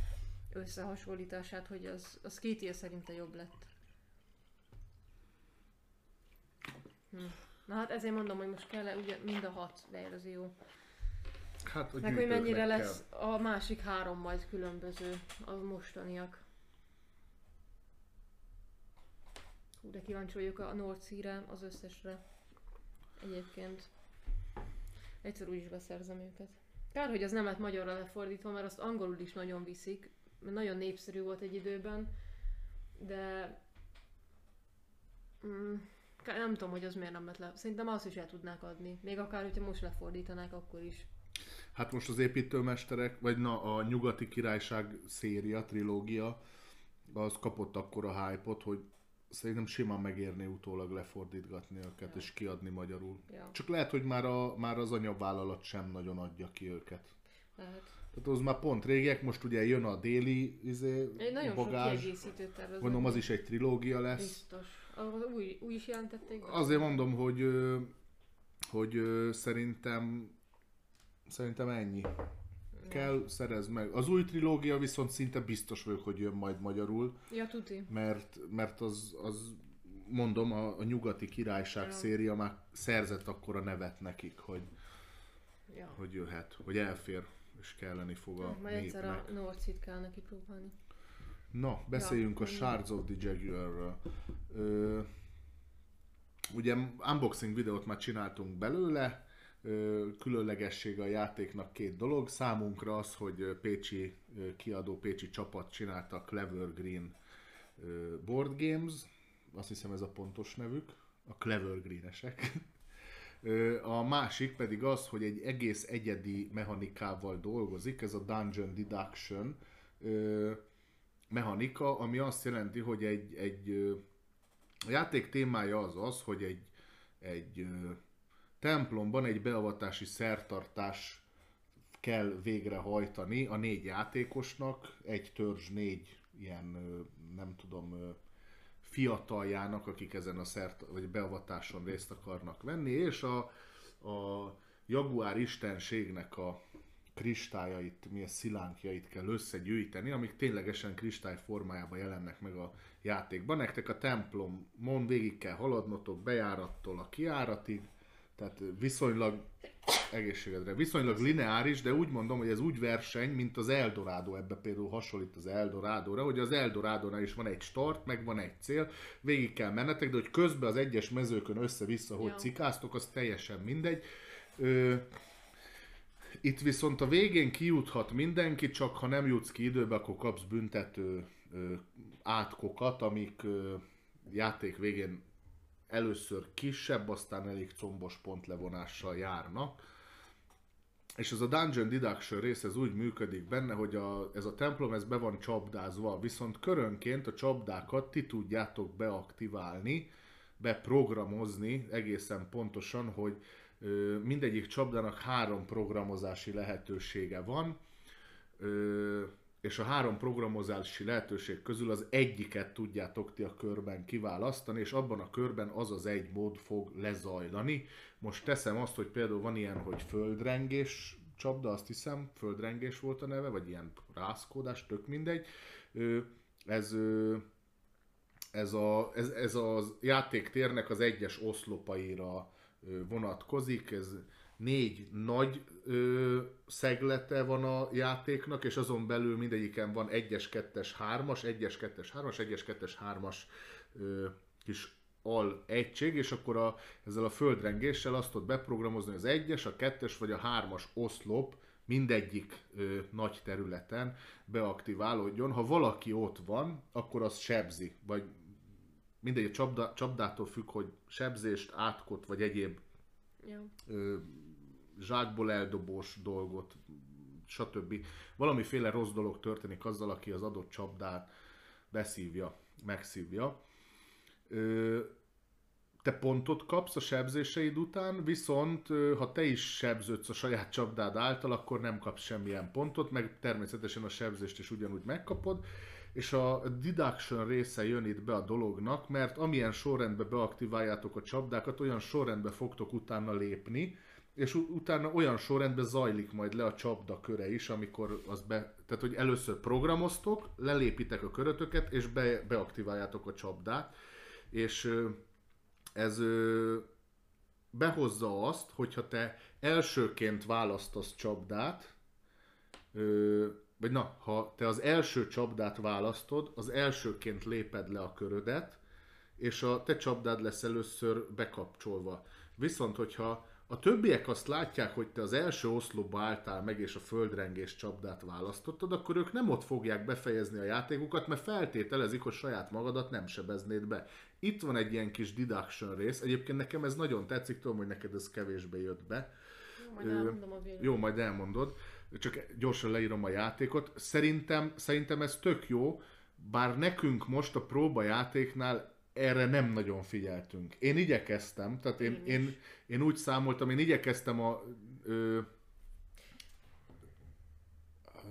összehasonlítását, hogy az, az két év szerinte jobb lett. Hm. Na hát ezért mondom, hogy most kell ugye mind a hat verzió. Hát a Meg hogy mennyire lesz a másik három majd különböző, a mostaniak. Hú, de kíváncsi vagyok a North Sea-re, az összesre. Egyébként. Egyszer úgy is beszerzem őket. Kár, hogy az nem lett magyarra lefordítva, mert azt angolul is nagyon viszik. Mert nagyon népszerű volt egy időben. De... Mm, nem tudom, hogy az miért nem lett le. Szerintem azt is el tudnák adni. Még akár, hogyha most lefordítanák, akkor is. Hát most az építőmesterek, vagy na, a nyugati királyság széria, trilógia, az kapott akkor a hype hogy szerintem simán megérné utólag lefordítgatni őket ja. és kiadni magyarul. Ja. Csak lehet, hogy már, a, már az anyavállalat sem nagyon adja ki őket. Lehet. Tehát az már pont régiek, most ugye jön a déli izé, Egy nagyon bagázs. sok kiegészítőt tervezem. Mondom, az is egy trilógia lesz. Biztos. Új, új is jelentették. Azért mondom, hogy, hogy szerintem szerintem ennyi. Kell, szerez meg. Az új trilógia viszont szinte biztos vagyok, hogy jön majd magyarul. Ja, tuti. Mert, mert az, az mondom, a, a nyugati királyság ja. széria már szerzett akkor a nevet nekik, hogy, ja. hogy jöhet, hogy elfér és kelleni fog a Majd egyszer a Norcit kell neki próbálni. Na, beszéljünk ja, a Shards of the Jaguar-ről. Ö, ugye unboxing videót már csináltunk belőle, ö, különlegessége a játéknak két dolog. Számunkra az, hogy Pécsi kiadó, Pécsi csapat csinálta a Clever Green Board Games, azt hiszem ez a pontos nevük, a Clever Greenesek. (laughs) A másik pedig az, hogy egy egész egyedi mechanikával dolgozik, ez a Dungeon Deduction mechanika, ami azt jelenti, hogy egy, egy a játék témája az az, hogy egy, egy templomban egy beavatási szertartás kell végrehajtani a négy játékosnak, egy törzs négy ilyen, nem tudom, fiataljának, akik ezen a szert, vagy beavatáson részt akarnak venni, és a, a Jaguár istenségnek a kristályait, milyen szilánkjait kell összegyűjteni, amik ténylegesen kristály formájában jelennek meg a játékban. Nektek a templomon végig kell haladnotok bejárattól a kiáratig, tehát viszonylag egészségedre. Viszonylag lineáris, de úgy mondom, hogy ez úgy verseny, mint az Eldorado, ebbe például hasonlít az Eldorádóra, hogy az Eldorádónál is van egy start, meg van egy cél, végig kell mennetek, de hogy közben az egyes mezőkön össze-vissza, hogy cikáztok, az teljesen mindegy. Ö, itt viszont a végén kijuthat mindenki, csak ha nem jutsz ki időbe, akkor kapsz büntető ö, átkokat, amik ö, játék végén először kisebb, aztán elég combos pontlevonással járnak. És ez a Dungeon Deduction rész ez úgy működik benne, hogy a, ez a templom ez be van csapdázva, viszont körönként a csapdákat ti tudjátok beaktiválni, beprogramozni egészen pontosan, hogy ö, mindegyik csapdának három programozási lehetősége van. Ö, és a három programozási lehetőség közül az egyiket tudjátok ti a körben kiválasztani, és abban a körben az az egy mód fog lezajlani. Most teszem azt, hogy például van ilyen, hogy földrengés csapda, azt hiszem, földrengés volt a neve, vagy ilyen rászkódás, tök mindegy. Ez, ez, a, ez, ez a játéktérnek az egyes oszlopaira vonatkozik, ez négy nagy ö, szeglete van a játéknak, és azon belül mindegyiken van 1-es, 2-es, 3-as, 1-es, 2-es, 3-as, 1-es, 2-es, 3-as ö, kis al egység, és akkor a, ezzel a földrengéssel azt tudod beprogramozni, az 1-es, a 2-es vagy a 3-as oszlop mindegyik ö, nagy területen beaktiválódjon. Ha valaki ott van, akkor az sebzi, vagy mindegy, a csapda, csapdától függ, hogy sebzést, átkot, vagy egyéb ja. ö, zsákból eldobós dolgot, stb. Valamiféle rossz dolog történik azzal, aki az adott csapdát beszívja, megszívja. Te pontot kapsz a sebzéseid után, viszont ha te is sebződsz a saját csapdád által, akkor nem kapsz semmilyen pontot, meg természetesen a sebzést is ugyanúgy megkapod, és a deduction része jön itt be a dolognak, mert amilyen sorrendbe beaktiváljátok a csapdákat, olyan sorrendbe fogtok utána lépni, és utána olyan sorrendben zajlik majd le a csapda köre is, amikor az be, tehát hogy először programoztok, lelépitek a körötöket, és be, beaktiváljátok a csapdát, és ez behozza azt, hogyha te elsőként választasz csapdát, vagy na, ha te az első csapdát választod, az elsőként léped le a körödet, és a te csapdád lesz először bekapcsolva. Viszont, hogyha a többiek azt látják, hogy te az első oszlopba álltál meg, és a földrengés csapdát választottad, akkor ők nem ott fogják befejezni a játékukat, mert feltételezik, hogy saját magadat nem sebeznéd be. Itt van egy ilyen kis deduction rész, egyébként nekem ez nagyon tetszik, tudom, hogy neked ez kevésbé jött be, Majd elmondom a. Jó, majd elmondod. Csak gyorsan leírom a játékot. Szerintem, szerintem ez tök jó, bár nekünk most a próbajátéknál erre nem nagyon figyeltünk. Én igyekeztem, tehát én, Én én, én úgy számoltam, én igyekeztem a... Ö,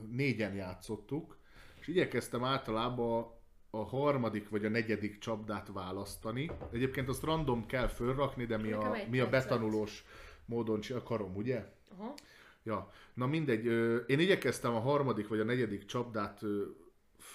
négyen játszottuk, és igyekeztem általában a, a harmadik vagy a negyedik csapdát választani. Egyébként azt random kell fölrakni, de mi Nekem a, mi a betanulós módon csinál, karom, ugye? Aha. Ja, na mindegy, én igyekeztem a harmadik vagy a negyedik csapdát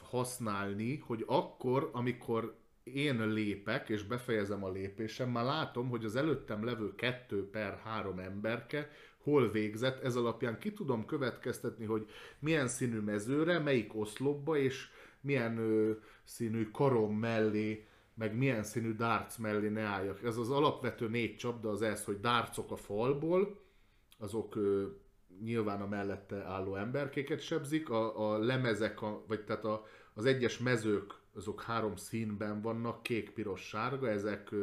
használni, hogy akkor, amikor én lépek, és befejezem a lépésem, már látom, hogy az előttem levő kettő per három emberke hol végzett, ez alapján ki tudom következtetni, hogy milyen színű mezőre, melyik oszlopba, és milyen ö, színű karom mellé, meg milyen színű darts mellé ne álljak. Ez az alapvető négy csapda az ez, hogy dartsok a falból, azok ö, nyilván a mellette álló emberkéket sebzik, a, a lemezek, a, vagy tehát a, az egyes mezők, azok három színben vannak, kék, piros, sárga, ezek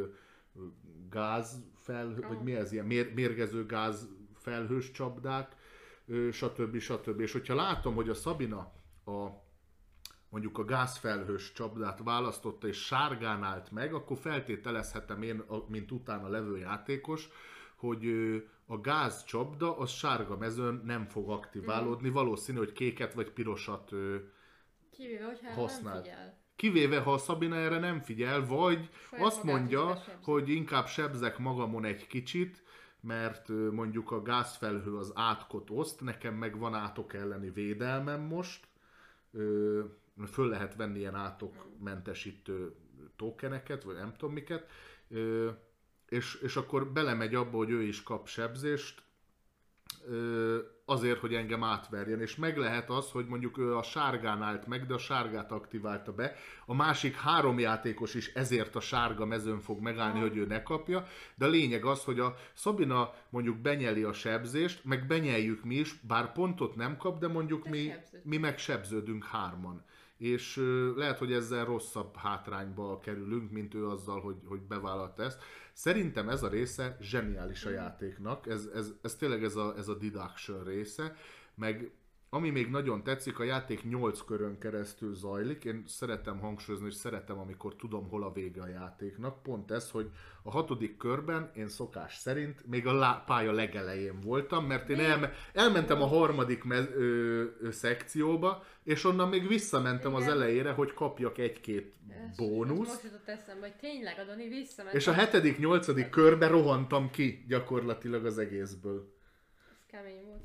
gáz felhő, vagy mi ez ilyen mér, mérgező gáz felhős csapdák, stb. stb. És hogyha látom, hogy a Szabina a mondjuk a gázfelhős csapdát választotta és sárgán állt meg, akkor feltételezhetem én, mint utána levő játékos, hogy a gázcsapda az sárga mezőn nem fog aktiválódni, valószínű, hogy kéket vagy pirosat Kivéve, hogyha erre Használd. nem figyel. Kivéve, ha a Szabina erre nem figyel, vagy Saját azt mondja, hogy inkább sebzek magamon egy kicsit, mert mondjuk a gázfelhő az átkot oszt, nekem meg van átok elleni védelmem most, föl lehet venni ilyen átokmentesítő tokeneket, vagy nem tudom miket, és, és akkor belemegy abba, hogy ő is kap sebzést, azért, hogy engem átverjen, és meg lehet az, hogy mondjuk ő a sárgán állt meg, de a sárgát aktiválta be, a másik három játékos is ezért a sárga mezőn fog megállni, hogy ő ne kapja, de a lényeg az, hogy a Szabina mondjuk benyeli a sebzést, meg benyeljük mi is, bár pontot nem kap, de mondjuk mi, mi meg sebződünk hárman. És lehet, hogy ezzel rosszabb hátrányba kerülünk, mint ő azzal, hogy, hogy bevállalta ezt. Szerintem ez a része zseniális a játéknak, ez, ez, ez tényleg ez a, ez a deduction része, meg ami még nagyon tetszik, a játék 8 körön keresztül zajlik. Én szeretem hangsúlyozni, és szeretem, amikor tudom, hol a vége a játéknak. Pont ez, hogy a hatodik körben én szokás szerint még a lá- pálya legelején voltam, mert én elme- elmentem a harmadik mez- ö, ö, szekcióba, és onnan még visszamentem az Igen. elejére, hogy kapjak egy-két Ez- bónusz. most jutott eszembe, hogy tényleg Adani visszament. És a hetedik, nyolcadik körbe rohantam ki gyakorlatilag az egészből. Ez kemény volt.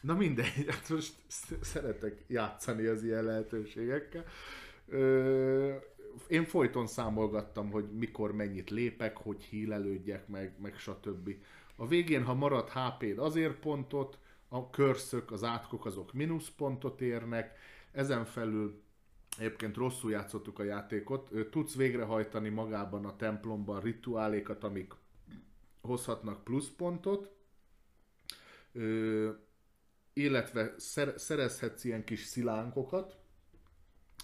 Na mindegy, hát most sz- szeretek játszani az ilyen lehetőségekkel. Ö, én folyton számolgattam, hogy mikor mennyit lépek, hogy hílelődjek meg, meg stb. A végén, ha marad HP-d, azért pontot, a körszök, az átkok azok mínuszpontot érnek, ezen felül Egyébként rosszul játszottuk a játékot. Tudsz végrehajtani magában a templomban rituálékat, amik hozhatnak pluszpontot, illetve szer- szerezhetsz ilyen kis szilánkokat,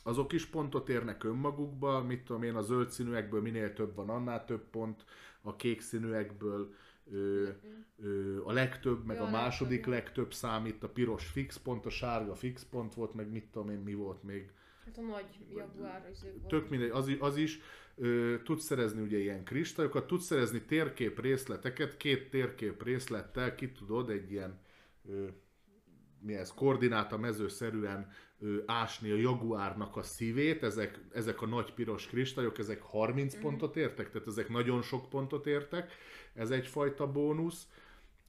azok is pontot érnek önmagukba, mit tudom én, a zöld színűekből minél több van, annál több pont, a kék színűekből ö, ö, a legtöbb, meg Ja, a második legtöbb, legtöbb számít, a piros fix pont, a sárga fix pont volt, meg mit tudom én, mi volt még. Hát a nagy jaguár volt. Tök mindegy, az, az is. Ö, tudsz szerezni ugye ilyen kristályokat, tudsz szerezni térkép részleteket, két térkép részlettel ki tudod egy ilyen ö, mi ez, koordináta mezőszerűen ö, ásni a jaguárnak a szívét, ezek, ezek a nagy piros kristályok, ezek 30 pontot értek, tehát ezek nagyon sok pontot értek, ez egyfajta bónusz.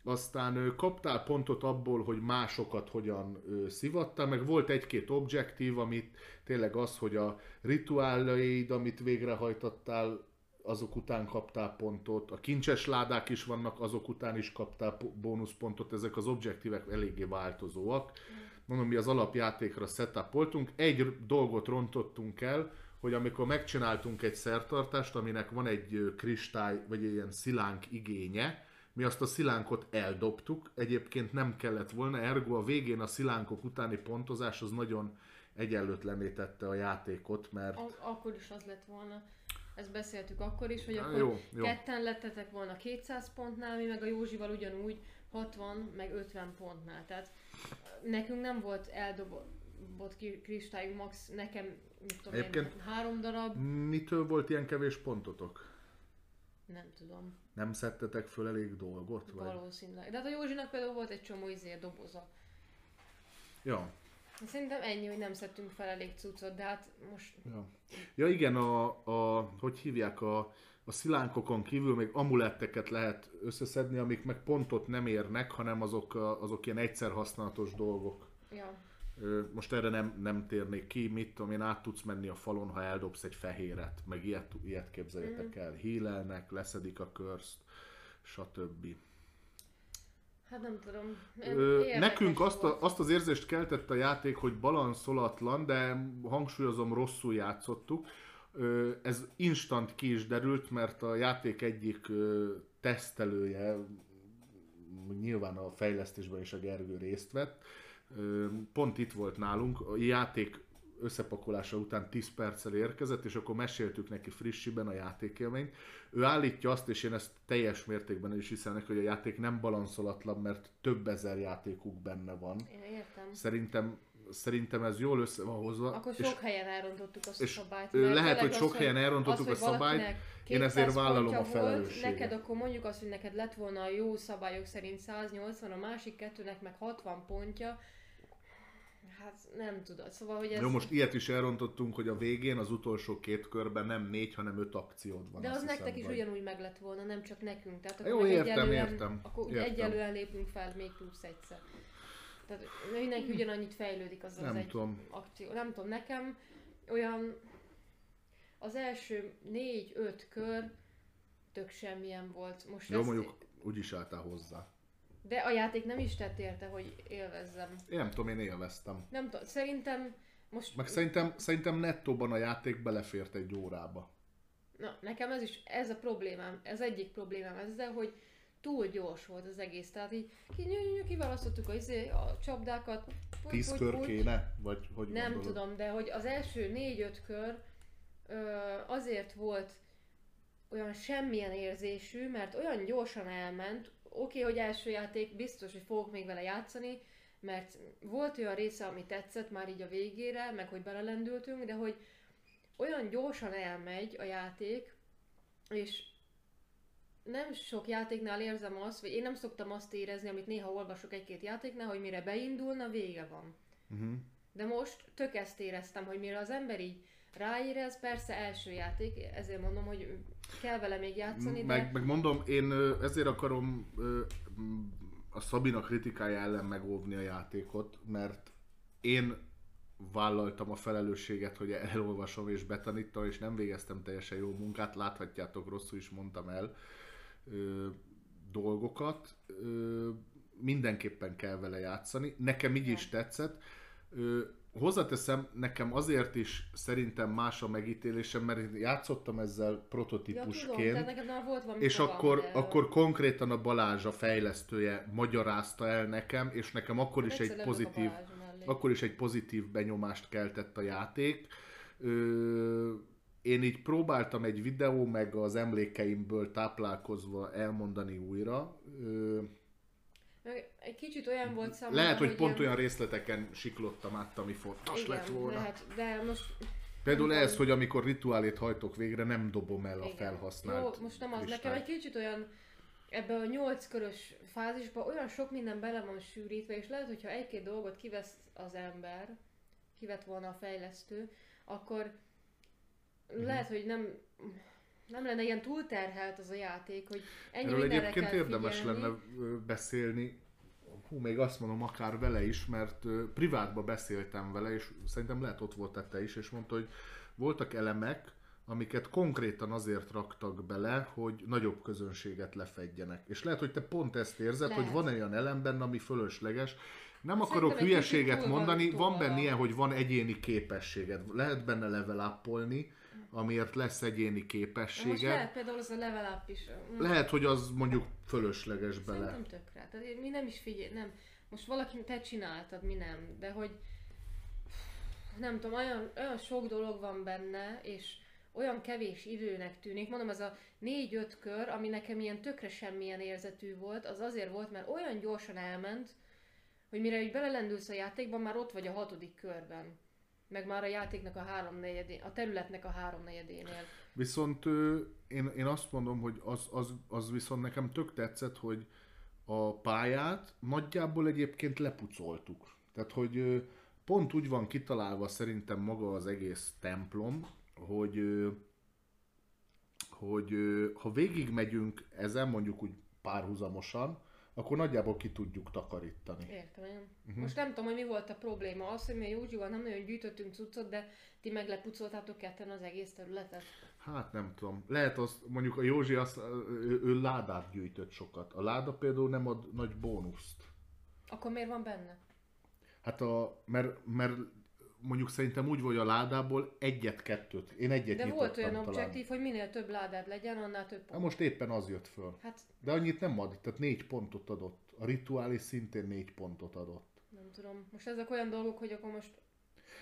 Aztán ö, kaptál pontot abból, hogy másokat hogyan ö, szivattál, meg volt egy-két objektív, amit tényleg az, hogy a rituálaid, amit végrehajtottál, azok után kaptál pontot, a kincses ládák is vannak, azok után is kaptál po- bónuszpontot, ezek az objektívek eléggé változóak. Mondom, mi az alapjátékra setupoltunk, egy dolgot rontottunk el, hogy amikor megcsináltunk egy szertartást, aminek van egy kristály, vagy egy ilyen szilánk igénye, mi azt a szilánkot eldobtuk, egyébként nem kellett volna, ergo a végén a szilánkok utáni pontozás az nagyon egyenlőtlenné tette a játékot, mert A- akkor is az lett volna. Ezt beszéltük akkor is, hogy akkor jó, jó. ketten lettetek volna 200 pontnál, mi meg a Józsival ugyanúgy, 60 meg 50 pontnál. Tehát nekünk nem volt eldobott kristályunk, max nekem, mit tudom én, három darab, Mitől volt ilyen kevés pontotok? nem tudom, Nem szedtetek föl elég dolgot? Vagy? valószínűleg. De hát a Józsinak például volt egy csomó izé doboza. Ja. Szerintem ennyi, hogy nem szedtünk fel elég cuccot, de hát most Ja, ja igen, a, a, hogy hívják, a, a szilánkokon kívül még amuletteket lehet összeszedni, amik meg pontot nem érnek, hanem azok, azok ilyen egyszer használatos dolgok. Ja. Most erre nem, nem térnék ki, mit tudom én, át tudsz menni a falon, ha eldobsz egy fehéret, meg ilyet, ilyet képzeljetek el. Hílelnek, leszedik a körzt, stb. Hát nem tudom. Ö, nekünk azt, a, azt az érzést keltett a játék, hogy balanszolatlan, de hangsúlyozom, rosszul játszottuk. Ö, ez instant ki is derült, mert a játék egyik ö, tesztelője, nyilván a fejlesztésben is a Gergő részt vett, ö, pont itt volt nálunk, a játék összepakolása után 10 perccel érkezett, és akkor meséltük neki frissiben a játékélményt. Ő állítja azt, és én ezt teljes mértékben is hiszem neki, hogy a játék nem balanszolatlan, mert több ezer játékuk benne van. Én értem. Szerintem, szerintem ez jól össze van hozva. Akkor és sok helyen elrontottuk azt a és, szabályt. ö, mert lehet, hogy az, sok helyen elrontottuk az, a szabályt, én ezért 200 vállalom a felelősséget. Neked akkor mondjuk azt, hogy neked lett volna a jó szabályok szerint 180, a másik kettőnek meg 60 pontja. Hát nem tudod. Szóval, hogy ez... Jó, most ilyet is elrontottunk, hogy a végén, az utolsó két körben nem négy, hanem öt akciód van. de az nektek hiszem, is vagy- ugyanúgy meg lett volna, nem csak nekünk. Tehát akkor Jó, értem, egyelően, értem, Akkor értem. egyelően lépünk fel még plusz egyszer. Tehát mindenki ugyanannyit fejlődik az az Nem egy tudom. akció. Nem tudom, nekem olyan az első négy-öt kör tök semmilyen volt. Most Jó, ezt, mondjuk úgy is álltál hozzá. De a játék nem is tett érte, hogy élvezzem. Én nem tudom, én élveztem. Nem tudom, szerintem most... Meg szerintem, szerintem nettóban a játék belefért egy órába. Na, nekem ez is, ez a problémám, ez egyik problémám ezzel, hogy túl gyors volt az egész. Tehát így kiválasztottuk a, izé, a csapdákat. puty, Tíz puty, kör kéne? Vagy hogy Nem gondolod? tudom, de hogy az első négy-öt kör ö, azért volt olyan semmilyen érzésű, mert olyan gyorsan elment, oké, hogy első játék, biztos, hogy fogok még vele játszani, mert volt olyan része, ami tetszett már így a végére, meg hogy belelendültünk, de hogy olyan gyorsan elmegy a játék, és nem sok játéknál érzem azt, vagy én nem szoktam azt érezni, amit néha olvasok egy-két játéknál, hogy mire beindulna, vége van. Uh-huh. De most tök ezt éreztem, hogy mire az ember így ráérez, persze első játék, ezért mondom, hogy kell vele még játszani, de Meg, meg mondom, én ezért akarom a Szabina kritikája ellen megóvni a játékot, mert én vállaltam a felelősséget, hogy elolvasom és betanítom, és nem végeztem teljesen jó munkát, láthatjátok, rosszul is mondtam el ö, dolgokat. Ö, mindenképpen kell vele játszani. Nekem így is tetszett. Ö, hozzáteszem, nekem azért is szerintem más a megítélésem, mert én játszottam ezzel ja, tudom, prototípusként. neked már volt valami És akkor, erről. akkor konkrétan a Balázs, a fejlesztője magyarázta el nekem, és nekem akkor is egy pozitív, akkor is egy pozitív benyomást keltett a játék. Ö, én így próbáltam egy videó, meg az emlékeimből táplálkozva elmondani újra. Ö, egy kicsit olyan volt számomra, lehet, hogy pont ilyen- olyan részleteken siklottam át, ami fontos igen, lett volna. Lehet, de most Például nem ez, hogy amikor rituálét hajtok végre, nem dobom el a Igen. felhasznált Jó, most nem az. Nekem kristályt. egy kicsit olyan ebbe a nyolc körös fázisba olyan sok minden bele van sűrítve, és lehet, hogyha egy-két dolgot kivesz az ember, kivett volna a fejlesztő, akkor Mhm. lehet, hogy nem nem lenne ilyen túlterhelt az a játék, hogy ennyi Erről egyébként érdemes figyelni. lenne beszélni, hú, még azt mondom, akár vele is, mert ö, privátba beszéltem vele, és szerintem lehet ott volt te is, és mondta, hogy voltak elemek, amiket konkrétan azért raktak bele, hogy nagyobb közönséget lefedjenek. És lehet, hogy te pont ezt érzed, Lehet. hogy van olyan elem benne, ami fölösleges. Nem Szerintem akarok hülyeséget mondani, van benne ilyen, hogy van egyéni képességed. Lehet benne level amiért lesz egyéni Na Most lehet például az a level up is. mm, Lehet, hogy az mondjuk fölösleges bele. Szerintem tökre. Tehát mi nem is figyel, nem. Most valaki te csináltad, mi nem. De hogy nem tudom, olyan, olyan sok dolog van benne, és olyan kevés időnek tűnik. Mondom, ez a 4-5 kör, ami nekem ilyen tökre semmilyen érzetű volt, az azért volt, mert olyan gyorsan elment, hogy mire így belelendülsz a játékban, már ott vagy a hatodik körben. Meg már a játéknak a háromnegyedén, a területnek a háromnegyedénél. Viszont én, én azt mondom, hogy az, az, az viszont nekem tök tetszett, hogy a pályát nagyjából egyébként lepucoltuk. Tehát, hogy pont úgy van kitalálva szerintem maga az egész templom, hogy, hogy ha végigmegyünk ezen mondjuk úgy párhuzamosan, akkor nagyjából ki tudjuk takarítani. Értem. Uh-huh. Most nem tudom, hogy mi volt a probléma. Az, hogy mi Józsival nem nagyon gyűjtöttünk cuccot, de ti meg lepucoltátok ketten az egész területet. Hát nem tudom. Lehet az, mondjuk a Józsi azt, ő, ő ládát gyűjtött sokat. A láda például nem ad nagy bónuszt. Akkor miért van benne? Hát a, mert, mert mondjuk szerintem úgy vagy a ládából egyet-kettőt. Én egyet De volt olyan talán. objektív, hogy minél több ládád legyen, annál több pont. most éppen az jött föl. Hát De annyit nem ad, tehát négy pontot adott. A rituális szintén négy pontot adott. nem tudom. Most ezek olyan dolgok, hogy akkor most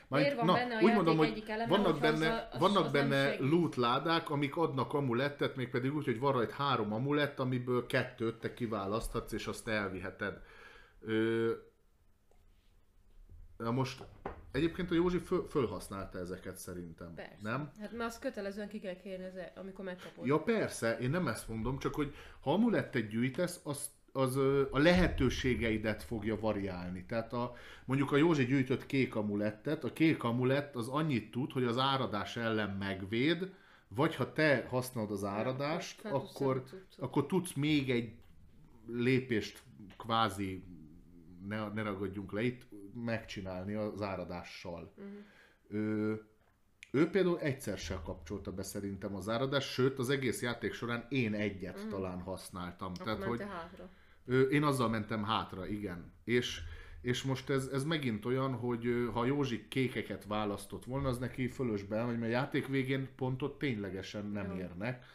Majd- Miért van benne a játék egyik eleme, vannak az benne, az- vannak az benne loot ládák, amik adnak amulettet, mégpedig úgy, hogy van rajta három amulett, amiből kettőt te kiválaszthatsz, és azt elviheted. Ö, na most egyébként a Józsi föl, fölhasználta ezeket szerintem, persze. nem? Hát mert azt kötelezően ki kell kérni, az- amikor megkapod. Ja persze, én nem ezt mondom, csak hogy ha amulettet gyűjtesz, az, az a lehetőségeidet fogja variálni. Tehát a, mondjuk a Józsi gyűjtött kék amulettet, a kék amulett az annyit tud, hogy az áradás ellen megvéd, vagy ha te használod az áradást, fel tudsz akkor, akkor tudsz még egy lépést kvázi, ne, ne ragadjunk le itt, megcsinálni az áradással. Mhm. Ö, ő például egyszer sem kapcsolta be szerintem az áradást, sőt az egész játék során én egyet talán használtam. Akkor Tehát, hogy hátra. ö, én azzal mentem hátra, igen. És, és most ez, ez megint olyan, hogy ha Józsi kékeket választott volna, az neki fölösbe elmegy, mert a játék végén pontot ténylegesen nem Jó. érnek.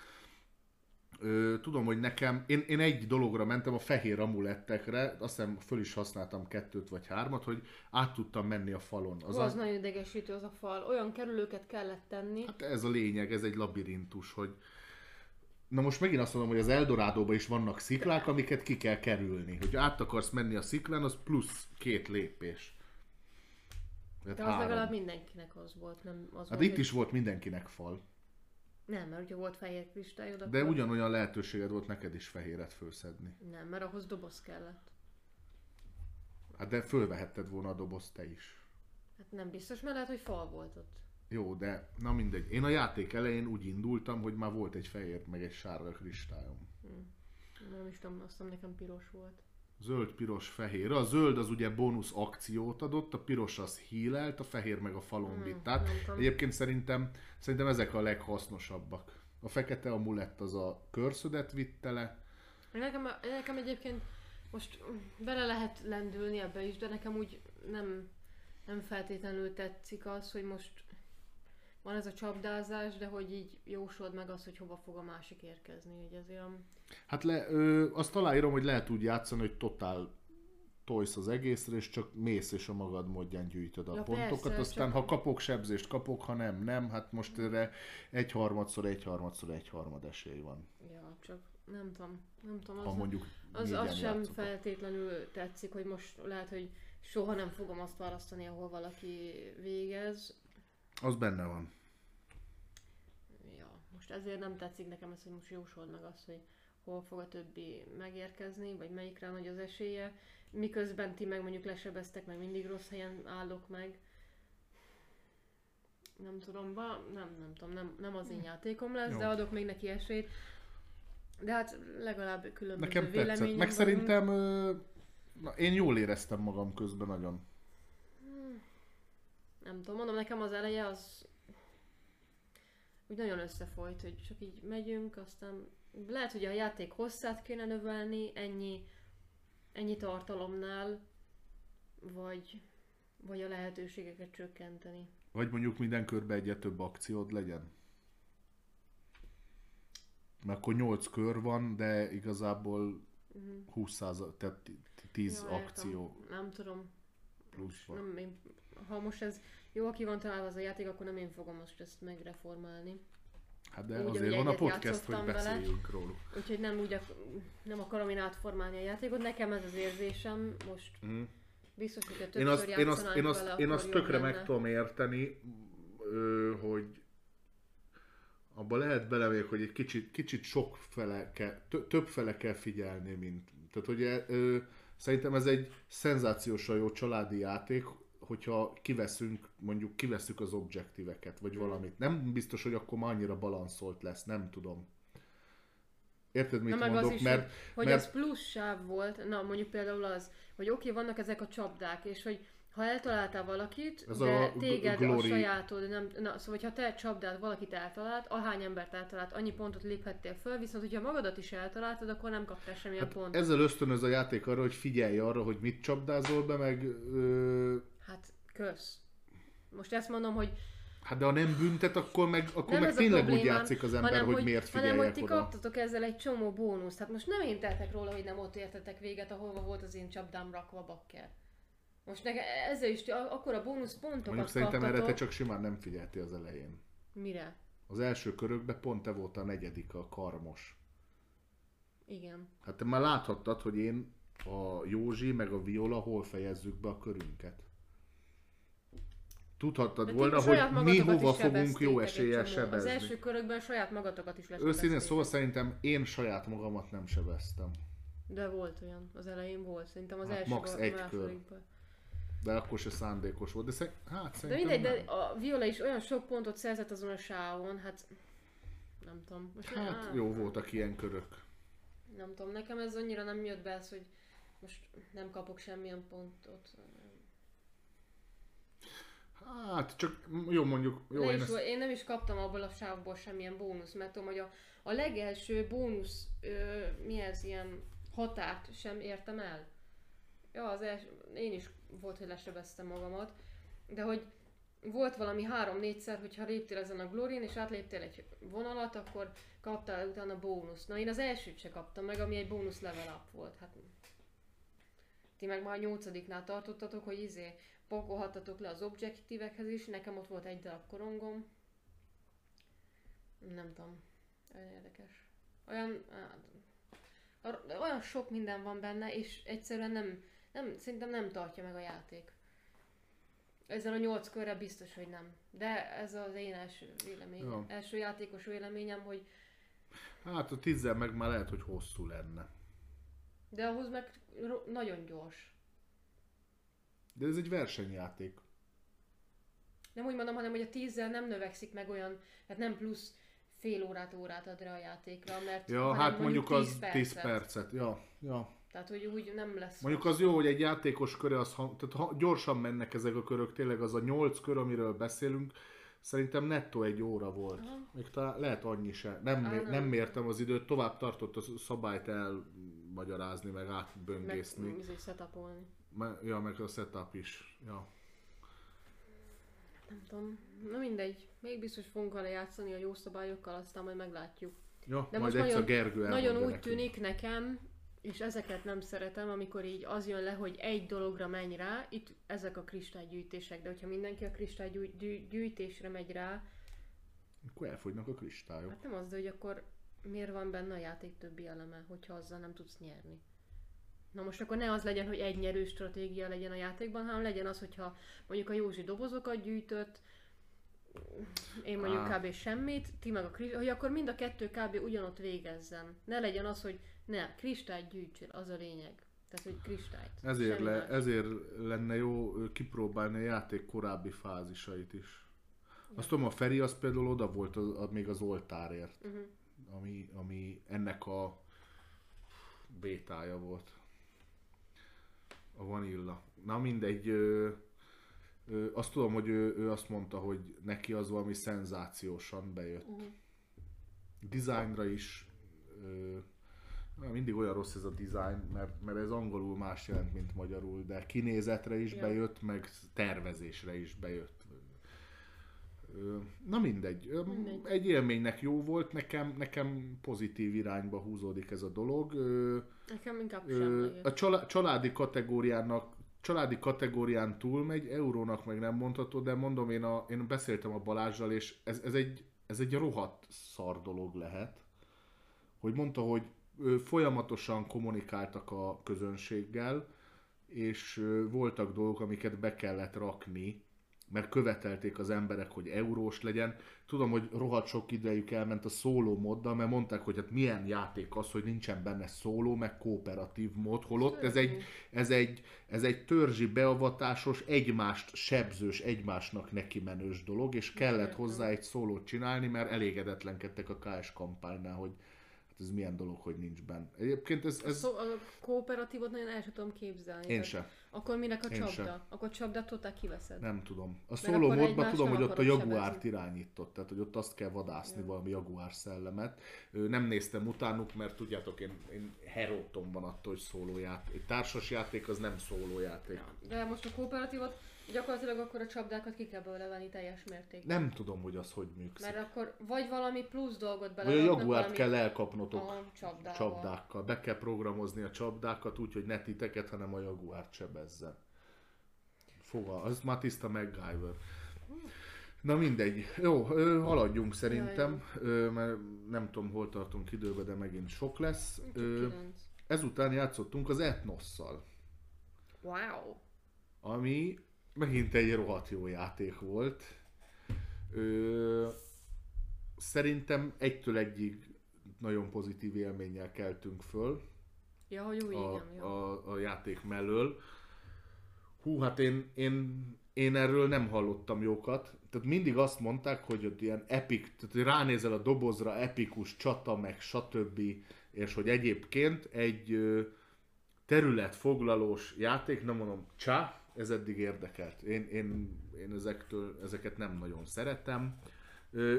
Ö, tudom, hogy nekem, én, én egy dologra mentem, a fehér amulettekre, azt hiszem föl is használtam kettőt vagy hármat, hogy át tudtam menni a falon. Az, az nagyon idegesítő az a fal. Olyan kerülőket kellett tenni. Hát ez a lényeg, ez egy labirintus, hogy... Na most megint azt mondom, hogy az Eldorádóban is vannak sziklák, amiket ki kell kerülni. Hogy át akarsz menni a sziklán, az plusz két lépés. Tehát De az három. legalább mindenkinek az volt, nem az Hát volt, itt hogy- is volt mindenkinek fal. Nem, mert ugye volt fehér kristályod, De akkor... ugyanolyan lehetőséged volt neked is fehéret fölszedni. Nem, mert ahhoz doboz kellett. Hát de fölvehetted volna a dobozt te is. Hát nem biztos, mert lehet, hogy fal volt ott. Jó, de na mindegy. Én a játék elején úgy indultam, hogy már volt egy fehér, meg egy sárga kristályom. Nem is tudom, azt hiszem nekem piros volt. Zöld, piros, fehér. A zöld az ugye bónusz akciót adott, a piros az hílelt, a fehér meg a falon vitt. Tehát nem tudom. egyébként szerintem, szerintem ezek a leghasznosabbak. A fekete amulett az a körszödet vitte le. Nekem, nekem egyébként most bele lehet lendülni ebbe is, de nekem úgy nem, nem feltétlenül tetszik az, hogy most van ez a csapdázás, de hogy így jósold meg azt, hogy hova fog a másik érkezni. Hogy ez olyan... Hát le, ö, azt aláírom, hogy lehet úgy játszani, hogy totál tojsz az egészre, és csak mész és a magad módján gyűjtöd a Ja, pontokat, persze, aztán csak- ha kapok sebzést, kapok, ha nem, nem, hát most erre egy harmadszor, egy harmadszor, egy harmad esély van. Ja, csak nem tudom, nem tudom. Ha Az, mondjuk az, az sem feltétlenül tetszik, hogy most lehet, hogy soha nem fogom azt választani, ahol valaki végez. Az benne van. Ja, most ezért nem tetszik nekem ez, hogy most jósold meg azt, hogy hol fog a többi megérkezni, vagy melyikre nagy az esélye, miközben ti meg mondjuk lesebeztek, meg mindig rossz helyen állok meg. Nem tudom, ba, nem, nem tudom, nem, nem az én játékom lesz, Jó. de adok még neki esélyt. De hát legalább különböző Nekem tetszett. vélemények Meg szerintem ö, na, én jól éreztem magam közben nagyon. Nem tudom, mondom, nekem az eleje az úgy nagyon összefolyt, hogy csak így megyünk, aztán lehet, hogy a játék hosszát kéne növelni, ennyi, ennyi tartalomnál, vagy, vagy a lehetőségeket csökkenteni. Vagy mondjuk minden körbe egyre több akciód legyen. Mert akkor 8 kör van, de igazából 20 százal, tehát 10 Mhm. Ja, értem. akció Nem tudom, plusz van. nem én, ha most ez jó, ki van találva az a játék, akkor nem én fogom most ezt megreformálni. Hát de Úgy, azért van a podcast, hogy játszottam vele. beszéljünk róluk. Úgyhogy nem úgy nem akarom én átformálni a játékot. Nekem ez az érzésem most Mm. biztos, hogy többször Én azt, én azt, én azt, vele, én azt tökre lenne. meg tudom érteni, hogy abba lehet bele még, hogy egy kicsit, kicsit sok fele kell, tö- több fele kell figyelni, mint. Tehát, hogy ö, szerintem ez egy szenzációsan jó családi játék, hogyha kiveszünk, mondjuk kiveszünk az objektíveket, vagy valamit. Nem biztos, hogy akkor már annyira balanszolt lesz, nem tudom. Érted, mit Na meg mondok? az is, mert, hogy, hogy mert- ez plusz sáv volt, na mondjuk például az, hogy oké, okay, vannak ezek a csapdák, és hogy ha eltaláltál valakit, Ez de a téged glory- a sajátod, nem, na, szóval ha te csapdád valakit eltalált, ahány embert eltalált, annyi pontot léphettél föl, viszont hogyha magadat is eltaláltad, akkor nem kaptál semmilyen Hát pontot. ezzel ösztönöz a játék arra, hogy figyelj arra, hogy mit csapdázol be, meg ö, Hát kösz. Most ezt mondom, hogy hát de ha nem büntet, akkor meg, akkor nem meg tényleg úgy problémám, játszik az ember, hanem, hogy, hogy miért hanem, figyeljek hogy ti oda. kaptatok ezzel egy csomó bónuszt. Hát most nem én teltek róla, hogy nem ott értetek véget, ahova volt az én csapdám rakva bakker. Most neke, ezzel is akkor a bónusz pontokat Mondjuk szerintem kaptatok. erre te csak simán nem figyeltél az elején. Mire? Az első körökben pont te voltál a negyedik, a karmos. Igen. Hát te már láthattad, hogy én, a Józsi, meg a Viola hol fejezzük be a körünket. Tudhattad De volna, hogy mi hova fogunk jó eséllyel csomó. Az sebezni. első körökben saját magatokat is lesebeztétek. Őszintén szóval szerintem én saját magamat nem sebeztem. De volt olyan, az elején volt, szerintem az Hát első max egy másodikban. De akkor se szándékos volt. De szer- hát De szerintem mindegy, nem. de a Viola is olyan sok pontot szerzett azon a sávon, hát nem tudom. Most Hát á, jó voltak ilyen körök. Nem tudom, nekem ez annyira nem jött be ez, hogy most nem kapok semmilyen pontot. Hát csak jó mondjuk, jó ne én ezt... Én nem is kaptam abból a sávból semmilyen bónusz, mert tudom, hogy a, a legelső bónusz, ö, mi ez, ilyen határt sem értem el. Ja, az els, én is volt, hogy lesebeztem magamat, de hogy volt valami három-négyszer, hogyha léptél ezen a Glorin, és átléptél egy vonalat, akkor kaptál utána bónusz. Na én az elsőt se kaptam meg, ami egy bónusz level up volt. Hát ti meg már a nyolcadiknál tartottatok, hogy izé pakolhattatok le az objektívekhez is, nekem ott volt egy darab korongom. Nem tudom, olyan érdekes. Olyan, olyan sok minden van benne, és egyszerűen nem, nem, szerintem nem tartja meg a játék. Ezzel a nyolc körre biztos, hogy nem. De ez az én első véleményem. Ja. Első játékos véleményem, hogy hát a tízzel meg már lehet, hogy hosszú lenne. de ahhoz meg nagyon gyors. De ez egy versenyjáték. Nem úgy mondom, hanem hogy a tízzel nem növekszik meg olyan, tehát nem plusz fél órát, órát ad rá a játékra, mert Ja, hát mondjuk az 10 10 percet. percet. Ja, ja. Tehát, hogy úgy nem lesz. Mondjuk az jó, hogy egy játékos köre, az, tehát ha gyorsan mennek ezek a körök, tényleg az a 8 kör, amiről beszélünk, szerintem nettó egy óra volt. Aha. Még talán lehet annyi se. Nem, Á, nem. nem. mértem az időt, tovább tartott a szabályt elmagyarázni, meg meg átböngészni. izé setupolni. Me- ja, meg a setup is. Ja. Nem tudom. Na mindegy. Még biztos fogunk vele játszani a jó szabályokkal, aztán majd meglátjuk. Ja, De majd most nagyon- Gergő Nagyon úgy nekünk. tűnik nekem, és ezeket nem szeretem, amikor így az jön le, hogy egy dologra menj rá, itt ezek a kristálygyűjtések, de hogyha mindenki a kristálygyűjtésre megy rá, Akkor elfogynak a kristályok. hát nem az, de hogy akkor miért van benne a játék többi eleme, hogyha azzal nem tudsz nyerni. Na most akkor ne az legyen, hogy egy nyerő stratégia legyen a játékban, hanem legyen az, hogyha mondjuk a Józsi dobozokat gyűjtött, én mondjuk Á. kb. semmit, ti meg a kristály, hogy akkor mind a kettő kb. ugyanott végezzen. Ne legyen az, hogy ne, kristályt gyűjtsél, az a lényeg. Tehát, hogy kristályt. Ezért, le, más. ezért lenne jó kipróbálni a játék korábbi fázisait is. Azt tudom, a Feri az például oda volt a, a, még az oltárért, Uh-huh. ami, ami ennek a bétája volt. A vanilla. Na mindegy, ö, ö, azt tudom, hogy ő, ő azt mondta, hogy neki az valami szenzációsan bejött. Uh-huh. Designra is ö, mindig olyan rossz ez a design, mert, mert ez angolul más jelent, mint magyarul, de kinézetre is Ja. bejött, meg tervezésre is bejött. Na mindegy. Mindegy. Egy élménynek jó volt, nekem, nekem pozitív irányba húzódik ez a dolog. Nekem inkább Ö, semmi. a csalá- családi kategóriának családi kategórián túl megy, eurónak meg nem mondható, de mondom, én, a, én beszéltem a Balázsral, és ez, ez egy ez egy rohadt szar dolog lehet, hogy mondta, hogy folyamatosan kommunikáltak a közönséggel, és voltak dolgok, amiket be kellett rakni, mert követelték az emberek, hogy eurós legyen. Tudom, hogy rohadt sok idejük elment a szóló moddal, mert mondták, hogy hát milyen játék az, hogy nincsen benne szóló, meg kooperatív mód, holott ez egy, ez egy, ez egy törzsi beavatásos, egymást sebzős, egymásnak neki menős dolog, és kellett hozzá egy szólót csinálni, mert elégedetlenkedtek a KS kampánynál, hogy hát ez milyen dolog, hogy nincs benne. Egyébként ez, ez Szó, a kooperatívot nagyon el sem tudom képzelni. én sem. Akkor minek a Én csapda? sem. Akkor a csapdát totál kiveszed. Nem tudom. A szóló módban tudom, hogy ott a jaguárt irányított, tehát hogy ott azt kell vadászni, Ja. valami jaguár szellemet. Nem néztem utánuk, mert tudjátok, én, én heróton van attól, hogy szólójáték. Egy társas játék az nem szólójáték. De most a kooperatívot gyakorlatilag akkor a csapdákat ki kell belőle venni teljes mértékben. Nem tudom, hogy az hogy működik. Mert akkor vagy valami plusz dolgot Vagy a jaguárt kell elkapnotok a csapdával. csapdákkal. Be kell programozni a csapdákat úgy, hogy ne titeket, hanem a jaguárt sebezzen. Fogal, az már tiszta MacGyver. Na mindegy. Jó, haladjunk szerintem, ö, mert nem tudom, hol tartunk időben, de megint sok lesz. Ö, ezután játszottunk az Etnosszal, Wow. ami megint egy rohadt jó játék volt. Ö, szerintem egytől egyig nagyon pozitív élménnyel keltünk föl Ja, hogy úgy, a, igen, jó. a, a játék mellől. Hú, hát én, én, én erről nem hallottam jókat. Tehát mindig azt mondták, hogy ott ilyen epic, tehát hogy ránézel a dobozra, epikus csata, meg stb. És hogy egyébként egy területfoglalós játék, nem mondom, csá, ez eddig érdekelt. Én, én, én ezektől, ezeket nem nagyon szeretem.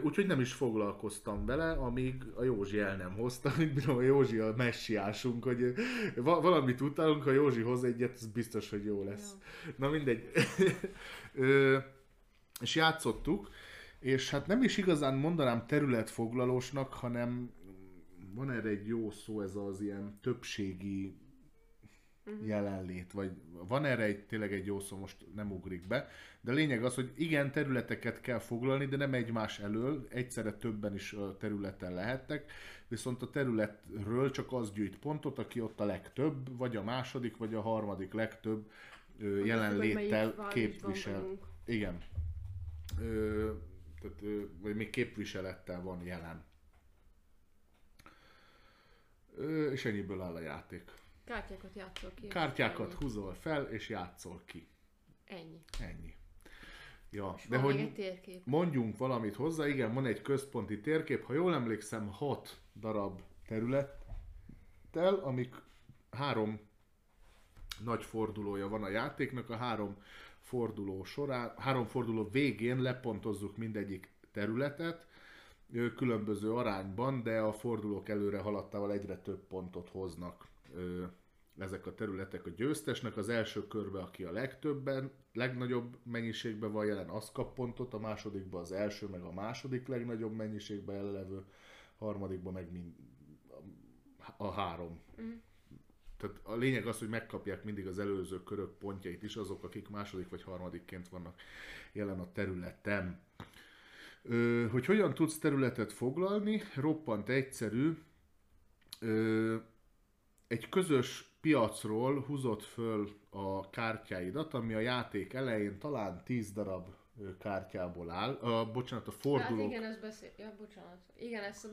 Úgyhogy nem is foglalkoztam vele, amíg a Józsi el nem hozta. Tudom, a Józsi a messiásunk, hogy valamit utálunk, ha Józsi hoz egyet, ez biztos, hogy jó lesz. Na mindegy. És játszottuk, és hát nem is igazán mondanám területfoglalósnak, hanem van erre egy jó szó, ez az ilyen többségi jelenlét, vagy van erre egy, tényleg egy jó szó, most nem ugrik be, de lényeg az, hogy igen, területeket kell foglalni, de nem egymás elől, egyszerre többen is területen lehettek, viszont a területről csak az gyűjt pontot, aki ott a legtöbb, vagy a második, vagy a harmadik legtöbb ö, jelenléttel képvisel. Igen. Ö, tehát, ö, vagy még képviselettel van jelen. Ö, és ennyiből áll a játék. Kártyákat játszol ki. Kártyákat ennyi. húzol fel, és játszol ki. Ennyi. Ennyi. Ja, És de hogy térkép. mondjunk valamit hozzá, igen, van egy központi térkép, ha jól emlékszem, hat darab területtel, amik három nagy fordulója van a játéknak, a három forduló során, három forduló végén lepontozzuk mindegyik területet, különböző arányban, de a fordulók előre haladtával egyre több pontot hoznak ezek a területek a győztesnek. Az első körbe, aki a legtöbben, legnagyobb mennyiségben van jelen, az kap pontot, a másodikban az első, meg a második legnagyobb mennyiségben jelenlevő, harmadikban meg mind, a, három. Tehát a lényeg az, hogy megkapják mindig az előző körök pontjait is azok, akik második vagy harmadikként vannak jelen a területen. Ö, hogy hogyan tudsz területet foglalni, roppant egyszerű. Ö, egy közös piacról húzott föl a kártyáidat, ami a játék elején talán 10 darab kártyából áll. A, bocsánat, a Hát fordulók. igen, ez beszél. Ja, bocsánat. Igen, ezt.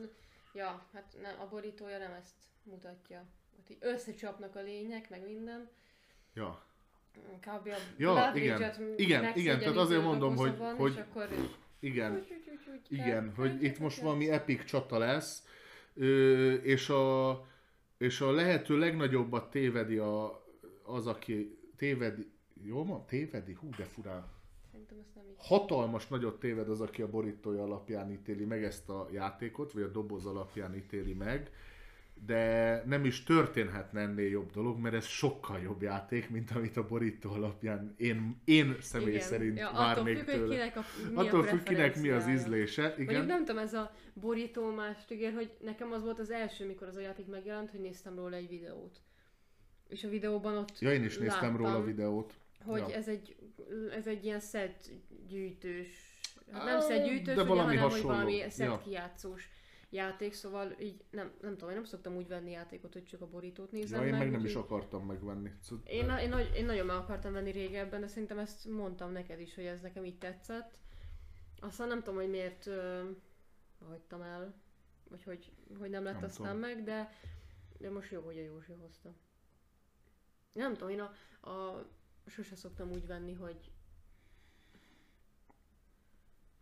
Ja, hát nem, a borítója nem ezt mutatja. Ott így összecsapnak a lények, meg minden. Ja. Kb. a Ja, igen. Igen, igen, tehát azért mondom, hogy- van, hogy- akkor Igen, Úgy, úgy, úgy, úgy, Igen, kell- hogy kell- itt most kell- valami epic csata lesz, és a, és a lehető legnagyobbat tévedi a, az, aki tévedi, jó ma? Tévedi? Hú, de furán. Szerintem ezt nem így. Hatalmas nagyot téved az, aki a borítója alapján ítéli meg ezt a játékot, vagy a doboz alapján ítéli meg, de nem is történhetne ennél jobb dolog, mert ez sokkal jobb játék, mint amit a borító alapján én, én személy Igen. szerint ja, várnék attól függ, tőle. kinek a, mi Attól a függ, kinek mi az ízlése. Mondjuk Igen. nem tudom, ez a borító mást ígér, hogy nekem az volt az első, mikor az a játék megjelent, hogy néztem róla egy videót. És a videóban ott Ja, én is néztem láttam, róla a videót. hogy Ja. ez, egy, ez egy ilyen set gyűjtős hát nem szedgyűjtős, de ugye, valami hanem hasonló. hogy valami szett Ja. kijátszós játék, szóval így nem, nem tudom, én nem szoktam úgy venni játékot, hogy csak a borítót nézem Ja, én meg. meg nem is akartam megvenni. Szóval- Én, én, nagy, én nagyon meg akartam venni régebben, de szerintem ezt mondtam neked is, hogy ez nekem így tetszett. Aztán nem tudom, hogy miért ö, hagytam el, vagy hogy, hogy nem lett Nem aztán tudom. meg, de, de most jó, hogy a Józsi hozta. Nem tudom, én a, a sose szoktam úgy venni, hogy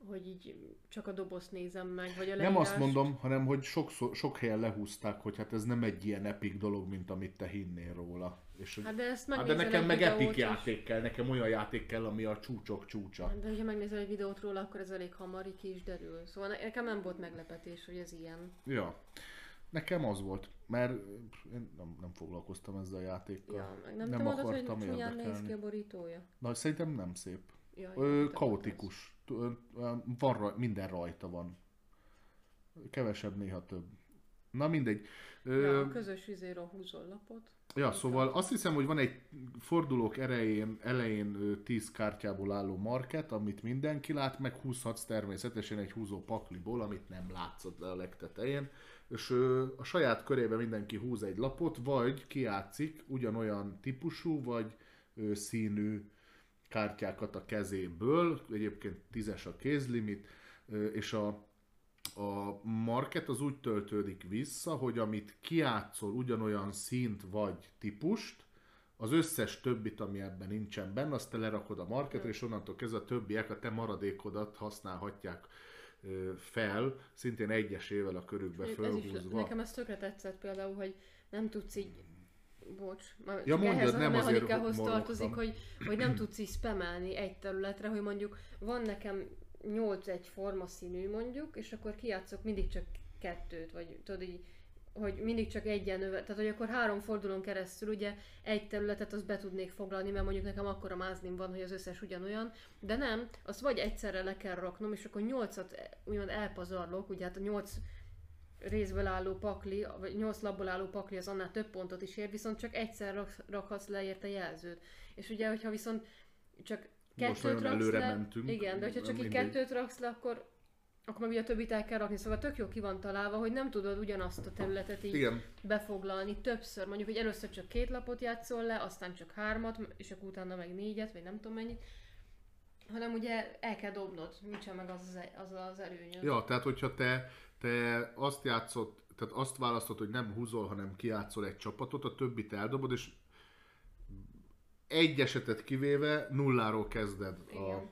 hogy így csak a dobozt nézem meg, vagy a Nem azt leírást. mondom, hanem hogy sokszor, sok helyen lehúzták, hogy hát ez nem egy ilyen epic dolog, mint amit te hinnél róla. És, hogy- Hát de ezt hát de nekem meg és- játék kell, nekem olyan játék kell, ami a csúcsok csúcsa. De hogyha megnézel egy videót róla, akkor ez elég hamar ki is derül. Szóval ne- nekem nem volt meglepetés, hogy ez ilyen. Ja. Nekem az volt, mert én nem, nem foglalkoztam ezzel a játékkal. Ja, meg nem, nem te mondod, hogy akartam csúnyán néz érdekelni. ki a borítója? Na, szerintem nem szép. Ja, Ö, kaotikus. Ö, ö, Van raj, minden rajta van. Kevesebb, néha több. Na mindegy. voltál. Ja, Ö, a közös vizéről húzol lapot. Ja, szóval azt hiszem, hogy van egy fordulók erején, elején ö, 10 kártyából álló market, amit mindenki lát, meg húzhatsz természetesen egy húzó pakliból, amit nem látszott le a legtetején, és ö, a saját körébe mindenki húz egy lapot, vagy kiátszik ugyanolyan típusú, vagy ö, színű kártyákat a kezéből, egyébként tízes a kézlimit, és a a market az úgy töltődik vissza, hogy amit kiátszol ugyanolyan színt vagy típust, az összes többit, ami ebben nincsen benne, azt te lerakod a marketre, és onnantól kezdve a többiek a te maradékodat használhatják fel, szintén egyesével a körükbe Mondjuk Ez is, fölhúzva. nekem ez tökre tetszett például, hogy nem tudsz így Bocs, már Ja, mondjad, ehhez a nem azért mechanikához morogtam. tartozik, hogy, hogy nem tudsz így spamelni egy területre, hogy mondjuk van nekem 8 egyforma színű mondjuk, és akkor kijátszok mindig csak kettőt, vagy tudod így, hogy mindig csak egyenlővel, tehát hogy akkor három fordulón keresztül ugye egy területet azt be tudnék foglalni, mert mondjuk nekem akkora mázlim van, hogy az összes ugyanolyan, de nem, azt vagy egyszerre le kell raknom, és akkor nyolcat úgymond elpazarlok, ugye hát a nyolc részből álló pakli, vagy nyolc labból álló pakli az annál több pontot is ér, viszont csak egyszer rak, rakhatsz le érte jelzőt. És ugye, hogyha viszont csak kettőt raksz le, mentünk. igen, de hogyha csak így Mindegy. kettőt raksz le, akkor akkor meg ugye a többit el kell rakni, szóval tök jó ki van találva, hogy nem tudod ugyanazt a területet így Igen, befoglalni többször. Mondjuk, hogy először csak két lapot játszol le, aztán csak hármat, és akkor utána meg négyet, vagy nem tudom mennyit. Hanem ugye el kell dobnod, nincsen meg az az, az, az előnyöd. Ja, tehát hogyha te, te azt játszott, tehát azt választod, hogy nem húzol, hanem kiátszol egy csapatot, a többit eldobod, és egy esetet kivéve nulláról kezded a, Igen.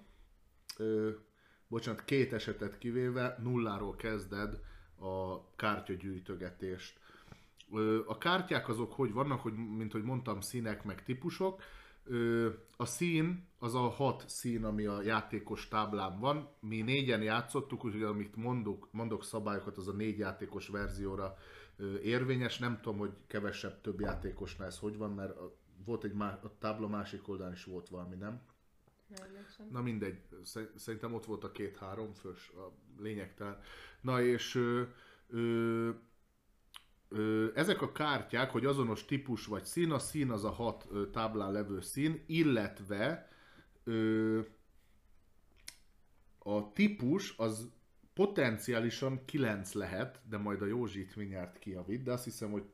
ö, bocsánat, két esetet kivéve nulláról kezded a kártyagyűjtögetést. Ö, a kártyák azok hogy vannak, hogy, mint hogy mondtam, színek meg típusok. A szín az a hat szín, ami a játékos táblán van. Mi négyen játszottuk, úgyhogy amit mondok, mondok szabályokat, az a négy játékos verzióra érvényes. Nem tudom, hogy kevesebb, több játékosnál ez hogy van, mert a, volt egy má, a tábla másik oldalán is volt valami, nem? Na mindegy, Szer- szerintem ott volt a két-három fős, a lényegtelen. Na és ö, ö, ezek a kártyák, hogy azonos típus vagy szín, a szín az a hat táblán levő szín, illetve a típus az potenciálisan 9 lehet, de majd a Józsit mindjárt kijavít, de azt hiszem, hogy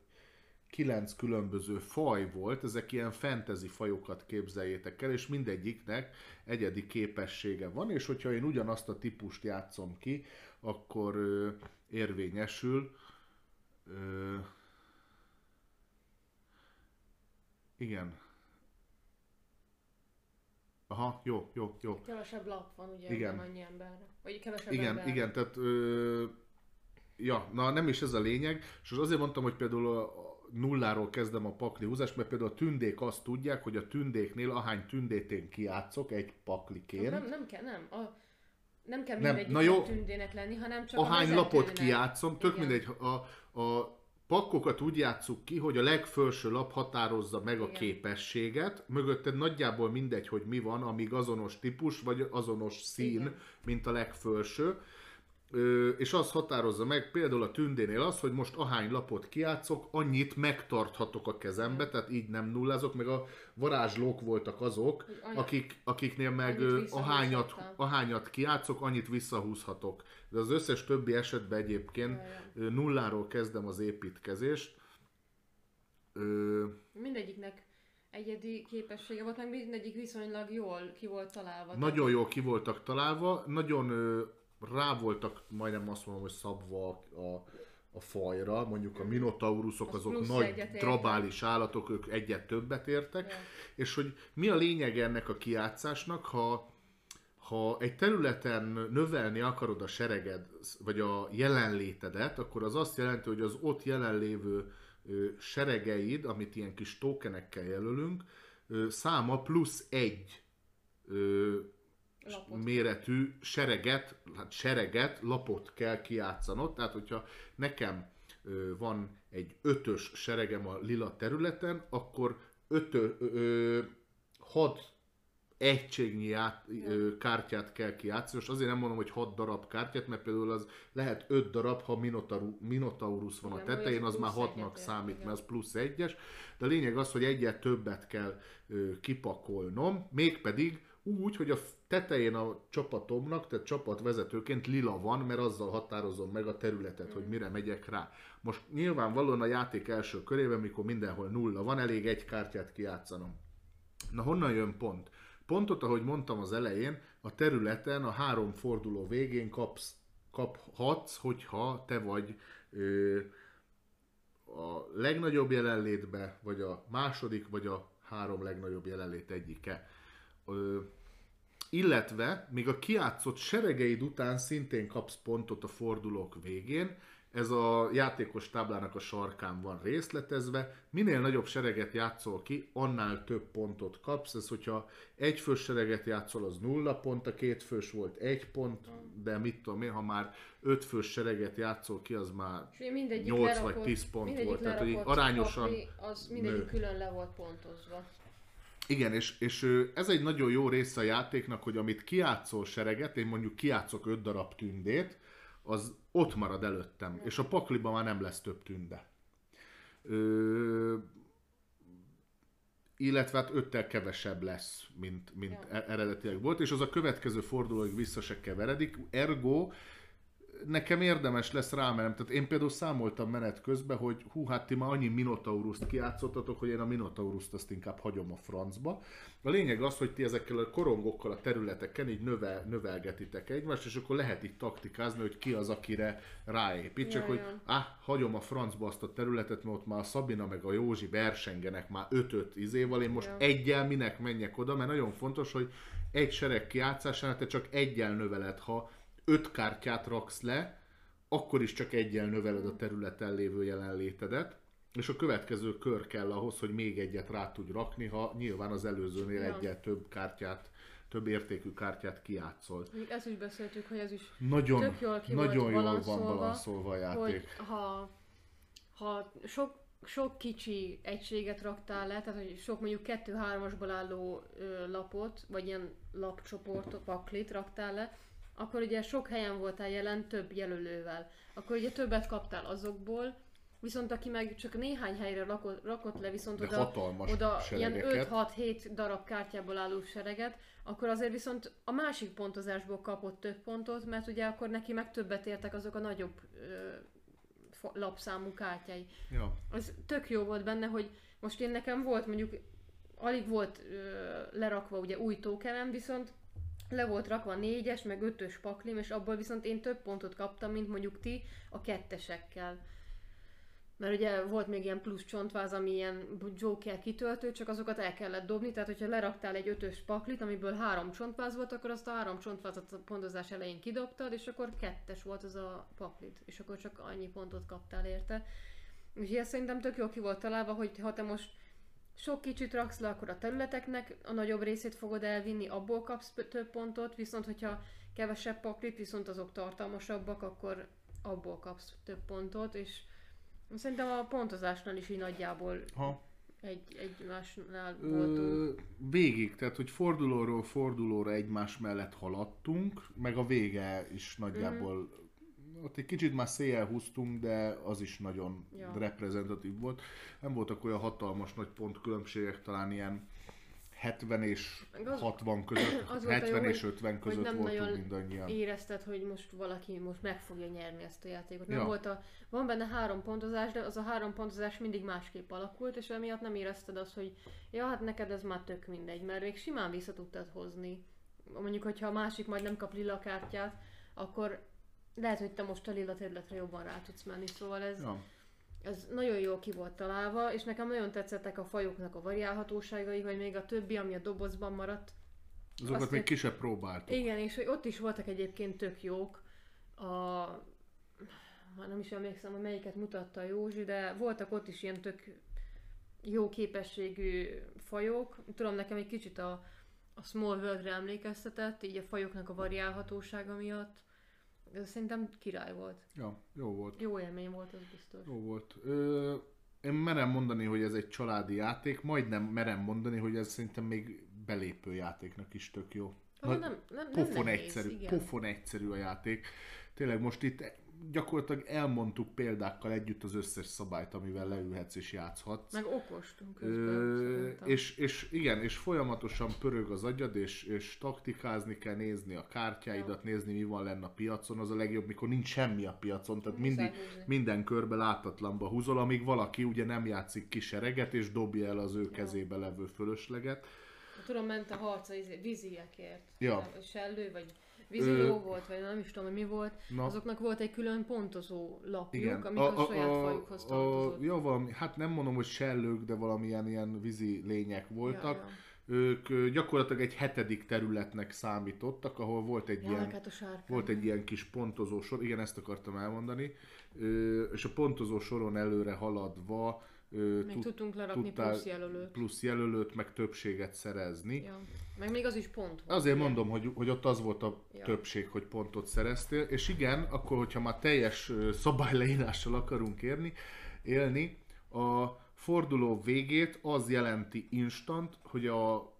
kilenc különböző faj volt, ezek ilyen fantasy fajokat képzeljétek el, és mindegyiknek egyedi képessége van, és hogyha én ugyanazt a típust játszom ki, akkor érvényesül. Ö, igen. Aha, jó, jó, jó. Kevesebb lap van ugye, Igen. nem annyi emberre. Vagy kevesebb Igen, ember. igen, tehát ö, ja, na nem is ez a lényeg, és azért mondtam, hogy például a, a nulláról kezdem a pakli húzást, mert például a tündék azt tudják, hogy a tündéknél ahány tündét én kiátszok egy pakliként, Nem, nem kell, nem. A, nem kell Nem, na jó. tündének lenni, hanem csak ahány a lapot kijátszom, tök Igen. mindegy, a, a pakkokat úgy játsszuk ki, hogy a legfelső lap határozza meg a Igen. képességet, mögötted nagyjából mindegy, hogy mi van, amíg azonos típus, vagy azonos szín, Igen. mint a legfelső. És az határozza meg például a tündénél az, hogy most ahány lapot kiátszok, annyit megtarthatok a kezembe, tehát így nem nullázok, meg a varázslók voltak azok, akik, akiknél meg ahányat, ahányat kiátszok, annyit visszahúzhatok. De az összes többi esetben egyébként nulláról kezdem az építkezést. Ö, Mindegyiknek egyedi képessége volt, meg mindegyik viszonylag jól ki volt találva. Nagyon jól ki voltak találva, nagyon rá voltak, majdnem azt mondom, hogy szabva a, a, fajra, mondjuk a minotaurusok Az azok nagy drabális állatok, ők egyet többet értek, Ja. és hogy mi a lényeg ennek a kiátszásnak, ha, ha egy területen növelni akarod a sereged, vagy a jelenlétedet, akkor az azt jelenti, hogy az ott jelenlévő seregeid, amit ilyen kis tokenekkel jelölünk, száma plusz egy Lapot. méretű sereget, hát sereget, lapot kell kijátszanod. Tehát, hogyha nekem van egy ötös seregem a lila területen, akkor ötö, ö, hat egységnyi ját, ö, kártyát kell kijátszani. Most azért nem mondom, hogy 6 darab kártyát, mert például az lehet 5 darab, ha Minotaur, Minotaurus van a Igen, tetején, vagy az már plusz 6-nak egyet ér, számít, igen. mert az plusz egyes. De a lényeg az, hogy egyet többet kell ö, kipakolnom, mégpedig úgy, hogy a tetején a csapatomnak, tehát csapatvezetőként lila van, mert azzal határozom meg a területet, hogy mire megyek rá. Most nyilvánvalóan a játék első körében, mikor mindenhol nulla van, elég egy kártyát kijátszanom. Na honnan jön pont? Pontot, ahogy mondtam az elején, a területen a három forduló végén kapsz, kaphatsz, hogyha te vagy ö, a legnagyobb jelenlétbe, vagy a második, vagy a három legnagyobb jelenlét egyike. Ö, illetve még a kiátszott seregeid után szintén kapsz pontot a fordulók végén, ez a játékos táblának a sarkán van részletezve. Minél nagyobb sereget játszol ki, annál több pontot kapsz. Ez, hogyha egy fős sereget játszol, az nulla pont, a két fős volt egy pont, de mit tudom én, ha már öt fős sereget játszol ki, az már mindegyik 8 vagy 10 pont volt, tehát hogy arányosan pakli, az mindegyik nő. külön le volt pontozva. Igen, és, és ez egy nagyon jó része a játéknak, hogy amit kiátszol sereget, én mondjuk kiátszok öt darab tündét, az ott marad előttem, és a pakliban már nem lesz több tünde. Ö, illetve hát öttel kevesebb lesz, mint, mint Ja. ja. eredetileg volt, és az a következő fordulóig vissza se keveredik, ergo nekem érdemes lesz rámenem. Tehát én például számoltam menet közben, hogy hú, hát ti már annyi Minotaurust kiátszottatok, hogy én a Minotaurust azt inkább hagyom a francba. A lényeg az, hogy ti ezekkel a korongokkal a területeken így növel, növelgetitek egymást, és akkor lehet így taktikázni, hogy ki az, akire ráépít. Csak Ja, hogy ja. áh, hagyom a francba azt a területet, mert ott már a Szabina meg a Józsi versengenek már 5-5 izéval, én most Ja. egyel minek menjek oda, mert nagyon fontos, hogy egy sereg kiátszásánál te csak egyel növeled, ha öt kártyát raksz le, akkor is csak egyel növeled a területen lévő jelenlétedet, és a következő kör kell ahhoz, hogy még egyet rá tudj rakni, ha nyilván az előzőnél Ja. egyel több kártyát, több értékű kártyát kijátszol. Mondjuk ezt is beszéltük, hogy ez is Nagyon, Tök jól ki nagyon jól van balanszolva, balanszolva a játék. hogy ha, ha sok, sok kicsi egységet raktál le, tehát hogy sok mondjuk 2-3-asból álló ö, lapot, vagy ilyen lapcsoportot, paklit raktál le, akkor ugye sok helyen voltál jelen több jelölővel. Akkor ugye többet kaptál azokból, viszont aki meg csak néhány helyre rakott, rakott le, viszont De oda, oda ilyen seregeket. 5-6-7 darab kártyából álló sereget, akkor azért viszont a másik pontozásból kapott több pontot, mert ugye akkor neki meg többet értek azok a nagyobb ö, lapszámú kártyái. Ja. Az tök jó volt benne, hogy most én nekem volt mondjuk, alig volt ö, lerakva ugye új tokenem, viszont le volt rakva négyes, meg ötös paklim, és abból viszont én több pontot kaptam, mint mondjuk ti a kettesekkel. Mert ugye volt még ilyen plusz csontváz, ami ilyen Joker kitöltő, csak azokat el kellett dobni, tehát hogyha leraktál egy ötös paklit, amiből három csontváz volt, akkor azt a három csontvázat a pontozás elején kidobtad, és akkor kettes volt az a paklit, és akkor csak annyi pontot kaptál érte. Úgyhogy ez szerintem tök jó ki volt találva, hogy ha te most sok kicsit raksz le, akkor a területeknek a nagyobb részét fogod elvinni, abból kapsz több pontot, viszont hogyha kevesebb paklit, viszont azok tartalmasabbak, akkor abból kapsz több pontot, és szerintem a pontozásnál is így nagyjából Ha. egy, egymásnál voltunk. Ö, végig, tehát hogy fordulóról fordulóra egymás mellett haladtunk, meg a vége is nagyjából ott egy kicsit már széjjel húztunk, de az is nagyon Ja. reprezentatív volt. Nem voltak olyan hatalmas nagy pontkülönbségek, talán ilyen 70 és az- 60 között, (clears throat) az volt a 70 jó, és 50 között nem voltunk nagyon mindannyian. érezted, hogy most valaki most meg fogja nyerni ezt a játékot. Nem Ja. volt a, van benne három pontozás, de az a három pontozás mindig másképp alakult, és emiatt nem érezted azt, hogy ja, hát neked ez már tök mindegy, mert még simán vissza tudtad hozni. Mondjuk, hogyha a másik majd nem kap lila kártyát, akkor lehet, hogy te most a lila területre jobban rá tudsz menni, szóval ez, Ja. ez nagyon jól ki volt találva, és nekem nagyon tetszettek a fajoknak a variálhatóságai, hogy még a többi, ami a dobozban maradt, Azokat még egy- ki se próbáltuk. igen, és hogy ott is voltak egyébként tök jók. A... Már nem is emlékszem, hogy melyiket mutatta Józsi, de voltak ott is ilyen tök jó képességű fajok. Tudom, nekem egy kicsit a, a Small World-re emlékeztetett, így a fajoknak a variálhatósága miatt. Ez szerintem király volt. Ja, jó volt. Jó élmény volt, az biztos. Jó volt. Ö, én merem mondani, hogy ez egy családi játék, majdnem merem mondani, hogy ez szerintem még belépő játéknak is tök jó. Ah, Nagy- nem, nem, nem pofon nehéz, egyszerű, igen. pofon egyszerű a játék. Tényleg most itt gyakorlatilag elmondtuk példákkal együtt az összes szabályt, amivel leülhetsz és játszhatsz. Meg okostunk közben. Ö, és, és igen, és folyamatosan pörög az agyad, és, és taktikázni kell, nézni a kártyáidat, nézni mi van lenne a piacon, az a legjobb, mikor nincs semmi a piacon, tehát Muszáj mindig, húzni. minden körbe látatlanba húzol, amíg valaki ugye nem játszik ki sereget, és dobja el az ő kezébe levő fölösleget. Tudom, ment a harca izé- víziekért. Ja. Sellő, vagy víziló Ö, volt, vagy nem is tudom, hogy mi volt. Na. Azoknak volt egy külön pontozó lapjuk, Igen. amik a, a, saját fajukhoz tartozott. jó, valami, hát nem mondom, hogy sellők, de valamilyen ilyen vízi lények voltak. Ja, Ők ö, gyakorlatilag egy hetedik területnek számítottak, ahol volt egy ja. ilyen Ja, hát a. Volt egy ilyen kis pontozó sor, igen, ezt akartam elmondani, és a pontozó soron előre haladva ö, Még tud- tudtunk lerakni tudtál plusz jelölőt. plusz jelölőt, meg többséget szerezni. Ja. Meg még az is pont volt. Azért ugye? mondom, hogy, hogy ott az volt a Ja. többség, hogy pontot szereztél, és igen, akkor, hogyha már teljes szabályleírással akarunk érni, élni, a forduló végét az jelenti instant, hogy a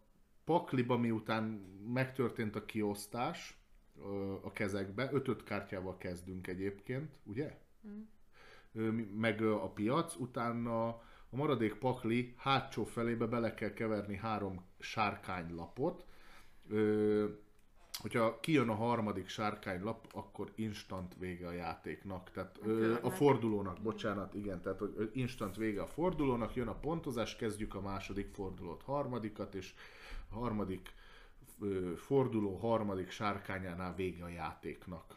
pakliba miután megtörtént a kiosztás a kezekbe, ötöt kártyával kezdünk egyébként, ugye? Mi- Meg a piac, utána a maradék pakli hátsó felébe bele kell keverni három sárkánylapot. Hogyha kijön a harmadik sárkánylap, akkor instant vége a játéknak. Tehát a körnek. fordulónak, bocsánat, igen, tehát instant vége a fordulónak, jön a pontozás, kezdjük a második fordulót, harmadikat, és a harmadik forduló harmadik sárkányánál vége a játéknak.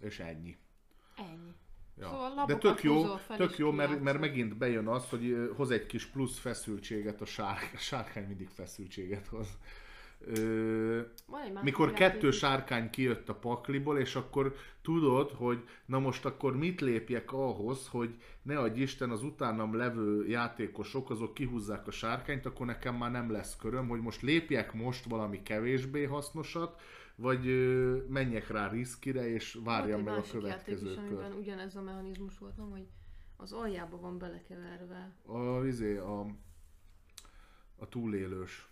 És ennyi. Ennyi. Ja. Szóval De tök jó, tök jó mert, mert megint bejön az, hogy hoz egy kis plusz feszültséget a sárkány, a sárkány mindig feszültséget hoz. Ö, mikor kettő sárkány kijött a pakliból, és akkor tudod, hogy na most akkor mit lépjek ahhoz, hogy ne adj Isten az utánam levő játékosok, azok kihúzzák a sárkányt, akkor nekem már nem lesz köröm, hogy most lépjek most valami kevésbé hasznosat, vagy menjek rá riskire, és várjam meg a következő kört. ugyanez a mechanizmus volt, nem, hogy az aljába van belekeverve. A, izé, a, a túlélős.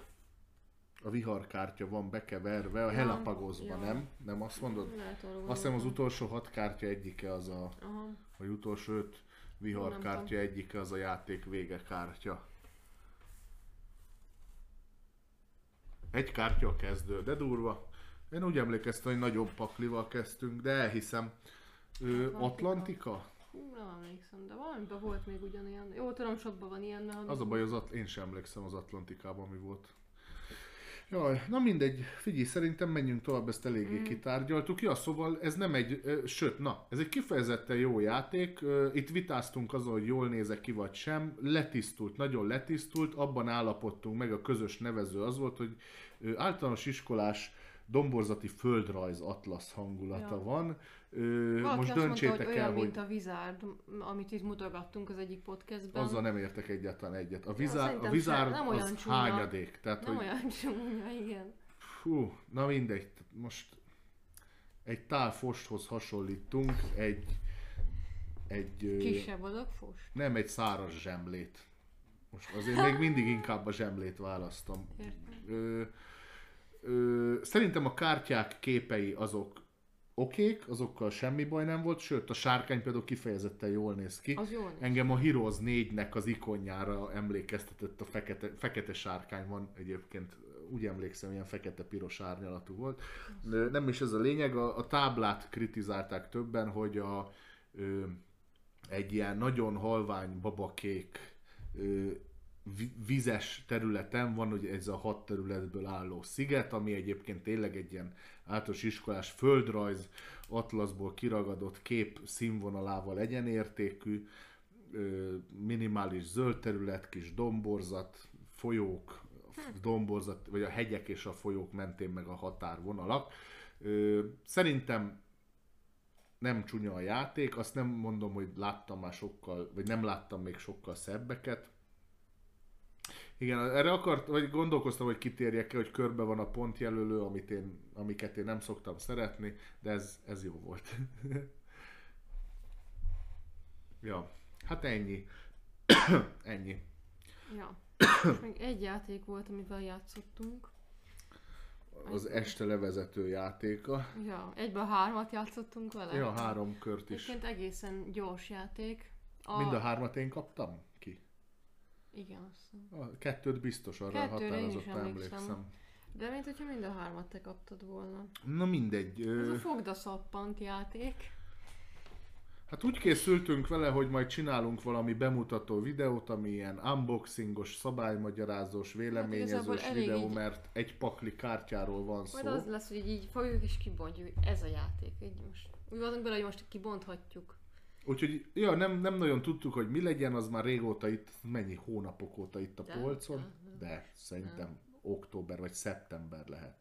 A viharkártya van bekeverve, a Ja, Helapagosba, ja. nem? Nem azt mondod? Lehet Azt hiszem az utolsó hat kártya egyike az a, Aha. vagy utolsó öt viharkártya egyike az a játék vége kártya. Egy kártya a kezdő, de durva. Én úgy emlékeztem, hogy nagyobb paklival kezdtünk, de elhiszem. Ő, Atlantika. Atlantika? Nem emlékszem, de valamiben volt még ugyanilyen. Jó, tudom, sokban van ilyen mechanizmus. Az a baj, az At- én sem emlékszem az Atlantikában mi volt. Jaj, na mindegy, figyelj, szerintem menjünk tovább, ezt eléggé mm. kitárgyaltuk. Ja, szóval ez nem egy, ö, sőt, na, ez egy kifejezetten jó játék. Ö, Itt vitáztunk azon, hogy jól nézek ki vagy sem. Letisztult, nagyon letisztult. Abban állapodtunk meg, a közös nevező az volt, hogy ö, általános iskolás domborzati földrajz atlasz hangulata Ja. van. Ö, Valaki most döntsétek mondta, hogy el, olyan, hogy mint a Wizard, amit itt mutogattunk az egyik podcastben. azzal nem értek egyáltalán egyet. A vizár, a szerintem vizár sem, nem olyan az csúnya. hányadék. Tehát, nem hogy olyan (laughs) csúnya, igen. Fú, na mindegy, most egy tál fosthoz hasonlítunk, egy, egy Kisebb adag fos. nem egy száraz zsemlét. Most azért még mindig inkább a zsemlét választom. Értem. Ö, ö, szerintem a kártyák képei azok okék, azokkal semmi baj nem volt, sőt a sárkány például kifejezetten jól néz ki. Az jól néz Engem a Heroes 4-nek az ikonjára emlékeztetett a fekete, fekete sárkány van egyébként, úgy emlékszem, ilyen fekete-piros árnyalatú volt. De Nem is ez a lényeg, a, a táblát kritizálták többen, hogy a, ö, egy ilyen nagyon halvány babakék ö, vizes területen van ugye ez a hat területből álló sziget, ami egyébként tényleg egy ilyen általános iskolás földrajz atlaszból kiragadott kép színvonalával egyenértékű, minimális zöld terület, kis domborzat, folyók, domborzat, vagy a hegyek és a folyók mentén meg a határvonalak. Szerintem nem csúnya a játék, azt nem mondom, hogy láttam már sokkal, vagy nem láttam még sokkal szebbeket. Igen, erre akart, vagy gondolkoztam, hogy kitérjek el, hogy körbe van a pontjelölő, amit én, amiket én nem szoktam szeretni, de ez, ez jó volt. (laughs) ja, hát ennyi. (coughs) ennyi. Ja. Még egy játék volt, amivel játszottunk. Az este levezető játéka. Ja, egyből hármat játszottunk vele. Ja, három kört is. Egyébként egészen gyors játék. A... Mind a hármat én kaptam ki? Igen, azt hiszem. A kettőt biztos arra Kettőre határozottan emlékszem. emlékszem. De mint hogyha mind a hármat te kaptad volna. Na mindegy. Ez a fogda szappant játék. Hát úgy készültünk vele, hogy majd csinálunk valami bemutató videót, ami ilyen unboxingos, szabálymagyarázós, véleményezős Hát igazából elég videó, így- mert egy pakli kártyáról van szó. Majd az lesz, hogy így, fogjuk és kibontjuk, ez a játék. Így most. Úgy voltunk bele, hogy most kibonthatjuk. Úgyhogy ja, nem, nem nagyon tudtuk, hogy mi legyen, az már régóta itt, mennyi hónapok óta itt a De, polcon, de, de szerintem október vagy szeptember lehet.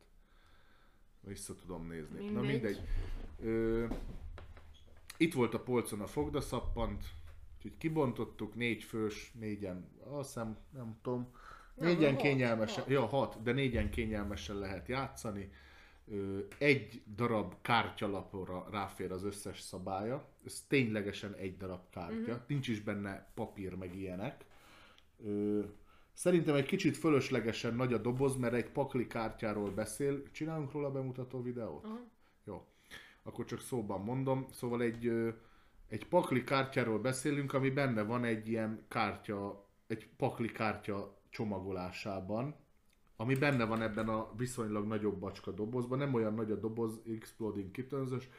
Vissza tudom nézni. Na Mindegy. mindegy. Ö, itt volt a polcon a fogdaszappant, úgyhogy kibontottuk, négy fős, négyen, azt hiszem, nem tudom, Nem, négyen hat, kényelmesen, hat. ja hat, de négyen kényelmesen lehet játszani. Ö, egy darab kártyalapra ráfér az összes szabálya, ez ténylegesen egy darab kártya, uh-huh. nincs is benne papír meg ilyenek. Ö, szerintem egy kicsit fölöslegesen nagy a doboz, mert egy pakli kártyáról beszél. Csinálunk róla bemutató videót? Aha. Jó. Akkor csak szóban mondom. Szóval egy, egy pakli kártyáról beszélünk, ami benne van egy ilyen kártya, egy pakli kártya csomagolásában, ami benne van ebben a viszonylag nagyobb bacska dobozban. Nem olyan nagy a doboz, Exploding Kittensös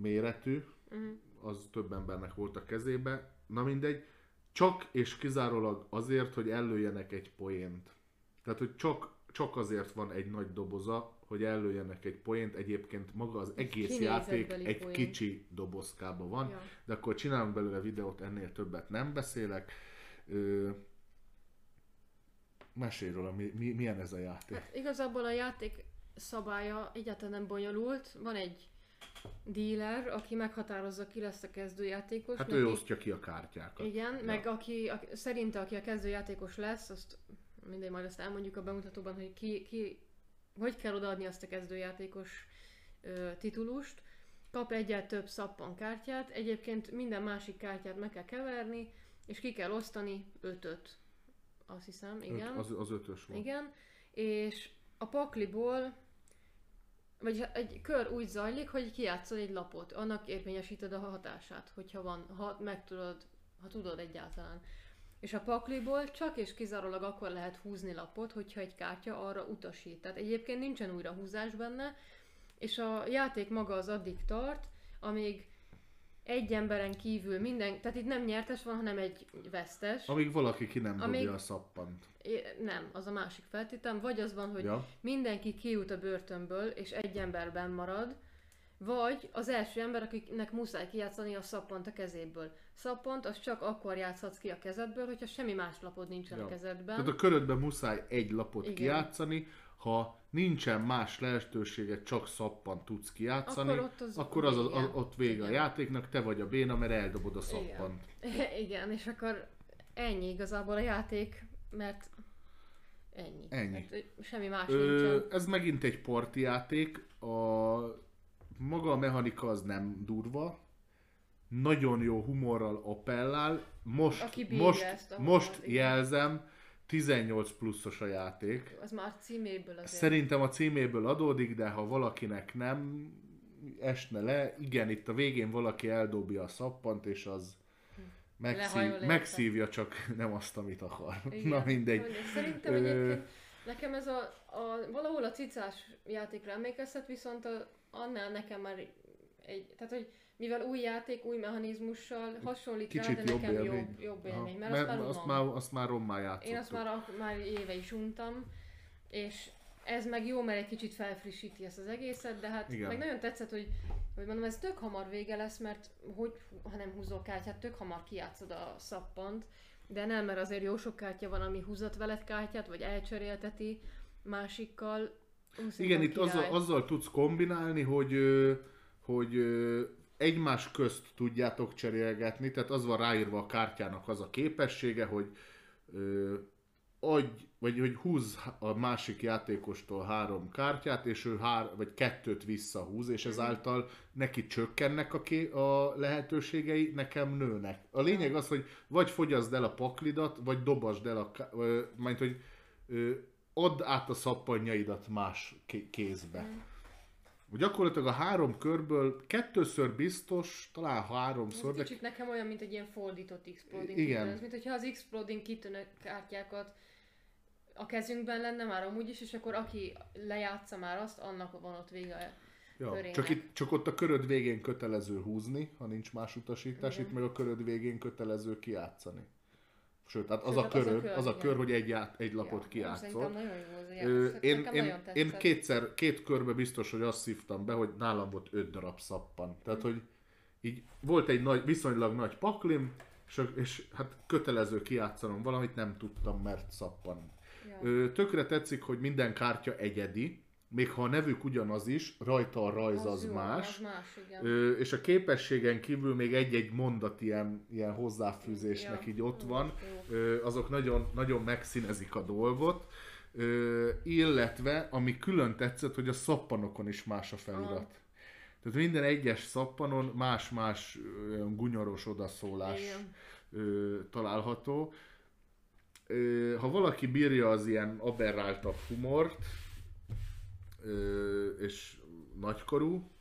méretű, Uh-huh. az több embernek volt a kezébe. Na mindegy, csak és kizárólag azért, hogy ellőjenek egy poént. Tehát, hogy csak, csak azért van egy nagy doboza, hogy ellőjenek egy poént. Egyébként maga az egész játék egy poén. kicsi dobozkában van, Ja. de akkor csinálunk belőle videót, ennél többet nem beszélek. Ö, mesélj róla, mi, mi, milyen ez a játék? Hát igazából a játék szabálya egyáltalán nem bonyolult. Van egy dealer, aki meghatározza ki lesz a kezdőjátékos. Hát neki- ő osztja ki a kártyákat. Igen, meg aki, aki szerinte aki a kezdőjátékos lesz, azt mindegy, majd azt elmondjuk a bemutatóban, hogy ki, ki hogy kell odaadni azt a kezdőjátékos ö, titulust. Kap egyet több szappan kártyát, egyébként minden másik kártyát meg kell keverni, és ki kell osztani ötöt. Azt hiszem, igen. Öt, az, az ötös volt. Igen, és a pakliból, vagy egy kör úgy zajlik, hogy kijátszol egy lapot, annak érvényesíted a hatását, hogyha van, ha meg tudod, ha tudod egyáltalán. És a pakliból csak és kizárólag akkor lehet húzni lapot, hogyha egy kártya arra utasít. Tehát egyébként nincsen újra húzás benne, és a játék maga az addig tart, amíg egy emberen kívül minden, tehát itt nem nyertes van, hanem egy vesztes. Amíg valaki ki nem Amíg- a szappant. É- Nem, az a másik feltétel. Vagy az van, hogy Ja. mindenki kijut a börtönből, és egy emberben marad, vagy az első ember, akinek muszáj kijátszani a szappant a kezéből. Szappant az csak akkor játszhatsz ki a kezedből, hogyha semmi más lapod nincsen Ja. a kezedben. Tehát a körödben muszáj egy lapot Igen. kijátszani, ha nincsen más lehetőséget, csak szappan tudsz kijátszani, Akkor ott az akkor az, az, vége. ott vége a Igen. játéknak, te vagy a béna, mert eldobod a Igen. szappant. (laughs) Igen, és akkor ennyi igazából a játék, mert ennyi. Ennyi. Tehát, semmi más Ö, nincsen. ez megint egy parti játék, a maga a mechanika az nem durva, nagyon jó humorral appellál, most, most, ezt most jelzem, 18 pluszos a játék. Az már címéből azért. Szerintem a címéből adódik, de ha valakinek nem esne le. Igen, itt a végén valaki eldobja a szappant, és az megszív, megszívja, csak nem azt, amit akar. (laughs) Igen. Na mindegy. Szerintem egyébként nekem ez a, a, valahol a cicás játékra emlékeztet, viszont a, annál nekem már egy, tehát hogy mivel új játék, új mechanizmussal hasonlít rá, Kicsit de jobb nekem élmény. jobb, jobb élmény, mert, azt már azt, már, azt már rommá játszottuk. Én azt már, már éve is untam, és ez meg jó, mert egy kicsit felfrissíti ezt az egészet, de hát Igen. meg nagyon tetszett, hogy, hogy mondom, ez tök hamar vége lesz, mert hogy, ha nem húzol kártyát, tök hamar kijátszod a szappant, de nem, mert azért jó sok kártya van, ami húzott veled kártyát, vagy elcserélteti másikkal. Igen, itt király. azzal, azzal tudsz kombinálni, hogy, hogy egymás közt tudjátok cserélgetni, tehát az van ráírva a kártyának az a képessége, hogy adj, vagy hogy húz a másik játékostól három kártyát, és ő hár, vagy kettőt visszahúz, és ezáltal neki csökkennek a, ké, a lehetőségei, nekem nőnek. A lényeg az, hogy vagy fogyaszd el a paklidat, vagy dobasd el a, majd hogy add át a szappanjaidat más ké- kézbe. Mm. Gyakorlatilag a három körből kettőször biztos, talán háromszor, Ez de kicsit nekem olyan, mint egy ilyen fordított Exploding Igen. Kittens, mint hogyha az Exploding Kitten kártyákat a kezünkben lenne már amúgy is, és akkor aki lejátsza már azt, annak van ott vége. Ja, körének. csak, itt, csak ott a köröd végén kötelező húzni, ha nincs más utasítás, Igen. itt meg a köröd végén kötelező kijátszani. Sőt, tehát az, Sőt, a, hát az a köröd, kör, az a kör, hogy egy, ját, egy lapot Ja. Szerintem nagyon jó az játék. én, én, nagyon én kétszer, két körbe biztos, hogy azt szívtam be, hogy nálam volt öt darab szappan. Tehát, hogy így volt egy nagy, viszonylag nagy paklim, és, és hát kötelező kijátszanom valamit, nem tudtam, mert szappan. Ja. Tökre tetszik, hogy minden kártya egyedi, még ha a nevük ugyanaz is, rajta a rajz az, jó, más. Az más, igen. Ö, és a képességen kívül még egy-egy mondat ilyen, ilyen hozzáfűzésnek Ja. így ott van. Ö, azok nagyon, nagyon megszínezik a dolgot. Ö, illetve, ami külön tetszett, hogy a szappanokon is más a felirat. Aha. Tehát minden egyes szappanon más-más gunyoros odaszólás Igen. ö, található. Ha valaki bírja az ilyen aberráltabb humort, és nagykorú,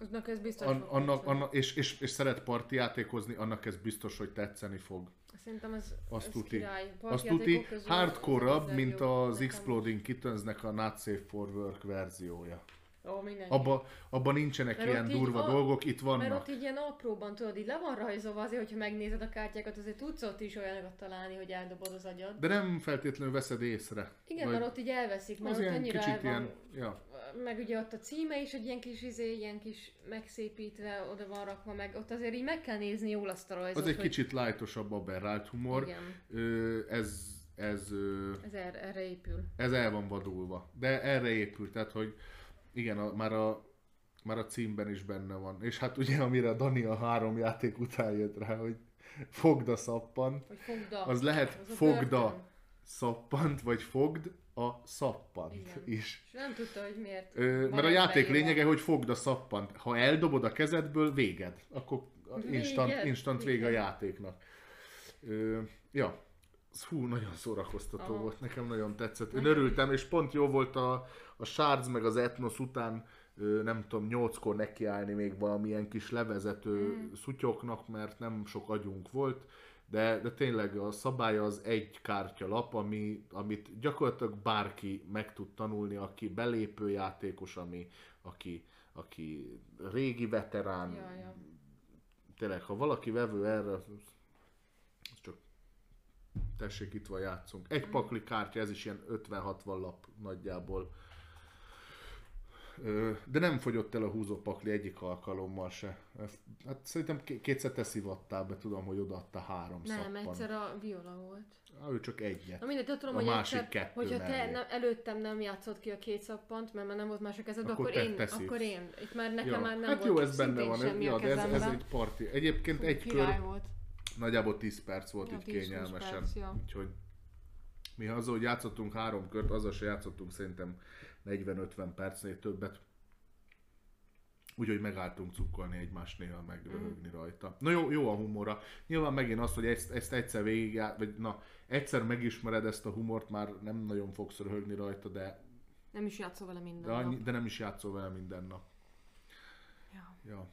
Aznak ez biztos an, annak, annak, és, és, és szeret partijátékozni, annak ez biztos, hogy tetszeni fog. Szerintem ez, Azt ez tuti. király. Azt tuti, hardcore-abb, mint az Exploding Kittensnek a Not Safe for Work verziója. Ó, mindenki. Abba, abba nincsenek Mert ilyen durva a- dolgok, itt Mert vannak. ott így ilyen apróban, tudod, így le van rajzolva azért, hogyha megnézed a kártyákat, azért tudsz ott is olyanokat találni, hogy eldobod az agyad. De nem feltétlenül veszed észre. Igen, Vagy- mert ott így elveszik, mert Az ott ilyen annyira kicsit el van, ilyen, ja. meg ugye ott a címe is egy ilyen kis izé, ilyen kis megszépítve, oda van rakva, meg ott azért így meg kell nézni jól azt a rajzot, Az egy hogy... kicsit lightosabb aberrált humor. Igen, Ö, ez, ez, ez erre, erre épül. ez el van vadulva. De erre épül, tehát hogy igen, a, már, a, már a címben is benne van. És hát ugye amire Dani a három játék után jött rá, hogy fogd a szappant, fogda. az lehet az fogda börtön. szappant, vagy fogd a szappant Igen. is. És nem tudta, hogy miért. Ö, mert a játék beírva. lényege, hogy fogd a szappant. Ha eldobod a kezedből, véged. Akkor instant, Véged? instant vége a játéknak. Ö, ja, hú, nagyon szórakoztató Aha. volt, nekem nagyon tetszett. Én örültem, és pont jó volt a, a Shards meg az Etnos után, nem tudom, nyolckor nekiállni még valamilyen kis levezető Mm. szutyoknak, mert nem sok agyunk volt, de, de tényleg a szabály az egy kártyalap, ami, amit gyakorlatilag bárki meg tud tanulni, aki belépő játékos, ami, aki, aki régi veterán, Ja, ja. tényleg, ha valaki vevő erre, tessék, itt van, játszunk. Egy Mhm. pakli kártya, ez is ilyen 50-60 lap nagyjából. De nem fogyott el a húzópakli egyik alkalommal se. Hát szerintem kétszer te szivattál be, tudom, hogy odaadta három Nem, szappan. egyszer a viola volt. Ah, ő csak egyet. Na mindegy, tudom, A hogy másik egyszer, kettő hogyha te mellé. nem, előttem nem játszott ki a két szappant, mert már nem volt más a kezedben, Akkor akkor, te- én, te szívsz. akkor én. Itt már nekem Ja. már nem hát volt jó, ez benne van, ez, ja, de ez, ez egy parti. Egyébként Fú, egy kör, volt. Nagyjából 10 perc volt Ja, itt 10-20 kényelmesen. perc, ja. Úgyhogy mi azzal, hogy játszottunk három kört, azzal se játszottunk szerintem 40-50 percnél többet. Úgyhogy megálltunk cukkolni egymást néha, meg röhögni rajta. Na jó, jó a humora. Nyilván megint az, hogy ezt, ezt egyszer végig, vagy na, egyszer megismered ezt a humort, már nem nagyon fogsz röhögni rajta, de, Nem is játszol vele minden de, annyi, nap. de nem is játszol vele minden nap. Ja.